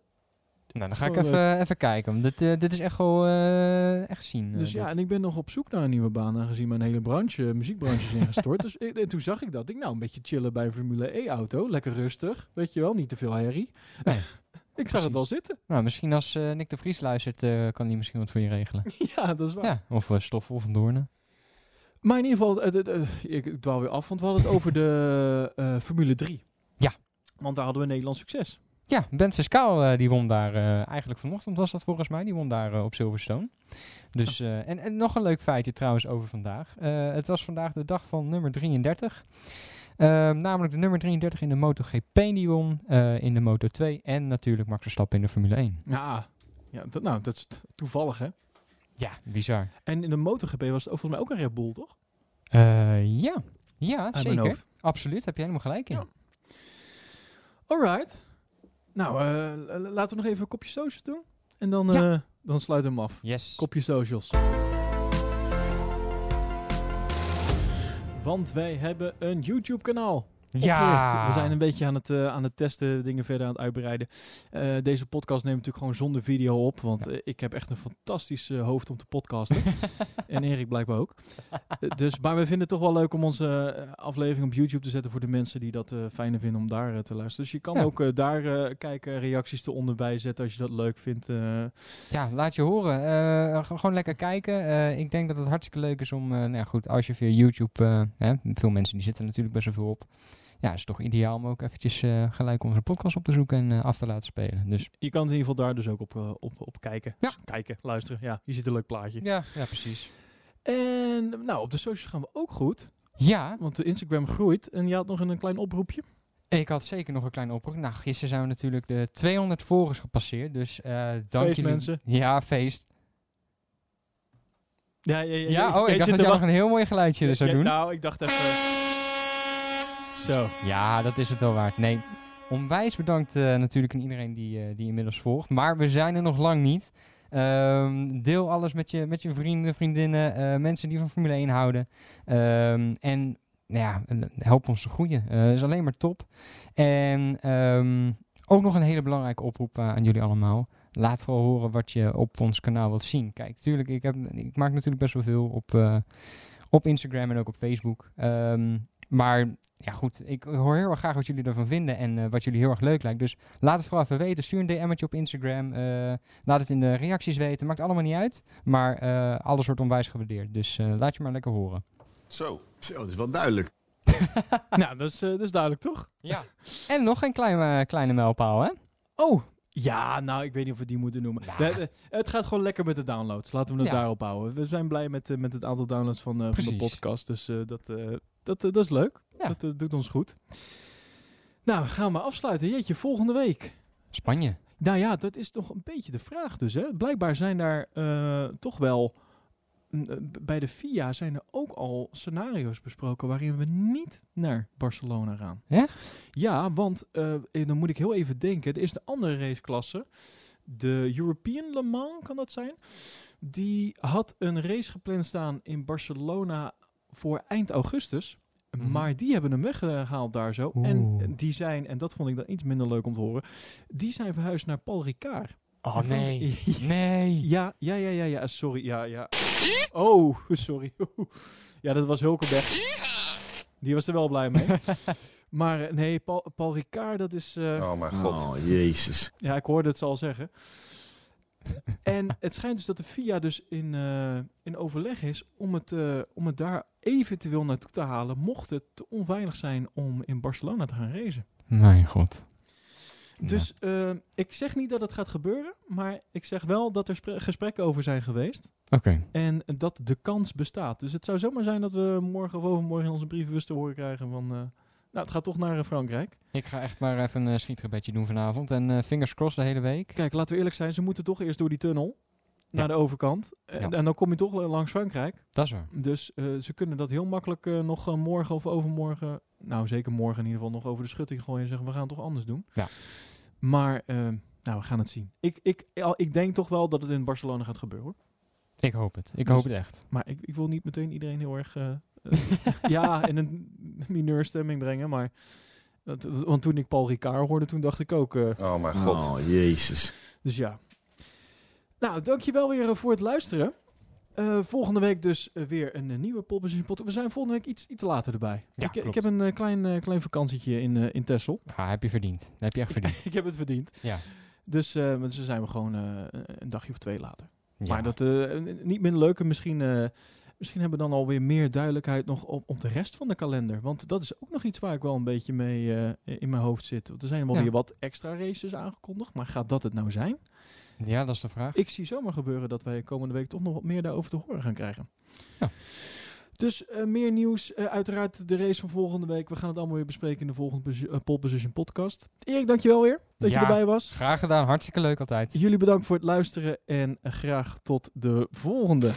[SPEAKER 2] Nou, dan ga ik even, even kijken. Dit, eh, dit is echt wel eh, echt zien. eh,
[SPEAKER 1] Dus ja,
[SPEAKER 2] dit.
[SPEAKER 1] en ik ben nog op zoek naar een nieuwe baan, aangezien mijn hele branche, muziekbranche is ingestort. [laughs] dus ik- en toen zag ik dat. Ik nou een beetje chillen bij een Formule E-auto. Lekker rustig, weet je wel, niet te veel herrie.
[SPEAKER 2] Nee, [laughs]
[SPEAKER 1] ik zag het wel zitten.
[SPEAKER 2] Nou, misschien als eh, Nick de Vries luistert, eh, kan hij misschien wat voor je regelen. [laughs]
[SPEAKER 1] ja, dat is waar.
[SPEAKER 2] Ja, of Stoffen of een Doornen.
[SPEAKER 1] Maar in ieder geval, eh, ik, dwaal weer af, want we hadden het over de eh, Formule 3.
[SPEAKER 2] Ja.
[SPEAKER 1] Want daar hadden we Nederlands succes.
[SPEAKER 2] Ja, Bent Fiscaal eh, die won daar, eigenlijk vanochtend was dat volgens mij, die won daar op Silverstone. Dus, en, en nog een leuk feitje trouwens over vandaag. Het was vandaag de dag van nummer 33. Ehm, namelijk de nummer 33 in de MotoGP die won, in de Moto2 en natuurlijk Max Verstappen in de Formule 1.
[SPEAKER 1] Ja, ja dat, nou, dat is toevallig, hè?
[SPEAKER 2] Ja, bizar.
[SPEAKER 1] En in de MotoGP was het ook volgens mij ook een Red Bull, toch?
[SPEAKER 2] Eh, ja, ja zeker. Absoluut, heb je helemaal gelijk in.
[SPEAKER 1] Alright. Nou, eh, laten we nog even een kopje socials doen. En dan,
[SPEAKER 2] Ja.
[SPEAKER 1] eh, dan sluiten we hem af.
[SPEAKER 2] Yes.
[SPEAKER 1] Kopje socials. Want wij hebben een YouTube kanaal.
[SPEAKER 2] Ja.
[SPEAKER 1] We zijn een beetje aan het, eh, aan het testen, dingen verder aan het uitbreiden. Eh, deze podcast neemt natuurlijk gewoon zonder video op, want eh, ik heb echt een fantastisch hoofd om te podcasten. [laughs] en Erik blijkbaar ook. Dus, maar we vinden het toch wel leuk om onze aflevering op YouTube te zetten voor de mensen die dat fijner vinden om daar te luisteren. Dus je kan
[SPEAKER 2] Ja.
[SPEAKER 1] ook daar kijken, reacties eronder bij zetten als je dat leuk vindt.
[SPEAKER 2] Ja, laat je horen. Gewoon lekker kijken. Ik denk dat het hartstikke leuk is om, nou ja, goed, als je via YouTube, hè, veel mensen die zitten natuurlijk best wel veel op. Ja, het is toch ideaal om ook eventjes eh, gelijk onze podcast op te zoeken en eh, af te laten spelen. Dus
[SPEAKER 1] je kan in ieder geval daar dus ook op, eh, op, op kijken. Dus kijken, luisteren. Ja, je ziet een leuk plaatje.
[SPEAKER 2] ja, ja, precies.
[SPEAKER 1] En nou, op de socials gaan we ook goed.
[SPEAKER 2] Ja.
[SPEAKER 1] Want de Instagram groeit. En je had nog een, een klein oproepje.
[SPEAKER 2] Ik had zeker nog een kleine oproep. Nou, gisteren zijn we natuurlijk de 200 volgers gepasseerd. Dus dank
[SPEAKER 1] Feest,
[SPEAKER 2] jullie.
[SPEAKER 1] mensen.
[SPEAKER 2] Ja, feest.
[SPEAKER 1] Ja, ja, ja,
[SPEAKER 2] Ja, oh, ik dacht dat jij nog een heel mooi geluidje
[SPEAKER 1] Ja,
[SPEAKER 2] zou
[SPEAKER 1] ja,
[SPEAKER 2] doen.
[SPEAKER 1] Nou, ik dacht even... Zo.
[SPEAKER 2] Ja, dat is het wel waard. Nee, onwijs bedankt eh, natuurlijk aan iedereen die, eh, die inmiddels volgt. Maar we zijn er nog lang niet. Ehm, deel alles met je, met je vrienden, vriendinnen, eh, mensen die van Formule 1 houden. Ehm, en nou ja, help ons te groeien. Dat is alleen maar top. En ehm, ook nog een hele belangrijke oproep aan jullie allemaal. Laat vooral horen wat je op ons kanaal wilt zien. Kijk, tuurlijk, ik, heb, ik maak natuurlijk best wel veel op, op Instagram en ook op Facebook. Ehm, maar ja, goed, ik hoor heel erg graag wat jullie ervan vinden en eh, wat jullie heel erg leuk lijkt. Dus laat het vooral even weten. Stuur een DM'tje op Instagram. eh, laat het in de reacties weten. Maakt allemaal niet uit. Maar eh, alles wordt onwijs gewaardeerd. Dus eh, laat je maar lekker horen.
[SPEAKER 6] Zo.
[SPEAKER 13] Zo, dat is wel duidelijk. [laughs]
[SPEAKER 1] nou, dat is, eh, dat is duidelijk, toch?
[SPEAKER 2] Ja. En nog een kleine, kleine mijlpaal, hè?
[SPEAKER 1] Oh, ja, nou, ik weet niet of we die moeten noemen. Het gaat gewoon lekker met de downloads. Laten we het
[SPEAKER 2] Ja.
[SPEAKER 1] daarop houden. We zijn blij met, met het aantal downloads van, eh, van de
[SPEAKER 2] Precies.
[SPEAKER 1] podcast. Dus eh, dat, eh, dat, eh, dat is leuk. Dat eh, doet ons goed. Nou, gaan we maar afsluiten. Jeetje, volgende week.
[SPEAKER 2] Spanje.
[SPEAKER 1] Nou ja, dat is toch een beetje de vraag dus. Hè? Blijkbaar zijn daar eh, toch wel... mm, Bij de FIA zijn er ook al scenario's besproken waarin we niet naar Barcelona gaan.
[SPEAKER 2] Echt?
[SPEAKER 1] Ja, want dan moet ik heel even denken. Er is een andere raceklasse. De European Le Mans, kan dat zijn? Die had een race gepland staan in Barcelona voor eind augustus.
[SPEAKER 2] Mhm.
[SPEAKER 1] Maar die hebben hem weggehaald daar zo. En die zijn, en dat vond ik dan iets minder leuk om te horen, die zijn verhuisd naar Paul Ricard.
[SPEAKER 2] Oh
[SPEAKER 1] En van-
[SPEAKER 2] nee. [laughs] nee.
[SPEAKER 1] Ja, ja, ja, ja, ja, sorry. Ja, ja. Oh, [laughs] sorry. [laughs] Ja, dat was Hulkenberg. Die was er wel blij mee. maar eh, nee, Paul, Paul Ricard, dat is... eh,
[SPEAKER 6] Oh mijn god.
[SPEAKER 13] Oh, jezus.
[SPEAKER 1] ja, ik hoorde het ze al zeggen. [laughs] en het schijnt dus dat de FIA dus in, eh, in overleg is om het, eh, om het daar eventueel naartoe te halen, mocht het te onveilig zijn om in Barcelona te gaan racen.
[SPEAKER 2] Mijn god.
[SPEAKER 1] Dus eh, ik zeg niet dat het gaat gebeuren, maar ik zeg wel dat er spre- gesprekken over zijn geweest.
[SPEAKER 2] Oké.
[SPEAKER 1] En dat de kans bestaat. Dus het zou zomaar zijn dat we morgen of overmorgen in onze brievenbus te horen krijgen van... eh, nou, het gaat toch naar eh, Frankrijk.
[SPEAKER 2] Ik ga echt maar even een uh, schietgebedje doen vanavond. En eh, fingers crossed de hele week.
[SPEAKER 1] Kijk, laten we eerlijk zijn, ze moeten toch eerst door die tunnel naar de overkant. En,
[SPEAKER 2] Ja.
[SPEAKER 1] en dan kom je toch langs Frankrijk.
[SPEAKER 2] Dat is waar.
[SPEAKER 1] Dus eh, ze kunnen dat heel makkelijk eh, nog eh, morgen of overmorgen, nou zeker morgen in ieder geval, nog over de schutting gooien en zeggen we gaan het toch anders doen.
[SPEAKER 2] Ja.
[SPEAKER 1] Maar, eh, nou, we gaan het zien. Ik, ik, ik denk toch wel dat het in Barcelona gaat gebeuren hoor.
[SPEAKER 2] Ik hoop het. Ik
[SPEAKER 1] Dus-
[SPEAKER 2] hoop het echt.
[SPEAKER 1] Maar ik, ik wil niet meteen iedereen heel erg eh, eh, [laughs] ja, in een mineurstemming brengen. Maar, dat- want toen ik Paul Ricard hoorde, toen dacht ik ook... eh,
[SPEAKER 6] Oh mijn god.
[SPEAKER 13] Oh, jezus.
[SPEAKER 1] dus ja. Nou, dankjewel weer eh, voor het luisteren. Eh, volgende week dus weer een nieuwe Pole Position Podcast. We zijn volgende week iets, iets later erbij.
[SPEAKER 2] Ja,
[SPEAKER 1] ik, ik heb een klein, klein vakantietje in, in Texel.
[SPEAKER 2] Ja, heb je verdiend. Dat heb je echt verdiend. [laughs]
[SPEAKER 1] ik heb het verdiend.
[SPEAKER 2] Ja.
[SPEAKER 1] Dus eh, maar dus zijn we gewoon eh, een dagje of twee later.
[SPEAKER 2] Ja.
[SPEAKER 1] Maar dat eh, niet minder leuk. En misschien, eh, misschien hebben we dan alweer meer duidelijkheid nog op, op de rest van de kalender. Want dat is ook nog iets waar ik wel een beetje mee eh, in mijn hoofd zit. Want er zijn wel
[SPEAKER 2] Ja.
[SPEAKER 1] weer wat extra races aangekondigd. Maar gaat dat het nou zijn?
[SPEAKER 2] Ja, dat is de vraag.
[SPEAKER 1] Ik zie zomaar gebeuren dat wij komende week toch nog wat meer daarover te horen gaan krijgen. Dus eh, meer nieuws. Eh, uiteraard de race van volgende week. We gaan het allemaal weer bespreken in de volgende eh, Pole Position podcast. Erik, dankjewel weer dat
[SPEAKER 2] Ja,
[SPEAKER 1] je erbij was.
[SPEAKER 2] Graag gedaan. Hartstikke leuk altijd.
[SPEAKER 1] Jullie bedankt voor het luisteren en graag tot de volgende.